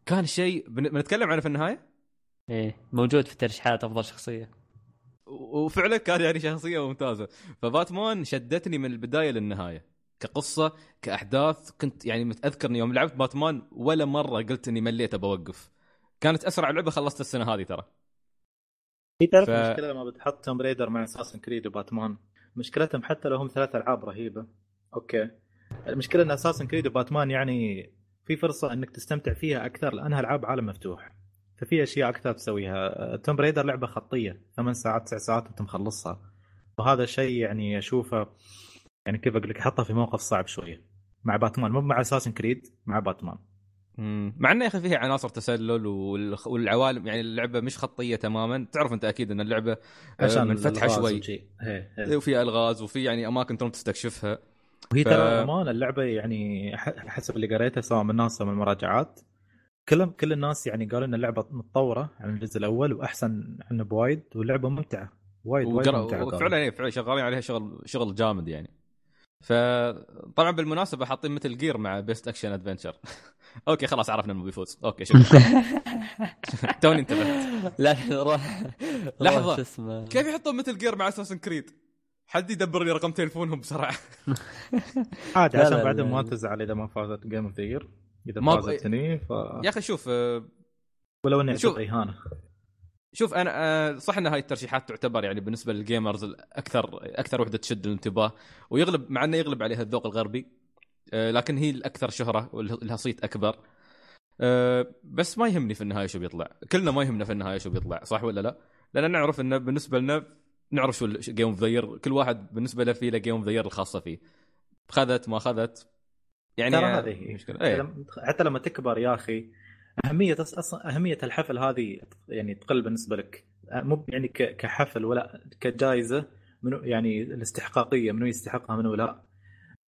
كان شيء بن- بنتكلم عنه في النهاية؟ إيه موجود في الترشيحات أفضل شخصية. وفعلا كان يعني شخصية ممتازة. فباتمان شدتني من البداية للنهاية. كقصة كأحداث. كنت يعني متأذكر اني يوم لعبت باتمان ولا مرة قلت إني مليت بوقف كانت أسرع لعبة خلصت السنة هذه ترى. هي تعرف ف- المشكلة لما بتحط Tomb Raider مع Assassin's Creed و Batman. مشكلتهم حتى لو هم ثلاث ألعاب رهيبة. okay. المشكلة إن Assassin's Creed و Batman يعني في فرصة إنك تستمتع فيها أكثر لأنها ألعاب عالم مفتوح. ففي أشياء أكثر تسويها. Tomb Raider لعبة خطية. ثمان ساعات تسع ساعات انت مخلصها. وهذا شيء يعني أشوفه يعني كيف أقول لك احطها في موقف صعب شوية. مع باتمان مو مع Assassin's Creed مع باتمان. مم. مع إنه يا أخي فيها عناصر تسلل والعوالم يعني اللعبة مش خطية تماما. تعرف أنت أكيد إن اللعبة آه، عشان منفتحه شوي. وفيها ألغاز وفي يعني أماكن تروم تستكشفها. وهي ف- ترى امانه اللعبة يعني ح- حسب اللي قريته سواء من الناس أو من المراجعات. كلهم كل الناس يعني قالوا إن اللعبة متطورة عن الجزء الأول وأحسن عنه بوايد واللعبة ممتعة. وايد وايد ممتعة. وفعلا إيه، فعلا شغالين عليها شغل شغل جامد يعني. فطبعا بالمناسبة حاطين Metal Gear مع best action adventure okay خلاص عرفنا إنه بيفوز okay شكرا. توني انتبهت. لا روح اسمه. كيف يحطون Metal Gear مع Assassin's Creed؟ حد يدبر لي رقم تليفونهم بسرعة. عادي عشان بعدين. ما تزعل إذا ما فازت Game of the إذا ما فازت هني ف يا أخي شوف آه، ولو إني شوف. اعتبر اهانه شوف أنا آه، صح إن هاي الترشيحات تعتبر يعني بالنسبة لل gamers الأكثر أكثر وحدة تشد الانتباه ويغلب مع إنه يغلب عليها الذوق الغربي آه، لكن هي الأكثر شهرة ولها صيت أكبر. آه، بس ما يهمني في النهايه شو بيطلع. كلنا ما يهمنا في النهايه شو بيطلع صح ولا لا؟ لأن نعرف انه بالنسبة لنا نعرف شو Game of the كل واحد بالنسبة له في له Game of the الخاصة فيه. خذت ما خذت يعني ترى هذه. مشكلة. لما- حتى لما تكبر يا أخي أهمية أصلا أهمية الحفل هذه يعني تقل بالنسبة لك. مو يعني كحفل ولا كجائزه منو يعني الاستحقاقية منو يستحقها منو لا.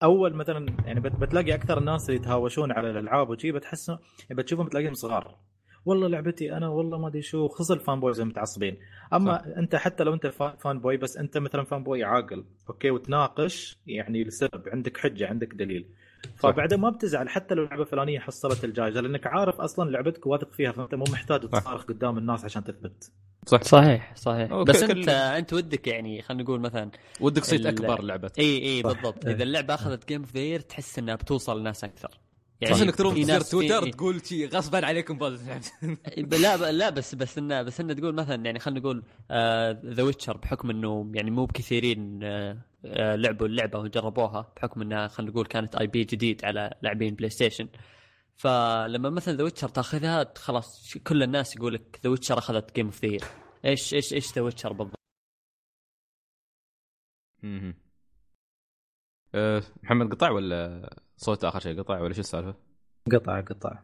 أول مثلا يعني بت- بتلاقي أكثر الناس اللي يتهاوشون على الألعاب وشي بتحس يعني بتشوفهم بتلاقيهم صغار. والله لعبتي أنا والله ما أدري شو خصوصا ال fanboys المتعصبين. أما صح. أنت حتى لو أنت fan- fanboy بس أنت مثلا fanboy عاقل okay وتناقش يعني لسبب عندك حجة عندك دليل. فبعدين ما بتزعل حتى لو اللعبه الفلانيه حصلت الجائزة لأنك عارف أصلا لعبتك واثق فيها فأنت مو محتاج تصارخ قدام الناس عشان تثبت. صح. صحيح صحيح. okay، بس كل- انت أنت ودك يعني خلينا نقول مثلا ودك صيت ال- أكبر لعبة. إي إي بالضبط. إيه. إذا اللعبة أخذت Game of the تحس إنها بتوصل لناس أكثر. صح إنك تروح في تصير ناس- تويتر في- تقول شي غصبا عليكم لا ب- لا بس بس انه بس إنه تقول مثلا يعني خلينا نقول The Witcher بحكم إنه يعني مو بكثيرين آه، آه، لعبوا اللعبة وجربوها بحكم إنها خلينا نقول كانت IP جديد على لاعبين PlayStation فلما مثلا The Witcher تاخذها خلاص كل الناس يقول لك The Witcher أخذت Game of the إيش إيش إيش The Witcher بالضبط. أه، محمد قطع ولا صوت آخر شيء؟ قطع ولا شو السالفة؟ قطع قطع.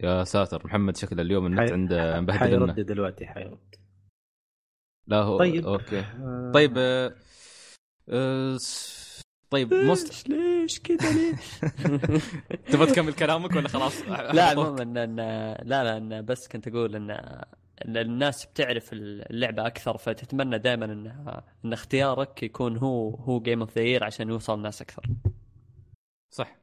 يا ساتر محمد شكله اليوم النت حي- عنده مبهدل حيرد دلوقتي حيرد. لا هو طيب. أوكي. آه، طيب أه، طيب most ليش كذا ليش؟ تبغى تكمل كلامك ولا خلاص؟ لا المهم ان إن- لا لا إن بس كنت أقول ان إن الناس بتعرف اللعبة أكثر فتتمنى دائما ان إن اختيارك يكون هو هو game of the عشان يوصل الناس أكثر صح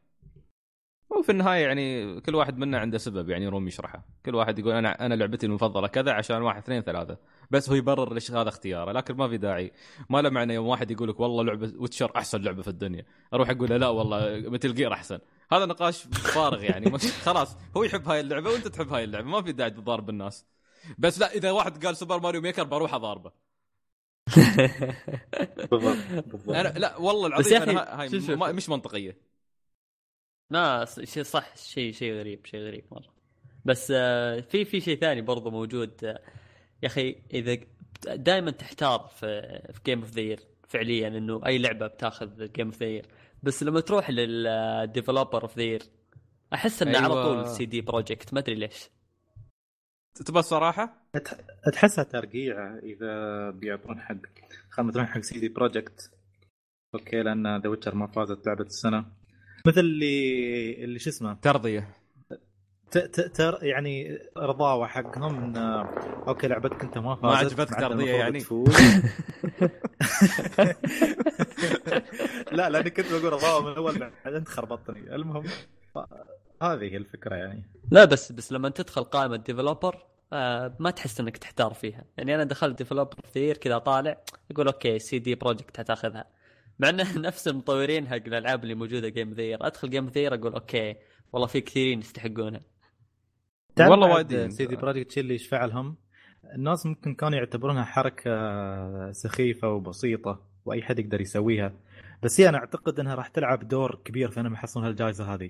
وفي النهاية يعني كل واحد منا عنده سبب يعني روم يشرحه. كل واحد يقول أنا أنا لعبتي المفضلة كذا عشان واحد اثنين ثلاثة. بس هو يبرر ليش هذا اختياره. لكن ما في داعي. ما له معنى يوم واحد يقول لك والله لعبة Witcher أحسن لعبة في الدنيا. أروح أقول له لا والله Metal Gear أحسن. هذا نقاش فارغ يعني. خلاص هو يحب هاي اللعبة وأنت تحب هاي اللعبة. ما في داعي تضارب الناس. بس لا إذا واحد قال Super Mario Maker بروح أضاربه. بالضبط بالضبط. أنا لا والله العظيم أنا هاي مش منطقية. لا شيء صح شيء شيء غريب شيء غريب مرة. بس آه، في في شيء ثاني برضو موجود آه، يا أخي إذا دائما تحتار في في game of the فعليا إنه أي لعبة بتاخذ game of the بس لما تروح لل developer of the أحس إنه أيوة. على طول CD Projekt ما أدري ليش. تبى الصراحه تحسها ترقيع إذا بيعطون حق خلينا نروح حق CD Projekt أوكي لأن The Witcher ما فازت لعبة السنة. مثل اللي اللي شو اسمه؟ ترضية. ت- ت- تر يعني رضاوة حقهم إن أوكي لعبتك أنت ما فازت ما عجبتك المفروض يعني؟ لا لأني كنت بقول رضاوة من اول بعدين أنت خربطتني. المهم ف- هذه هي الفكرة يعني. لا بس بس لما تدخل قائمة developer آه ما تحس إنك تحتار فيها. يعني أنا دخلت developer كثير كذا طالع يقول أوكي CD Projekt هتاخذها. مع إنه نفس المطورين حق الألعاب اللي موجودة game of the year أدخل game of the year أقول أوكي والله في كثيرين يستحقونها تعرف والله بعد وايدين. CD Projekt اللي يشفع لهم. الناس ممكن كانوا يعتبرونها حركة سخيفة وبسيطة وأي حد يقدر يسويها. بس هي أنا أعتقد إنها راح تلعب دور كبير في أنهم يحصلون هالجائزه هذه.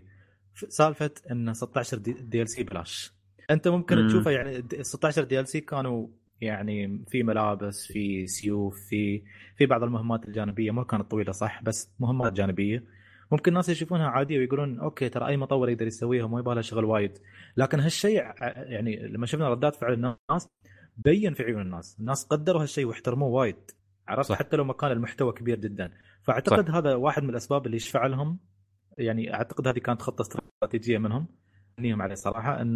سالفة إن 16 D, DLC بلاش. أنت ممكن مم. تشوفه يعني د- 16 DLC كانوا يعني في ملابس في سيوف في في بعض المهمات الجانبية. ما كانت طويلة صح؟ بس مهمات جانبية. ممكن الناس يشوفونها عادية ويقولون أوكي ترى أي مطور يقدر يسويها وما يبغى لها شغل وايد. لكن هالشيء يعني لما شفنا ردات فعل الناس بين في عيون الناس. الناس قدروا هالشيء واحترموه وايد. عرفت. صح. حتى لو ما كان المحتوى كبير جدا. فأعتقد صح. هذا واحد من الأسباب اللي يشفع لهم. يعني أعتقد هذه كانت خطة استراتيجية منهم. نيهم عليه صراحة إن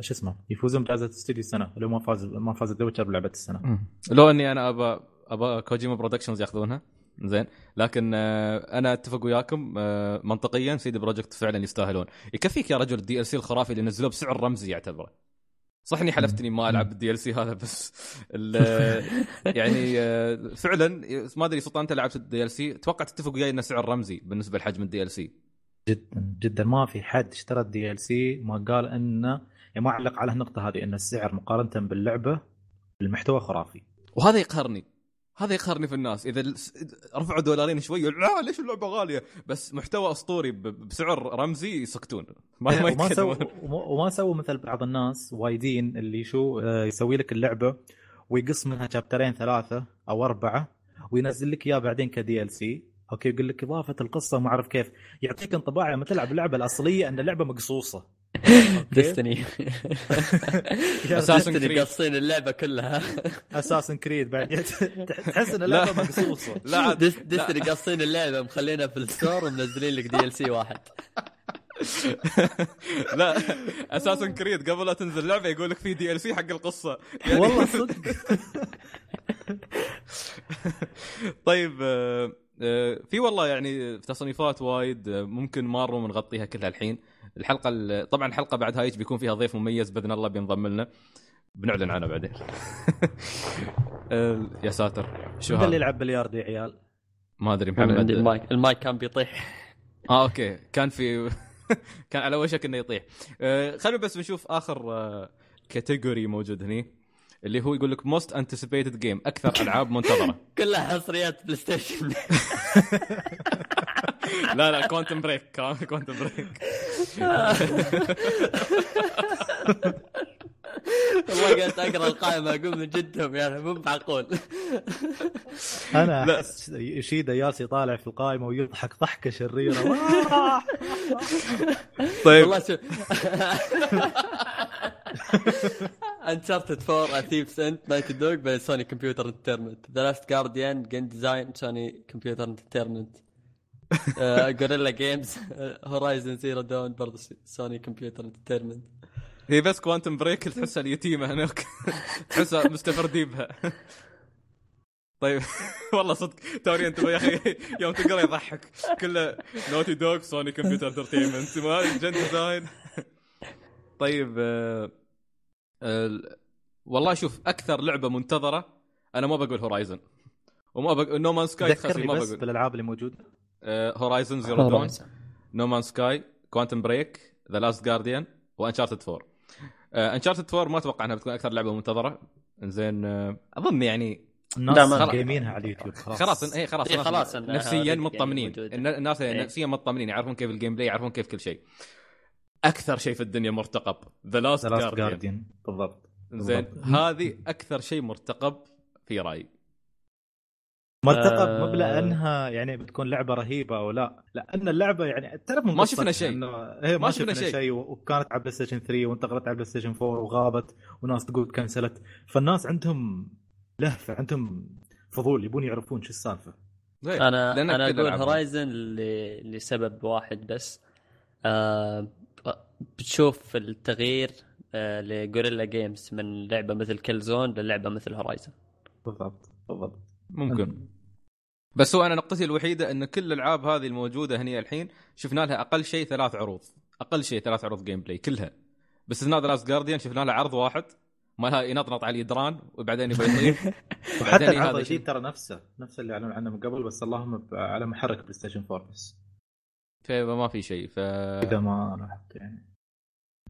شو اسمه يفوزون بجائزه استوديو السنة لو ما فاز ما فاز The Witcher بلعبة السنة. لو إني أنا ابى ابى Kojima Productions ياخذونها زين. لكن آه، أنا أتفق وياكم آه، منطقيا CD Projekt فعلا يستاهلون. يكفيك يا رجل ال DLC الخرافي اللي نزلوه بسعر رمزي يعتبره صح إني حلفت إني ما ألعب ال DLC هذا بس ال- يعني آه، فعلا ما أدري سلطان أنت لعبت ال DLC أتوقع تتفق وياي إنه سعر رمزي بالنسبة لحجم ال DLC جدا جدا ما في حد اشترى ال DLC ما قال انه يعني ما علق على النقطة هذه إن السعر مقارنة باللعبة المحتوى خرافي. وهذا يقهرني. هذا يقهرني في الناس. إذا رفعوا دولارين شوي لا ليش اللعبة غالية؟ بس محتوى أسطوري بسعر رمزي يسكتون. ما ما وما سووا وما سووا مثل بعض الناس وايدين اللي شو آه، يسوي لك اللعبة ويقص منها chapter ين ثلاثة أو أربعة وينزل لك إياه بعدين ك DLC أوكي يقول لك إضافة القصة ما أعرف كيف. يعطيك انطباع لما تلعب اللعبة الأصلية أن اللعبة مقصوصة. Destiny Assassin's Creed. قاصين اللعبة كلها. Assassin's Creed بعد. تحس إن اللعبة. مقصوصة. لا Destiny قاصين اللعبة مخلينها في ال store ومنزلين لك DLC واحد. لا Assassin's Creed قبل لا تنزل اللعبه يقول لك في DLC حق القصة. يعني والله صدق. طيب آه، في والله يعني تصنيفات وايد آه، ممكن ما نروم نغطيها كلها الحين. الحلقة ال- طبعا الحلقة بعد هايج بيكون فيها ضيف مميز بإذن الله بينضم لنا. بنعلن عنه بعدين. آه، يا ساتر. شو من اللي هذا يلعب بلياردو يا عيال؟ ما أدري محمد. ال mic ال mic كان بيطيح. آه أوكي. كان في كان على وشك إنه يطيح. آه خلينا بس نشوف آخر آه category موجود هني. اللي هو يقول لك most anticipated game أكثر ألعاب منتظرة. كلها حصريات PlayStation لا لا Quantum Break Quantum Break والله قاعد أقرأ القائمة أقول من جدهم يعني مو معقول. أنا يوشيدا ياسي طالع في القائمة ويضحك ضحكة شريرة. طيب. والله شوف Uncharted 4 Thief's End Naughty Dog by Sony Computer Entertainment The Last Guardian genDesign Sony Computer Entertainment Guerrilla Games Horizon Zero Dawn برضه Sony Computer Entertainment هي بس Quantum Break تحسها اليتيمه هناك. تحسها مستفردين بها. طيب والله صدق. توني انت يا أخي يوم تقرأ يضحك. كله Naughty Dog Sony Computer Entertainment genDESIGN طيب آه والله شوف أكثر لعبة منتظرة أنا ما بقول Horizon وما بقول No Man's Sky ذكرني ما بس بقول. بالألعاب اللي موجودة. Horizon Zero Dawn No Man's Sky Quantum Break The Last Guardian و Uncharted 4 Uncharted 4 ما أتوقع إنها بتكون أكثر لعبة منتظرة. زين آه، أظن يعني الناس جايمينها على اليوتيوب خلاص. خلاص اي خلاص إيه، الناس خلاص إنها نفسيا مطمنين. يعني. الن- الناس إيه. نفسيا مطمنين يعرفون كيف ال gameplay يعرفون كيف كل شيء. أكثر شيء في الدنيا مرتقب The Last The Last Guardian بالضبط زين. هذه أكثر شيء مرتقب في رأيي مرتقب آه. مو لانها يعني بتكون لعبة رهيبة أو لا لأن اللعبة يعني تعرف ما شفنا شيء. إنه هي ما, ما شفنا, شيء. شيء و- وكانت على PlayStation 3 وانتقلت على PlayStation 4 وغابت وناس تقول كنسلت فالناس عندهم لهفة عندهم فضول يبون يعرفون شو السالفة إيه، أنا أنا أقول. Horizon لسبب واحد بس آه بتشوف التغيير آه ل Guerrilla Games من لعبة مثل Killzone للعبة مثل Horizon بالضبط بالضبط. ممكن. بس هو أنا نقطتي الوحيدة إن كل الألعاب هذه الموجودة هني الحين شفنا لها أقل شيء ثلاث عروض. أقل شيء ثلاث عروض gameplay كلها. باستثناء The Last Guardian شفنا لها عرض واحد. مالها ينطنط على اليدران وبعدين يبغى يطير. وحتى العرض هذا الجديد شيء. ترى نفسه نفسه اللي أعلنوا عنه من قبل بس اللهم على محرك PlayStation 4 بس فما في شيء ف إذا ما لاحظت يعني.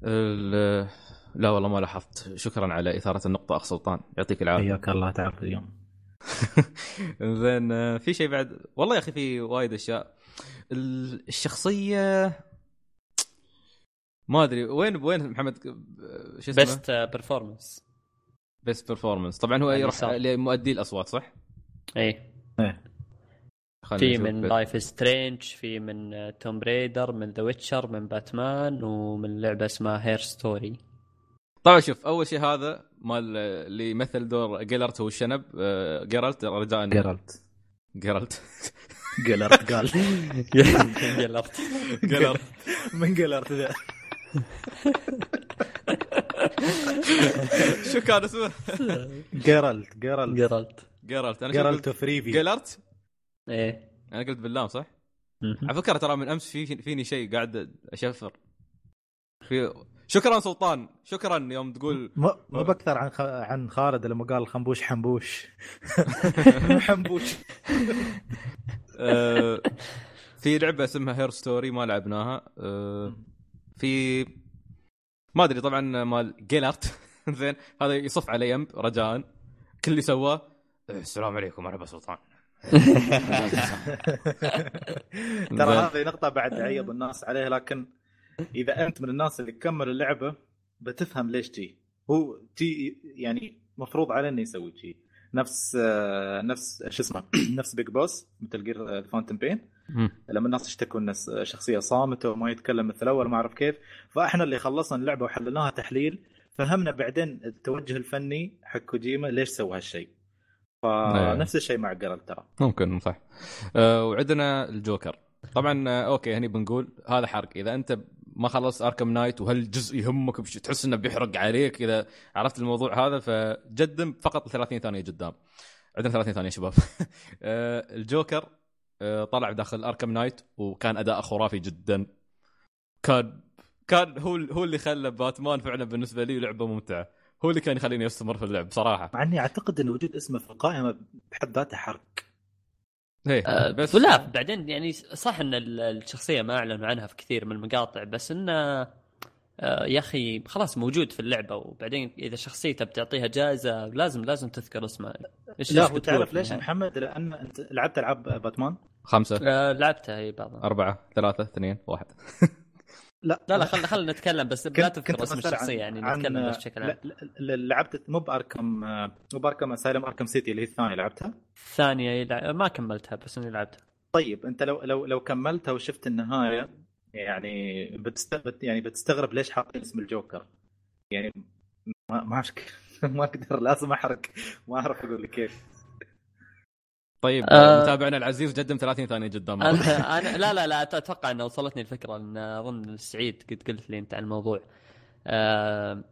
لا والله ما لاحظت. شكرا على إثارة النقطة أخ سلطان. يعطيك العافية. حياك الله تعرف اليوم. زين آه، في شيء بعد؟ والله يا أخي في وايد أشياء. ال- الشخصية ما أدري. وين وين محمد؟ شو اسمه؟ best performance best performance طبعا هو يروح اليسار. لمؤدي الأصوات صح؟ اي خلينا في من Life Strange في من Tomb Raider من The Witcher من باتمان ومن لعبة اسمها Her Story طبعا شوف أول شيء هذا مال اللي يمثل دور جيرالت هو الشنب. آه، جيرالت رجاء جيرالت جيرالت جيلرت قال. جلرت جيلرت من جيلرت ذا؟ شو كان اسمه؟ جيرالت جيرالت جلرت جيرالت أنا جيرالت؟ اوف ريفي جيلرت إيه. أنا قلت باللام صح؟ على فكرة ترى من أمس في فيني شيء قاعد أشفر. في شكرا سلطان شكرا يوم تقول مو مو باكثر عن خ... عن خالد لما قال خنبوش حنبوش. حنبوش. آه، في لعبة اسمها هير ستوري ما لعبناها. آه، في ما أدري طبعا مال جيلارت زين هذا يصف على يمب رجاء كل اللي سواه. "إيه، السلام عليكم أنا سلطان. ترى هذه نقطة بعد عيب الناس عليها لكن إذا أنت من الناس اللي كمل اللعبة بتفهم ليش تي هو تي يعني مفروض عليه إنه يسوي شيء نفس آه، نفس شو اسمه نفس Big Boss Metal Gear Phantom Pain. لما الناس يشتكوا ان شخصية صامتة وما يتكلم مثل الأول ما أعرف كيف. فإحنا اللي خلصنا اللعبة وحللناها تحليل فهمنا بعدين التوجه الفني حق كوجيما ليش سوى هالشيء. فنفس الشيء مع جيرالت ترى. ممكن صح. آه، وعندنا الجوكر. طبعا آه، okay هني بنقول هذا حرق. إذا أنت ما خلصت Arkham Knight وهالجزء يهمك بش تحس إنه بيحرق عليك إذا عرفت الموضوع هذا فجدم فقط 30 ثانية قدام. عندنا 30 ثانية شباب. آه، الجوكر آه، طلع داخل Arkham Knight وكان أداء خرافي جدا. كان كان هو هو اللي خلى باتمان فعلا بالنسبة لي لعبة ممتعة. هو اللي كان يخليني أستمر في اللعب بصراحة. مع إني أعتقد إن وجود اسمه في القائمة بحد ذاته حرق. هي آه، بس لا بعدين يعني صح إن ال- الشخصية ما اعلنوا عنها في كثير من المقاطع بس إنه آه، يا أخي خلاص موجود في اللعبة وبعدين إذا شخصيته بتعطيها جائزة لازم لازم تذكر اسمه. إيش لا هو تعرف ليش النهاية؟ محمد؟ لأن أنت لعبت ألعاب باتمان؟ خمسة. آه، لعبتها هي بعضها. أربعة ثلاثة اثنين واحد. لا. لا لا خلينا خلينا نتكلم بس لا تذكر اسم الشخصية يعني نتكلم بس بشكل عام. لعبت مو باركم مو باركم اسايلم اركم سيتي اللي هي الثانية لعبتها؟ الثانية يلع- ما كملتها بس إني لعبتها. طيب أنت لو لو لو كملتها وشفت النهاية يعني بتست... بت- يعني بتستغرب ليش حاطين اسم الجوكر. يعني ما ما ما أقدر لازم احرق ما أعرف أقول لك كيف طيب آه. متابعنا العزيز جدم 30 ثانية قدام أنا أنا لا لا لا أتوقع انه وصلتني الفكرة لأن أظن سعيد قد قلت لي أنت عن الموضوع آه،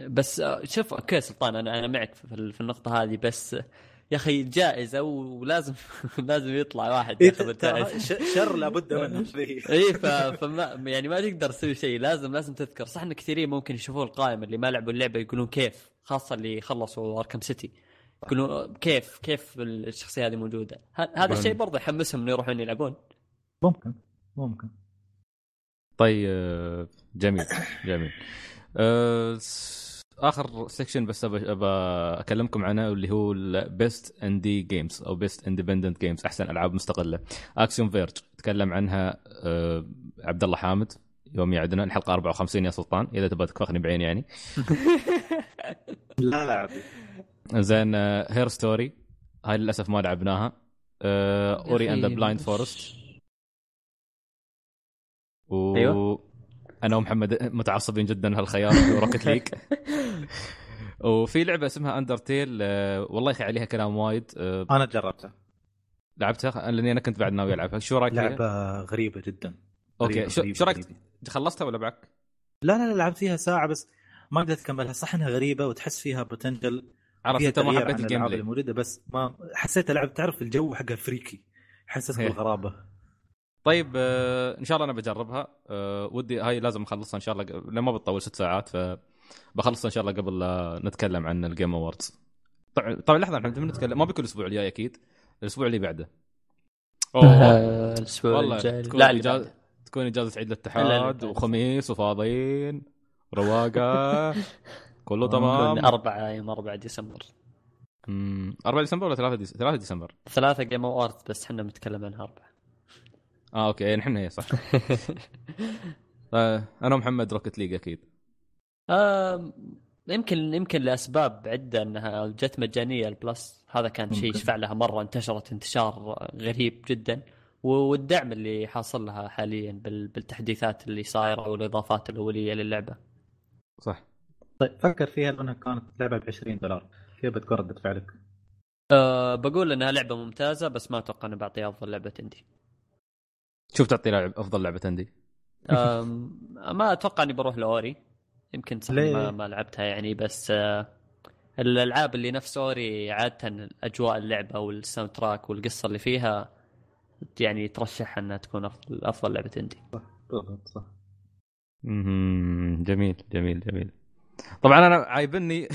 بس آه، شوف أوكي سلطان أنا أنا معك في ال- في النقطة هذه بس يا أخي جائزة ولازم لازم يطلع واحد ياخذ الجائزه شر لابد منه. اي ف... فما يعني ما تقدر تسوي شيء لازم لازم تذكر صح إن كثيرين ممكن يشوفون القائمه اللي ما لعبوا اللعبة يقولون كيف خاصة اللي خلصوا اركم سيتي يقولون كيف كيف الشخصية هذه موجودة. ه- هذا الشيء برضه يحمسهم إنه يروحون يلعبون. ممكن ممكن. طيب جميل جميل. أه آخر section بس ابى أكلمكم عنه اللي هو ال best indie games أو best independent games أحسن ألعاب مستقلة. Axiom Verge تكلم عنها أه عبد الله حامد. يوم يعدنا الحلقة 54 يا سلطان إذا تبغى تكفخني بعين يعني. لا لا عبي. زين هير ستوري هاي للأسف ما لعبناها. Ori and the Blind Forest و أيوة. أنا ومحمد متعصبين جدا هالخيار Rocket League وفي لعبة اسمها Undertale والله يا أخي عليها كلام وايد. آه، أنا جربتها. لعبتها؟ لأني أنا كنت بعد ناوي ألعبها. شو رأيك فيها؟ لعبة غريبة جدا. okay غريبة، شو غريبة، شو رأيك. خلصتها ولا بعك؟ لا لا لا لعبت فيها ساعة بس ما قدرت أكملها. صح إنها غريبة وتحس فيها potential عرفت ما حبيت ال gameplay الموجودة بس ما حسيت اللعب تعرف الجو حقها freaky حسسك هي. بالغرابة. طيب آه، إن شاء الله أنا بجربها. آه، ودي هاي لازم أخلصها إن شاء الله ق- لأن ما بتطول ست ساعات ف بخلصها إن شاء الله قبل لا نتكلم عن ال Game Awards طبعا طبعا لحظة إحنا بنتكلم ما بيكون الأسبوع الجاي أكيد الأسبوع اللي بعده. أوه. آه، الأسبوع والله الجاي. تكون لا إجازة. تكون إجازة عيد لا، الاتحاد لا. وخميس وفاضيين رواقة. كله تمام. يكون أربعة يوم 4 ديسمبر. أمم، 4 ديسمبر ولا 3 ديسمبر 3 ديسمبر؟ ثلاثة Game Awards بس إحنا بنتكلم عنها أربعة. آه okay. نحن هي صح. آه، أنا ومحمد Rocket League أكيد. آه يمكن يمكن لأسباب عدة إنها جت مجانية. ال Plus هذا كان شيء. يشفع لها مرة انتشرت انتشار غريب جدا. والدعم اللي حاصل لها حاليا بال- بالتحديثات اللي صايرة والإضافات الأولية للعبة. صح. طيب فكر فيها لو انها كانت لعبة ب 20 دولار. كيف بتكون ردة فعلك؟ أه بقول إنها لعبة ممتازة بس ما أتوقع اني بعطيها أفضل لعبة عندي. شوف تعطي لعب أفضل لعبة عندي. أم، ما أتوقع إني بروح ل Ori. يمكن صح؟ ما, ما لعبتها يعني بس آه، الألعاب اللي نفس Ori عادة أجواء اللعبة وال soundtrack والقصة اللي فيها يعني ترشح إنها تكون افضل أفضل لعبة عندي. بالضبط صح. جميل جميل جميل. طبعا أنا عايبني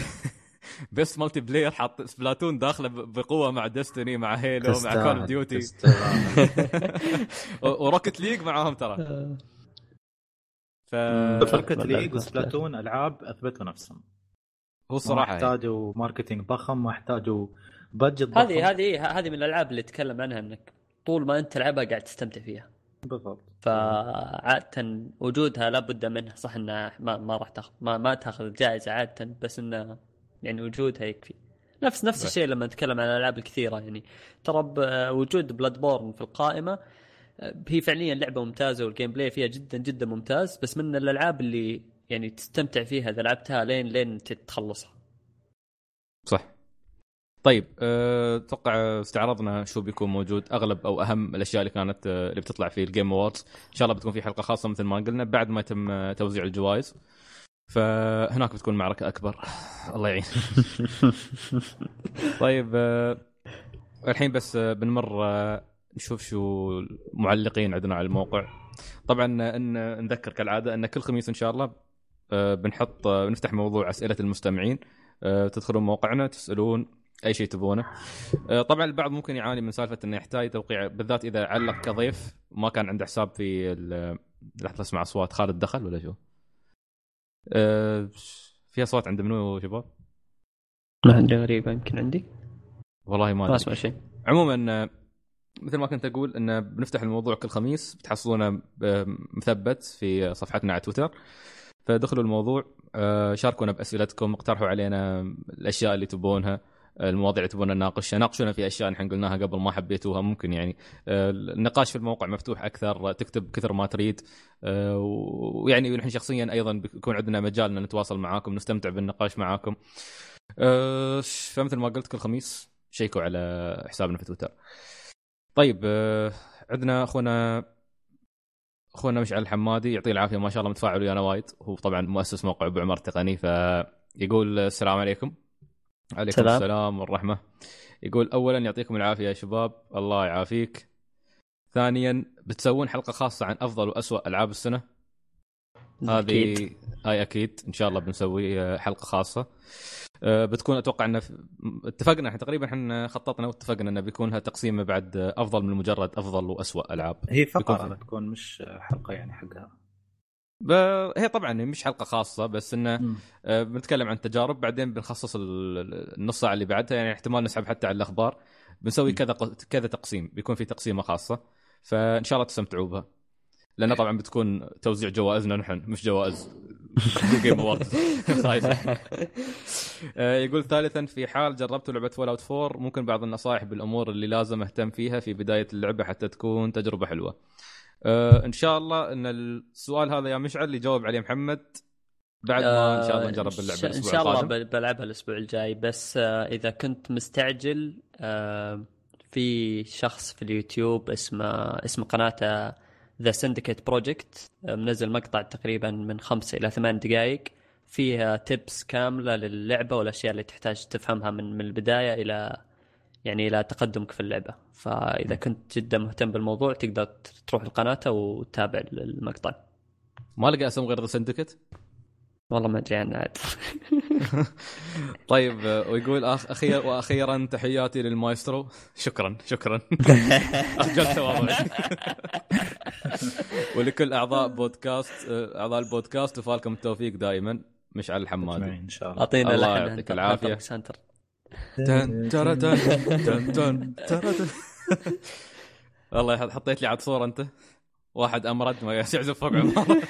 بس multiplayer حاط Splatoon داخلة ب- بقوة مع Destiny مع Halo مع Call of Duty و Rocket League معاهم ترى. ف Rocket League لا، و Splatoon ألعاب اثبتوا نفسهم. هو ما الصراحة يعني. احتاجوا marketing ضخم ما احتاجوا budget ضخم. هذه هذه هذه من الألعاب اللي تتكلم عنها إنك طول ما أنت تلعبها قاعد تستمتع فيها. بالضبط. فعادة وجودها لابد منها صح انها ما, ما راح تاخذ ما, ما تاخذ جائزة عادة بس إنه يعني وجودها يكفي. نفس نفس. الشيء لما نتكلم عن الألعاب الكثيرة يعني. ترى وجود Bloodborne في القائمة هي فعليا لعبة ممتازة وال gameplay فيها جدا جدا ممتاز بس من الألعاب اللي يعني تستمتع فيها إذا لعبتها لين لين تتخلصها. صح. طيب أه، أتوقع استعرضنا شو بيكون موجود أغلب أو أهم الأشياء اللي كانت أه، اللي بتطلع في ال Game Awards إن شاء الله بتكون في حلقة خاصة مثل ما قلنا بعد ما يتم أه، توزيع الجوائز. فهناك بتكون معركة أكبر. الله يعين. طيب أه، الحين بس أه، بنمر أه، نشوف شو المعلقين عندنا على الموقع. طبعا أه، إن نذكر كالعادة إن كل خميس إن شاء الله أه، بنحط أه، بنفتح موضوع أسئلة المستمعين. أه، تدخلون موقعنا تسألون أي شيء تبونه أه، طبعا البعض ممكن يعاني من سالفة إنه يحتاج توقيع بالذات إذا علق كضيف ما كان عنده حساب في لحظه اسمع أصوات خالد دخل ولا شو؟ أه، في أصوات عند منو شباب؟ ما عندي غريبة يمكن عندي والله ما ما. اسمع شيء عموما آه، مثل ما كنت أقول إن بنفتح الموضوع كل خميس بتحصلونه آه، مثبت في صفحتنا على تويتر فدخلوا الموضوع آه، شاركونا بأسئلتكم اقترحوا علينا الأشياء اللي تبونها المواضيع اللي تبون نناقشها. ناقشونا في أشياء نحن قلناها قبل ما حبيتوها ممكن يعني آه، النقاش في الموقع مفتوح أكثر تكتب كثر ما تريد. آه، ويعني نحن شخصيا أيضا بيكون عندنا مجال إن نتواصل معاكم نستمتع بالنقاش معاكم. آه، فمثل ما قلت كل خميس شيكوا على حسابنا في تويتر. طيب عندنا أخونا أخونا مشعل الحمادي يعطيه العافية ما شاء الله متفاعل ويانا وايد. هو طبعا مؤسس موقع أبو عمر التقني فيقول السلام عليكم. عليكم سلام. السلام والرحمة. يقول اولا يعطيكم العافية يا شباب. الله يعافيك. ثانيا بتسوون حلقة خاصة عن أفضل وأسوأ ألعاب السنة؟ هذه. هاي أكيد. إن شاء الله بنسوي آه، حلقة خاصة. آه، بتكون أتوقع انه اتفقنا إحنا تقريبا إحنا خططنا واتفقنا إنه بيكونها تقسيمه بعد آه، أفضل من مجرد أفضل وأسوأ ألعاب. هي بيكون فقرة في- بتكون مش حلقة يعني حقها. ب... هي طبعا مش حلقة خاصة بس إنه. آه، بنتكلم عن تجارب بعدين بنخصص ال- النص ساعة اللي بعدها. يعني احتمال نسحب حتى على الأخبار. بنسوي. كذا كذا تقسيم بيكون في تقسيمة خاصة. فإن شاء الله تستمتعوا بها لأن طبعا بتكون توزيع جوائزنا نحن مش جوائز. Game Awards آه، يقول ثالثا في حال جربتوا لعبة Fallout 4 ممكن بعض النصائح بالأمور اللي لازم أهتم فيها في بداية اللعبة حتى تكون تجربة حلوة. آه، إن شاء الله إن السؤال هذا يا مشعل يجاوب عليه محمد بعد ما إن شاء الله نجرب اللعبة إن الأسبوع شاء الله القادم. بلعبها الأسبوع الجاي بس آه، إذا كنت مستعجل آه، في شخص في اليوتيوب اسمه اسم قناته The Syndicate Project منزل مقطع تقريبا من خمسة إلى ثمان دقائق فيها tips كاملة للعبة والأشياء اللي تحتاج تفهمها من من البداية إلى يعني إلى تقدمك في اللعبة. فإذا كنت جدا مهتم بالموضوع تقدر تروح لقناته وتتابع المقطع. ما لقى اسم غير The Syndicate والله ما أدري عنه عاد. طيب ويقول أخ أخيرا وأخيرا تحياتي للمايسترو. شكرا شكرا. اخجلت والله ولكل أعضاء بودكاست أعضاء البودكاست وفالكم التوفيق دائما. مشعل الحمادي. إن شاء الله. أعطينا الله يعطيك العافية. تن ترى تن تن تن ترى تن. والله حطيت لي عاد صورة أنت. واحد أمرد ما يعزف فوق عماره.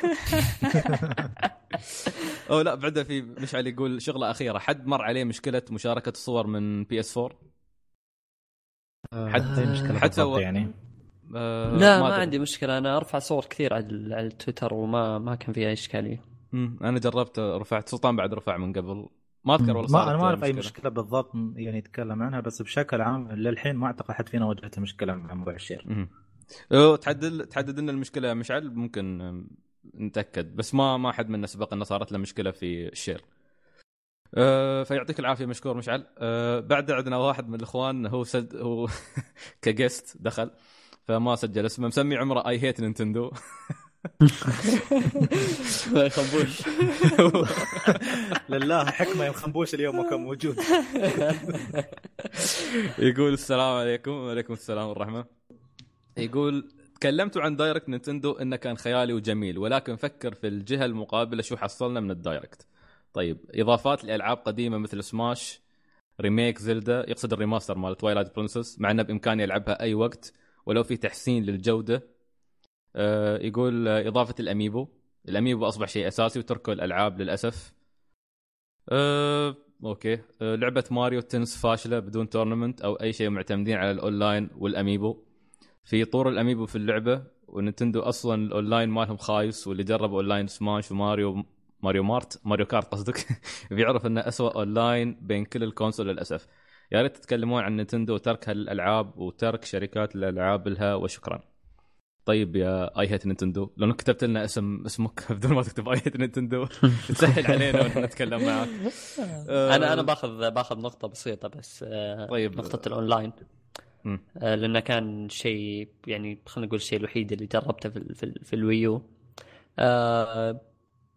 أو لا بعدها في مشعل يقول شغلة أخيرة. حد مر عليه مشكلة مشاركة الصور من بي إس 4 حتى حد- مشكلة حتى و- يعني. آه لا ما, أدري. عندي مشكلة. أنا أرفع صور كثير على على التويتر وما ما كان فيها إشكالية. أنا جربت رفعت سلطان بعد رفع من قبل. ما أذكر والله ما أنا ما أعرف أي مشكلة. مشكلة بالضبط يعني يتكلم عنها بس بشكل عام للحين ما أعتقد حد فينا واجهته مشكلة مع موضوع ال share. تحدد تحدد لنا المشكلة مشعل؟ ممكن نتأكد بس ما ما حد منا سبق انه صارت له مشكلة في ال share. أه فيعطيك العافية مشكور مشعل. أه بعد عندنا واحد من الإخوان هو سد هو ك guest دخل فما سجل اسمه مسمي عمره I hate Nintendo ما يخبوش لله حكمة يا خنبوش اليوم ما كان موجود يقول السلام عليكم وعليكم السلام والرحمه يقول تكلمتوا عن Direct نينتندو إنه كان خيالي وجميل ولكن فكر في الجهة المقابلة شو حصلنا من ال Direct. طيب إضافات لألعاب قديمة مثل Smash remake Zelda يقصد ال remaster مال Twilight Princess مع إنه بإمكاني ألعبها أي وقت ولو في تحسين للجودة. يقول آه، إضافة ال amiibo. ال amiibo أصبح شيء أساسي وتركوا الألعاب للأسف. آه، okay. آه، لعبة Mario Tennis فاشلة بدون tournament أو أي شيء معتمدين على ال online وال amiibo. في طور ال amiibo في اللعبة ونينتندو أصلا الأونلاين مالهم خايس واللي جرب online Smash و Mario Mario Mart Mario Kart قصدك بيعرف إنه اسوء أونلاين بين كل ال console للأسف. يا ريت تتكلمون عن نينتندو وترك هالألعاب وترك شركات الألعاب لها وشكرا. طيب يا I hate Nintendo لو انك كتبت لنا اسم اسمك بدون ما تكتب I hate Nintendo. تسهل علينا ونحن نتكلم معك. أنا أنا باخذ باخذ نقطة بسيطة بس آه، طيب. نقطة الأونلاين. آه، لأنه كان شيء يعني خلينا نقول الشيء الوحيد اللي جربته في ال- في, ال- في ال Wii U. آه،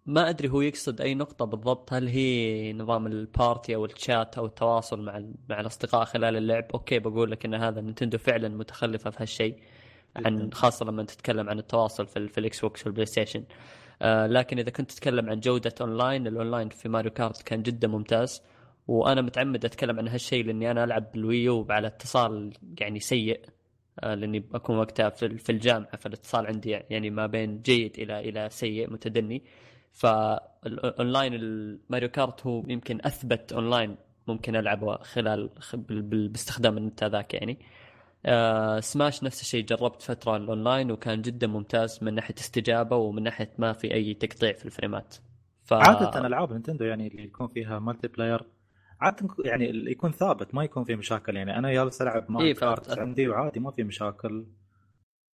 ما أدري هو يقصد أي نقطة بالضبط. هل هي نظام ال party أو الشات أو التواصل مع مع الأصدقاء خلال اللعب؟ okay بقول لك إن هذا نينتندو فعلا متخلفة في هالشيء. عن خاصة لما تتكلم عن التواصل في, في ال Xbox وال PlayStation. آه لكن إذا كنت تتكلم عن جودة online ال online في Mario Kart كان جدا ممتاز. وأنا متعمد أتكلم عن هالشيء لأني أنا ألعب بال Wii U على اتصال يعني سيء. آه لأني أكون وقتها في في الجامعة فالاتصال عندي يعني ما بين جيد إلى إلى سيء متدني. فال online ال Mario Kart هو يمكن أثبت أونلاين ممكن ألعبه خلال باستخدام النت هذاك يعني. آه سماش نفس الشيء جربت فترة الأونلاين وكان جدا ممتاز من ناحية استجابة ومن ناحية ما في أي تقطيع في الفريمات. ف... عادة ألعاب نينتندو يعني اللي يكون فيها multiplayer عادة يعني يكون ثابت ما يكون فيه مشاكل يعني. أنا جالس ألعب ماريو إيه، Kart. عندي وعادي ما في مشاكل.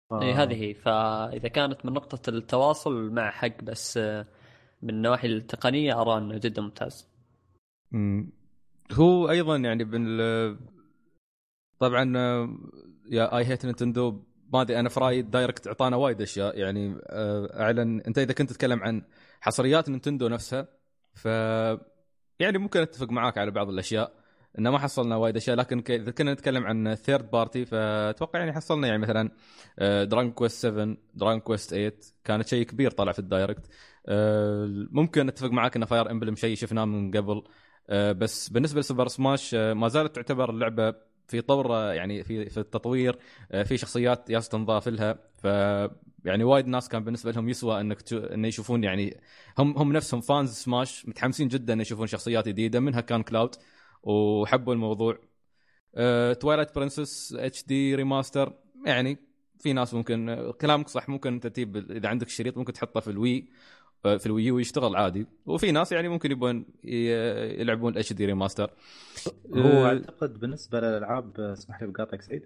ف... اي هذه هي. فإذا كانت من نقطة التواصل مع حق بس آه، من النواحي التقنية أرى إنه جدا ممتاز. مم. هو أيضا يعني بال طبعا آه، يا I hate Nintendo ما أدري أنا في رأيي ال Direct أعطانا وايد أشياء. يعني آه، أعلن أنت إذا كنت تتكلم عن حصريات نينتندو نفسها ف يعني ممكن أتفق معاك على بعض الأشياء إنه ما حصلنا وايد أشياء. لكن إذا كنا نتكلم عن third party فأتوقع يعني حصلنا يعني مثلا Dragon Quest 7 Dragon Quest 8 كانت شيء كبير طلع في ال Direct آه، ممكن أتفق معاك إن Fire Emblem شيء شفناه من قبل. آه، بس بالنسبة ل Super Smash ما زالت تعتبر اللعبه في طور يعني في في التطوير آه، في شخصيات جالس تنضاف لها. ف يعني وايد ناس كان بالنسبة لهم يسوى إنك تشو... انه يشوفون يعني هم هم نفسهم fans Smash متحمسين جدا إنه يشوفون شخصيات جديدة منها كان Cloud وحبوا الموضوع. Twilight Princess HD remaster يعني في ناس ممكن آه، كلامك صح ممكن ترتيب إذا عندك شريط ممكن تحطه في ال Wii. في ال Wii U يشتغل عادي. وفي ناس يعني ممكن يبون يلعبون ال HD remaster هو آه، أعتقد بالنسبة للألعاب اسمح لي بقاطعك سعيد.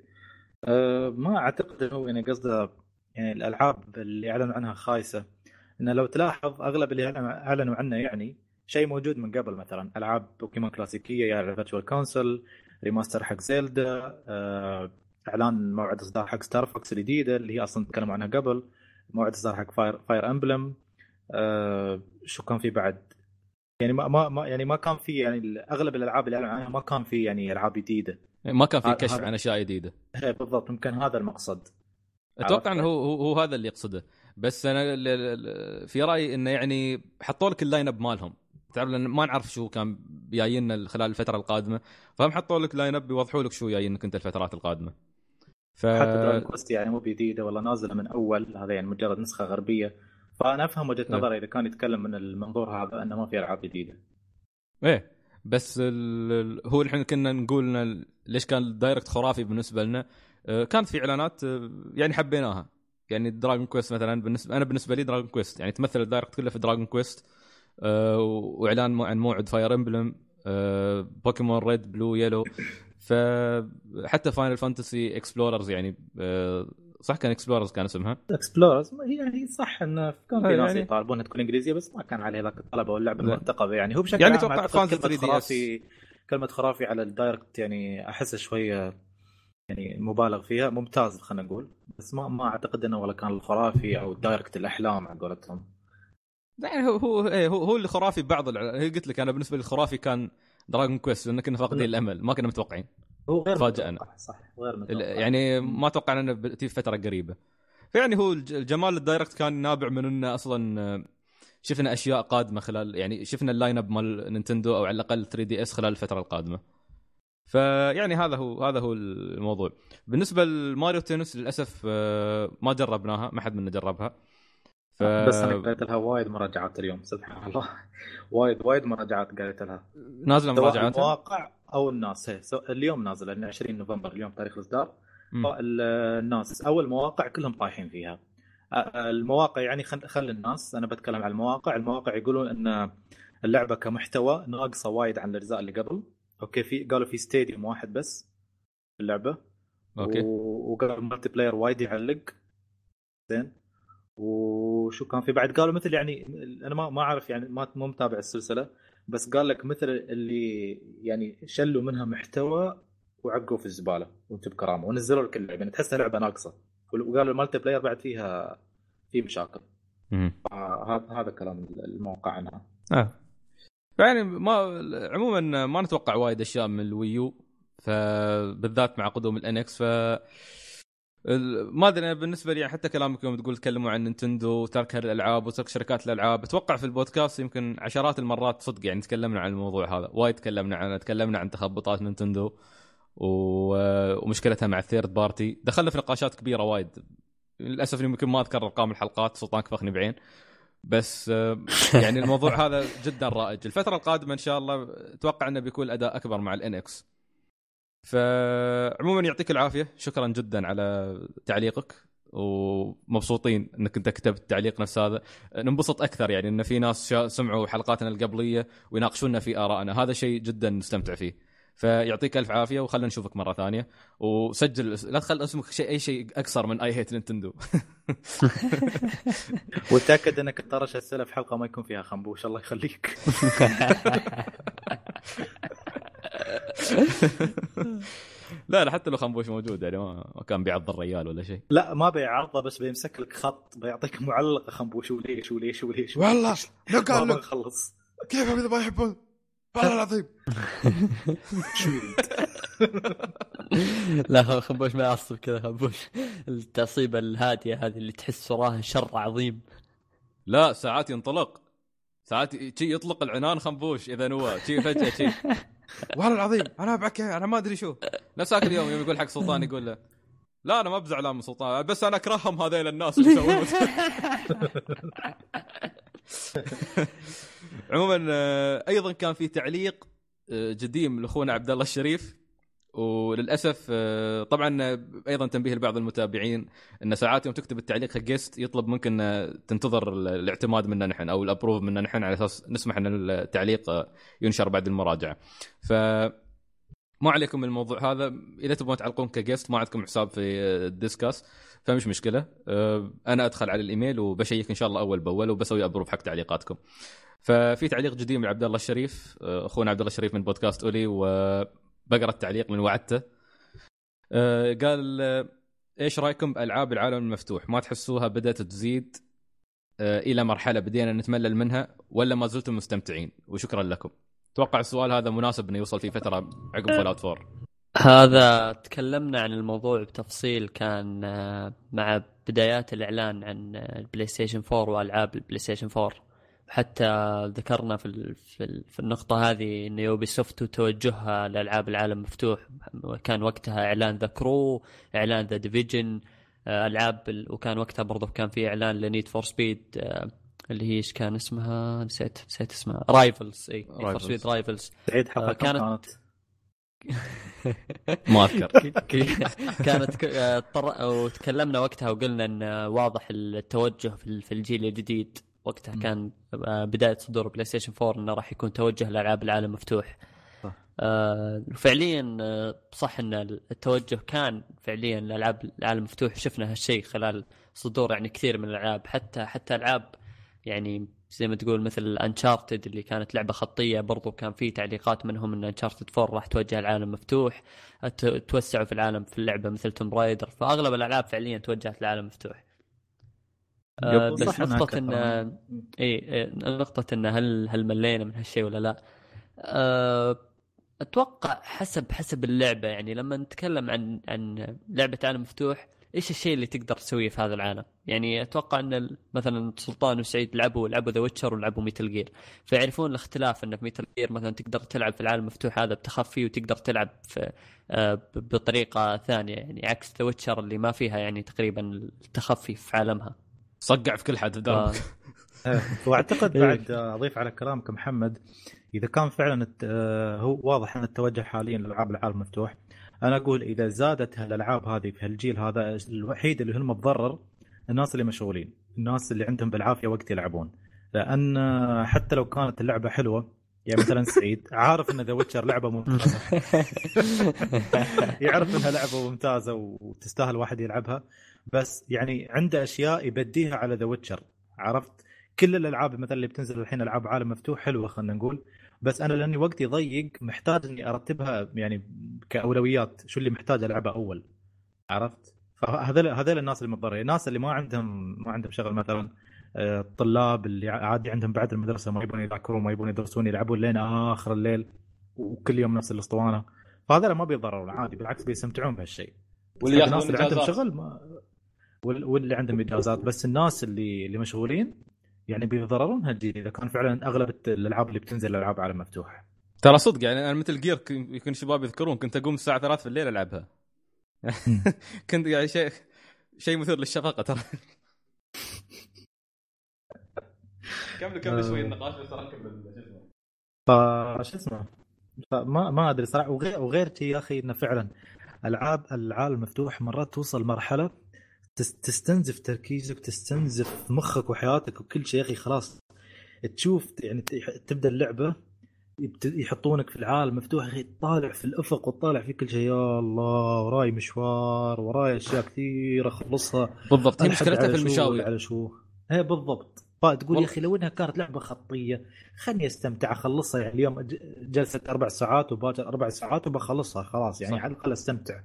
أه ما أعتقد إنه يعني قصده يعني الألعاب اللي أعلنوا عنها خايسة. إنه لو تلاحظ أغلب اللي اعلنوا أعلنوا عنه يعني شيء موجود من قبل مثلا. ألعاب بوكيمون كلاسيكية يعني Virtual Console remaster حق Zelda أه إعلان موعد إصدار حق Star Fox الجديدة اللي هي أصلا تكلموا عنها قبل موعد إصدار حق Fire Fire Emblem أه شو كان في بعد؟ يعني ما ما يعني ما كان في يعني أغلب الألعاب اللي عنها ما كان في يعني ألعاب جديدة. ما كان في كشف عن أشياء جديدة. إيه بالضبط يمكن هذا المقصد. أتوقع؟ إنه هو, هو هذا اللي يقصده. بس أنا في رأيي إنه يعني حطوا لك ال lineup مالهم. تعرف لأن ما نعرف شو كان جاينا خلال الفترة القادمة. فهم حطوا لك lineup بيوضحوا لك شو جايينك أنت الفترات القادمة. ف حتى Dragon Quest يعني مو جديده ولا نازلة من أول. هذا يعني مجرد نسخة غربية. فأنا أفهم وجهة إيه. نظره إذا كان يتكلم من المنظور هذا إنه ما في ألعاب جديدة. إيه بس ال... هو الحين كنا نقول ليش كان ال Direct خرافي بالنسبة لنا؟ آه، كانت في إعلانات آه، يعني حبيناها. يعني Dragon Quest مثلا بالنسبة أنا بالنسبة لي Dragon Quest يعني تمثل ال Direct كله في Dragon Quest آه، وإعلان مو- عن موعد Fire Emblem Pokemon Red Blue Yellow فحتى Final Fantasy Explorers يعني صح كان Explorers كان اسمها؟ اكسبلوررز هي يعني صح انه كان في ناس يعني- يطالبونها تكون إنجليزية بس ما كان عليها ذاك الطلب أو اللعبة لا. المرتقبه يعني. هو بشكل يعني أعتقد fans كلمة 3DS. خرافي كلمة خرافي على ال Direct يعني احسها شوية يعني مبالغ فيها. ممتاز خلينا نقول. بس ما ما أعتقد إنه ولا كان الخرافي أو ال Direct الأحلام على قولتهم. يعني هو هو إيه هو, هو اللي خرافي بعض الع- قلت لك أنا بالنسبة لي الخرافي كان Dragon Quest لأن كنا فاقدين لا. الأمل ما كنا متوقعين. هو غير فاجأنا. متوقع، صح غير متوقع. يعني ما توقعنا إنه بتجي فترة قريبة. فيعني هو الج- الجمال ال Direct كان نابع من إنه أصلا آه، شفنا أشياء قادمة خلال يعني شفنا ال lineup مال نينتندو أو على الأقل 3DS خلال الفترة القادمة. فيعني هذا هو هذا هو الموضوع. بالنسبة ل Mario Tennis للأسف آه، ما جربناها ما حد منا جربها. ف... بس أنا قريت لها وايد مراجعات اليوم سبحان الله. وايد وايد مراجعات قريت لها. نازلة سواء مراجعاتها؟ المواقع أو الناس. هي. اليوم نازله لأن 20 نوفمبر اليوم تاريخ الإصدار. الناس. أو المواقع كلهم طايحين فيها. المواقع يعني خل, خل الناس أنا بتكلم عن المواقع. المواقع يقولون إن اللعبة كمحتوى ناقصة وايد عن الأجزاء اللي قبل. okay في قالوا في stadium واحد بس في اللعبة. okay. وقالوا ال multiplayer وايد يعلق. زين. وشو كان في بعد؟ قالوا مثل يعني أنا ما ما أعرف يعني ما مو متابع السلسلة. بس قال لك مثل اللي يعني شلوا منها محتوى وعقوا في الزبالة وانت بكرامة ونزلوا لك اللعبة. يعني تحسها لعبة ناقصة. وقالوا ال multiplayer بعد فيها في مشاكل. آه، هذا هذا كلام الموقع عنها. آه. يعني ما عموما ما نتوقع وايد أشياء من الويو. فبالذات مع قدوم الانكس ف ما أدري أنا بالنسبة لي حتى كلامك يوم تقول تكلموا عن نينتندو وترك هالألعاب وترك شركات الألعاب أتوقع في البودكاست يمكن عشرات المرات صدق يعني تكلمنا عن الموضوع هذا وايد تكلمنا عنه تكلمنا عن تخبطات نينتندو و... ومشكلتها مع الثيرد بارتي دخلنا في نقاشات كبيرة وايد للأسف يمكن ما أذكر أرقام الحلقات سلطان كفخني بعين. بس آه، يعني الموضوع هذا جدا رائج. الفترة القادمة إن شاء الله أتوقع إنه بيكون الاداء أكبر مع ال NX فعموما يعطيك العافية. شكرا جدا على تعليقك ومبسوطين إنك أنت كتبت التعليق نفس هذا. ننبسط أكثر يعني إن في ناس شا- سمعوا حلقاتنا القبلية ويناقشونا في آرائنا. هذا شيء جدا نستمتع فيه. فيعطيك ألف عافية وخلنا نشوفك مرة ثانية. وسجل لا تخل اسمك شيء أي شيء أكثر من I hate Nintendo وتأكد إنك تطرش الاسئله في حلقة ما يكون فيها خنبوش الله يخليك. لا لا حتى لو خنبوش موجود يعني ما كان بيعض الريال ولا شيء. لا ما بيعرضه بس بيمسك لك خط بيعطيك معلقة خنبوش. وليش وليش وليش؟ والله لو قال لك كيفهم اذا ما يحبون؟ والله العظيم. شو لا خنبوش ما يعصب كذا خنبوش. التعصيبة الهادية هذه اللي تحس وراها شر عظيم. لا ساعات ينطلق. ساعات شي يطلق العنان خنبوش إذا هو شي فجأة شي. والله العظيم أنا أبعك أنا ما أدري شو. نفس ذاك اليوم يوم يقول حق سلطان يقول له لا أنا ما بزعلان من سلطان بس أنا أكرههم هذيل الناس اللي يسوون عموما آه، أيضا كان في تعليق آه، جديم لأخونا عبد الله الشريف. وللأسف آه، طبعا آه، أيضا تنبيه لبعض المتابعين إن ساعات يوم تكتب التعليق حق يطلب منك ان تنتظر ال- الاعتماد منا نحن أو ال approve منا نحن على أساس نسمح إن التعليق آه، ينشر بعد المراجعة. ف ما عليكم الموضوع هذا إذا تبغون تعلقون ك guest ما عندكم حساب في آه، Disqus فمش مشكلة آه، أنا أدخل على الإيميل وبشيك إن شاء الله أول بأول وبسوي approve حق تعليقاتكم. ففي تعليق جديد من عبد الله الشريف آه، أخونا عبد الله الشريف من بودكاست أولي وبقرا التعليق من وعدته. آه، قال آه، إيش رأيكم بألعاب العالم المفتوح؟ ما تحسوها بدأت تزيد آه، إلى مرحلة بدينا نتملل منها ولا ما زلتم مستمتعين؟ وشكرا لكم. أتوقع السؤال هذا مناسب إنه يوصل في فترة عقب Fallout 4 هذا تكلمنا عن الموضوع بتفصيل كان آه، مع بدايات الإعلان عن آه، البلاي ستيشن 4 وألعاب البلاي ستيشن 4 حتى ذكرنا في ال- في, ال- في النقطة هذه إن Ubisoft وتوجهها لألعاب العالم مفتوح. كان وقتها إعلان The Crew إعلان The Division ألعاب ال- وكان وقتها برضه كان في إعلان ل Need for Speed اللي هي إيش كان اسمها؟ نسيت نسيت اسمها. Rivals إي for. Speed Rivals حلقه آه، كم كانت- ما أذكر. كانت آه، اضطر وتكلمنا وقتها وقلنا إن واضح التوجه في ال- في الجيل الجديد. وقتها م. كان آه، بداية صدور بلاي ستيشن 4 إنه راح يكون توجه لألعاب العالم مفتوح. صح. آه، فعليا آه، صح إن التوجه كان فعليا لألعاب العالم مفتوح. شفنا هالشيء خلال صدور يعني كثير من الألعاب. حتى حتى ألعاب يعني زي ما تقول مثل Uncharted اللي كانت لعبة خطية برضو كان في تعليقات منهم إن Uncharted 4 راح توجه العالم مفتوح. توسعوا في العالم في اللعبة مثل Tomb Raider فأغلب الألعاب فعليا توجهت للعالم مفتوح. آه بس نقطة. إن اي إيه، نقطة إن هل هل ملينا من هالشيء ولا لا؟ أه أتوقع حسب حسب اللعبة يعني لما نتكلم عن عن لعبة عالم مفتوح إيش الشيء اللي تقدر تسويه في هذا العالم؟ يعني أتوقع إن مثلا سلطان وسعيد لعبوا لعبوا The Witcher ولعبوا Metal Gear فيعرفون الاختلاف ان في Metal Gear مثلا تقدر تلعب في العالم المفتوح هذا بتخفي وتقدر تلعب في آه، ب- بطريقة ثانية يعني عكس The Witcher اللي ما فيها يعني تقريبا التخفي في عالمها صقع في كل حد ف... دربك إيه، واعتقد إيه. بعد آه، اضيف على كلامك محمد إذا كان فعلا آه، هو واضح إن التوجه حاليا لألعاب العالم المفتوح أنا أقول إذا زادت هالألعاب هذه في هالجيل هذا الوحيد اللي هم متضرر الناس اللي مشغولين الناس اللي عندهم بالعافية وقت يلعبون. لأن آه، حتى لو كانت اللعبة حلوة يعني مثلا سعيد عارف إن ذا ويتشر لعبة ممتازة. يعرف إنها لعبة ممتازة وتستاهل واحد يلعبها. بس يعني عنده أشياء يبديها على The Witcher عرفت؟ كل الألعاب مثلا اللي بتنزل الحين ألعاب عالم مفتوح حلوة خلينا نقول بس أنا لأني وقتي ضيق محتاج إني أرتبها يعني كأولويات شو اللي محتاج العبه أول عرفت؟ فهذول هذول الناس اللي متضررين الناس اللي ما عندهم ما عندهم شغل مثلا آه، الطلاب اللي عادي عندهم بعد المدرسة ما يبون يذاكرون ما يبون يدرسون يلعبون لين آخر الليل وكل يوم نفس الأسطوانة. فهذول ما بيتضررون عادي بالعكس بيستمتعون بهالشيء. واللي الناس اللي عندهم. شغل ما واللي عندهم اجازات بس الناس اللي اللي مشغولين يعني بيتضررون هالجيل إذا كان فعلا أغلب الألعاب اللي بتنزل ألعاب عالم مفتوح ترى صدق يعني أنا مثل جير يكون الشباب يذكرون كنت أقوم الساعة 3 في الليل العبها كنت يعني شيء شيء مثير للشفقة ترى. كمل كمل شوي النقاش بس اركب ال- شو اسمه؟ فما ما أدري صراحة. وغير وغير يا أخي إنه فعلا العاب العالم المفتوح مرات توصل مرحلة تستنزف تركيزك تستنزف مخك وحياتك وكل شيء يا أخي خلاص. تشوف يعني تبدأ اللعبة يحطونك في العالم مفتوح يا أخي تطالع في الأفق وتطالع في كل شيء. يا الله وراي مشوار وراي أشياء كثير اخلصها بالضبط هي مشكلتها في شو؟ المشاوير على شو؟ هي بالضبط. فتقول يا. أخي لو إنها كانت لعبة خطية خلني أستمتع أخلصها. يعني اليوم جلسه أربع ساعات وباكر أربع ساعات وبخلصها خلاص. يعني صح. على الأقل أستمتع.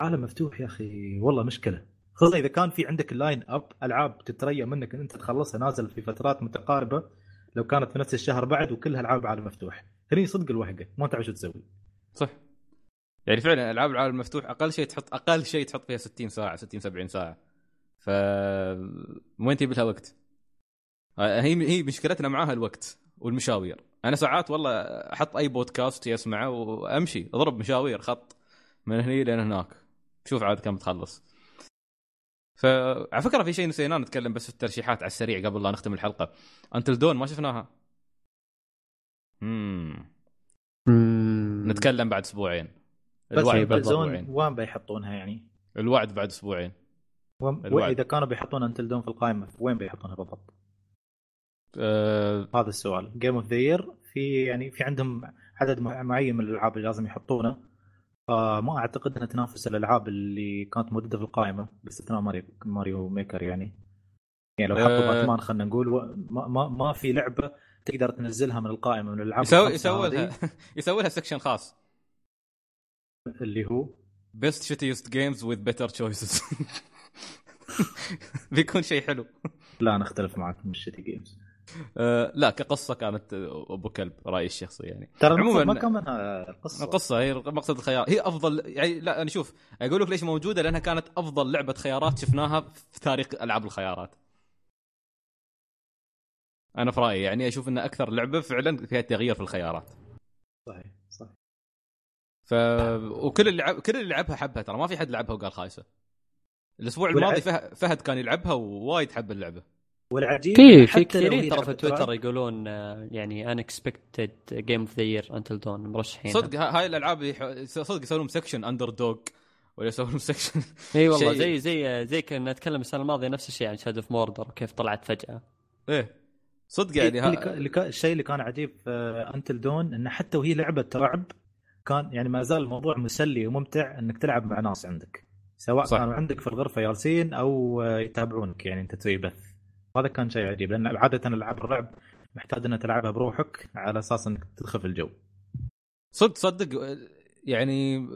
عالم مفتوح يا أخي والله مشكلة. خصوصا إذا كان في عندك ال line up ألعاب تتريا منك إن أنت تخلصها نازل في فترات متقاربة لو كانت في نفس الشهر بعد وكلها العاب عالم مفتوح هني صدق الوهقه ما تعرف شو تسوي. صح. يعني فعلا العاب العالم المفتوح أقل شيء تحط أقل شيء تحط فيها 60 ساعة 60 70 ساعة. ف وين تجيب لها وقت؟ آه، هي هي مشكلتنا معاها الوقت والمشاوير. أنا ساعات والله أحط أي بودكاست اسمعه وأمشي أضرب مشاوير خط من هني لين هناك شوف عاد كم تخلص. فعلى فكرة في شيء نسينا نتكلم بس في الترشيحات على السريع قبل لا نختم الحلقة. انتل دون ما شفناها؟ امم نتكلم بعد أسبوعين. الوعد بعد أسبوعين. وين بيحطونها يعني؟ الوعد بعد أسبوعين. وين الوعد. إذا كانوا بيحطون Until Dawn في القائمة وين بيحطونها بالضبط؟ أه. هذا السؤال. Game of the Year في يعني في عندهم عدد مع- معين من الألعاب اللي لازم يحطونه. فما أعتقد إنها تنافس الألعاب اللي كانت موجودة في القائمة باستثناء Mario Mario Maker يعني. يعني لو حطوا أه. باتمان خلينا نقول ما, ما, ما في لعبة تقدر تنزلها من القائمة من الألعاب يسوي يسوي لها يسوي لها سكشن خاص. اللي هو؟ بيست شيتيست جيمز وذ بيتر تشويسز بيكون شيء حلو. لا أنا أختلف معك من الشتي جيمز أه لا كقصة كانت أبو كلب رأيي الشخصي يعني. ترى عموماً- ما كان منها قصة. القصة هي مقصد الخيار. هي أفضل يعني لا أنا شوف أقول لك ليش موجودة لأنها كانت أفضل لعبة خيارات شفناها في تاريخ ألعاب الخيارات. أنا في رأيي يعني أشوف ان أكثر لعبة فعلا فيها تغيير في الخيارات. صحيح صح ف وكل اللي لعب كل اللي لعبها حبها ترى ما في حد لعبها وقال خايسة. الأسبوع الماضي فه- فهد كان يلعبها ووايد حب اللعبة. والعجيب في حتى في كثيرين ترى في تويتر يقولون آه، يعني unexpected game of the year Until Dawn مرشحين. صدق ها- هاي الألعاب يح- صدق يسوون section underdog ولا يسوون section إي والله زي زي زي كنا نتكلم السنة الماضية نفس الشيء عن Shadow of Mordor وكيف طلعت فجأة. إيه. صدق يعني اللي كا- ها... الشيء اللي كان عجيب في Until Dawn انه حتى وهي لعبة رعب كان يعني ما زال الموضوع مسلي وممتع إنك تلعب مع ناس عندك سواء صح. صح. كانوا عندك في الغرفة جالسين أو آه، يتابعونك يعني أنت تسوي بث هذا كان شيء عجيب لأن عاده العاب الرعب محتاج إنك تلعبها بروحك على أساس إنك تدخل في الجو. صدق صدق. يعني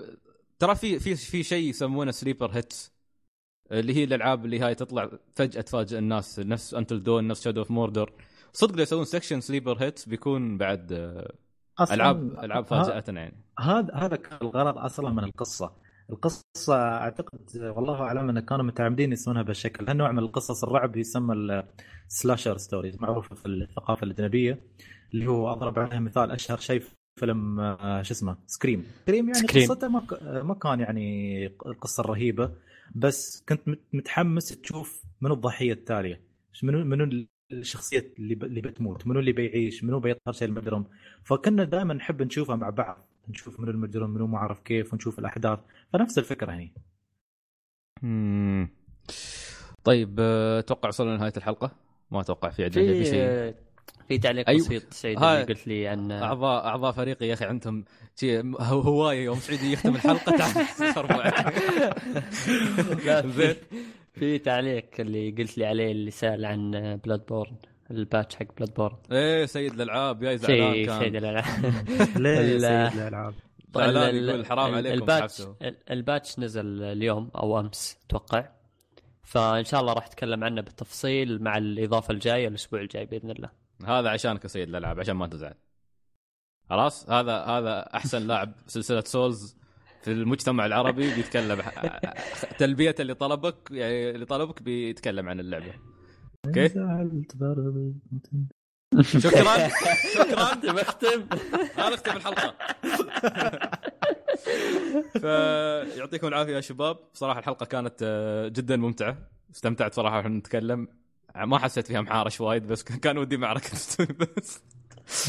ترى في في في شيء يسمونه sleeper hits اللي هي الألعاب اللي هاي تطلع فجأة تفاجئ الناس نفس Until Dawn نفس Shadow of Mordor صدق لو يسوون section sleeper hits بيكون بعد ألعاب ألعاب فاجأة يعني. هذا هذا كان الغرض أصلا من القصة. القصة أعتقد والله أعلم أن كانوا متعمدين يسوونها بهالشكل هالنوع من القصص الرعب يسمى ال slasher stories معروفه في الثقافة الأجنبية اللي هو أضرب عليها مثال أشهر شيء في فيلم آه، شو اسمه؟ Scream Scream يعني Scream. قصته ما ما كان يعني القصة الرهيبه بس كنت مت- متحمس تشوف منو الضحية التالية منو منو الشخصية اللي اللي بتموت منو اللي بيعيش منو بيظهر شيء المجرم فكنا دائما نحب نشوفها مع بعض. نشوف منو المجرم منو ما أعرف كيف ونشوف الأحداث فنفس الفكرة هني. طيب آه، أتوقع وصلنا لنهاية الحلقة ما أتوقع في عندنا في شيء في تعليق أيوة. بسيط سعيد هاي. اللي قلت لي عن اعضاء أعضاء فريقي يا أخي عندهم شيء هو- هواية يوم سعيد يختم الحلقة تعال زين. في تعليق اللي قلت لي عليه اللي سأل عن Bloodborne ال patch حق Bloodborne إيه سيد الألعاب جاي زعلان شيء كان. شيء الألعاب. ليه يا سيد الألعاب؟ زعلان ال- يقول حرام عليكم ال patch ال patch نزل اليوم أو أمس أتوقع. فإن شاء الله راح أتكلم عنه بالتفصيل مع الإضافة الجاية الأسبوع الجاي بإذن الله. هذا عشانك يا سيد الألعاب عشان ما تزعل. خلاص؟ هذا هذا أحسن لاعب سلسلة Souls في المجتمع العربي بيتكلم تلبية اللي طلبك يعني اللي طلبك بيتكلم عن اللعبة. okay. شكرا شكرا مختم. هذا اختم الحلقة. فيعطيكم العافية يا شباب. صراحة الحلقة كانت آه، جدا ممتعة. استمتعت صراحة وإحنا نتكلم. ما حسيت فيها محارش وايد بس كان ودي معركة. بس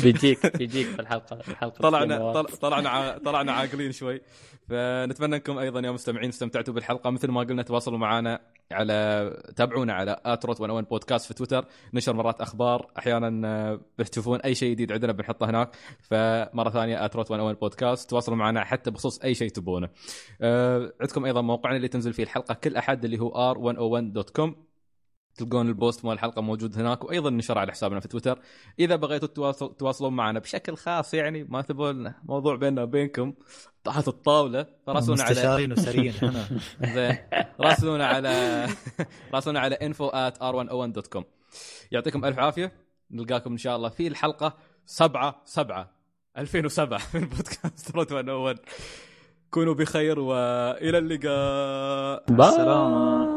بيجيك بيجيك في الحلقة الحلقة طلعنا طل- طلعنا طلعنا عاقلين شوي. فنتمنى انكم أيضا يا مستمعين استمتعتوا بالحلقة. مثل ما قلنا تواصلوا معنا على تابعونا على at Route 101 بودكاست في تويتر. نشر مرات أخبار. أحيانا آه، بتشوفون أي شيء جديد عندنا بنحطه هناك. فمرة ثانية at Route 101 بودكاست تواصلوا معنا حتى بخصوص أي شيء تبونه. آه، عندكم أيضا موقعنا اللي تنزل فيه الحلقة كل أحد اللي هو r101.com تلقون البوست مال الحلقة موجود هناك وأيضا نشر على حسابنا في تويتر. إذا بغيتوا تواصل- تواصلون معنا بشكل خاص يعني ما تبون موضوع بيننا وبينكم تحت الطاولة فراسلونا على مستشارين وسريين. زين. راسلونا على راسلونا على info at r101.com يعطيكم ألف عافية. نلقاكم إن شاء الله في الحلقة 7 7 2007 من بودكاست Route 101 كونوا بخير وإلى اللقاء. bye. السلام.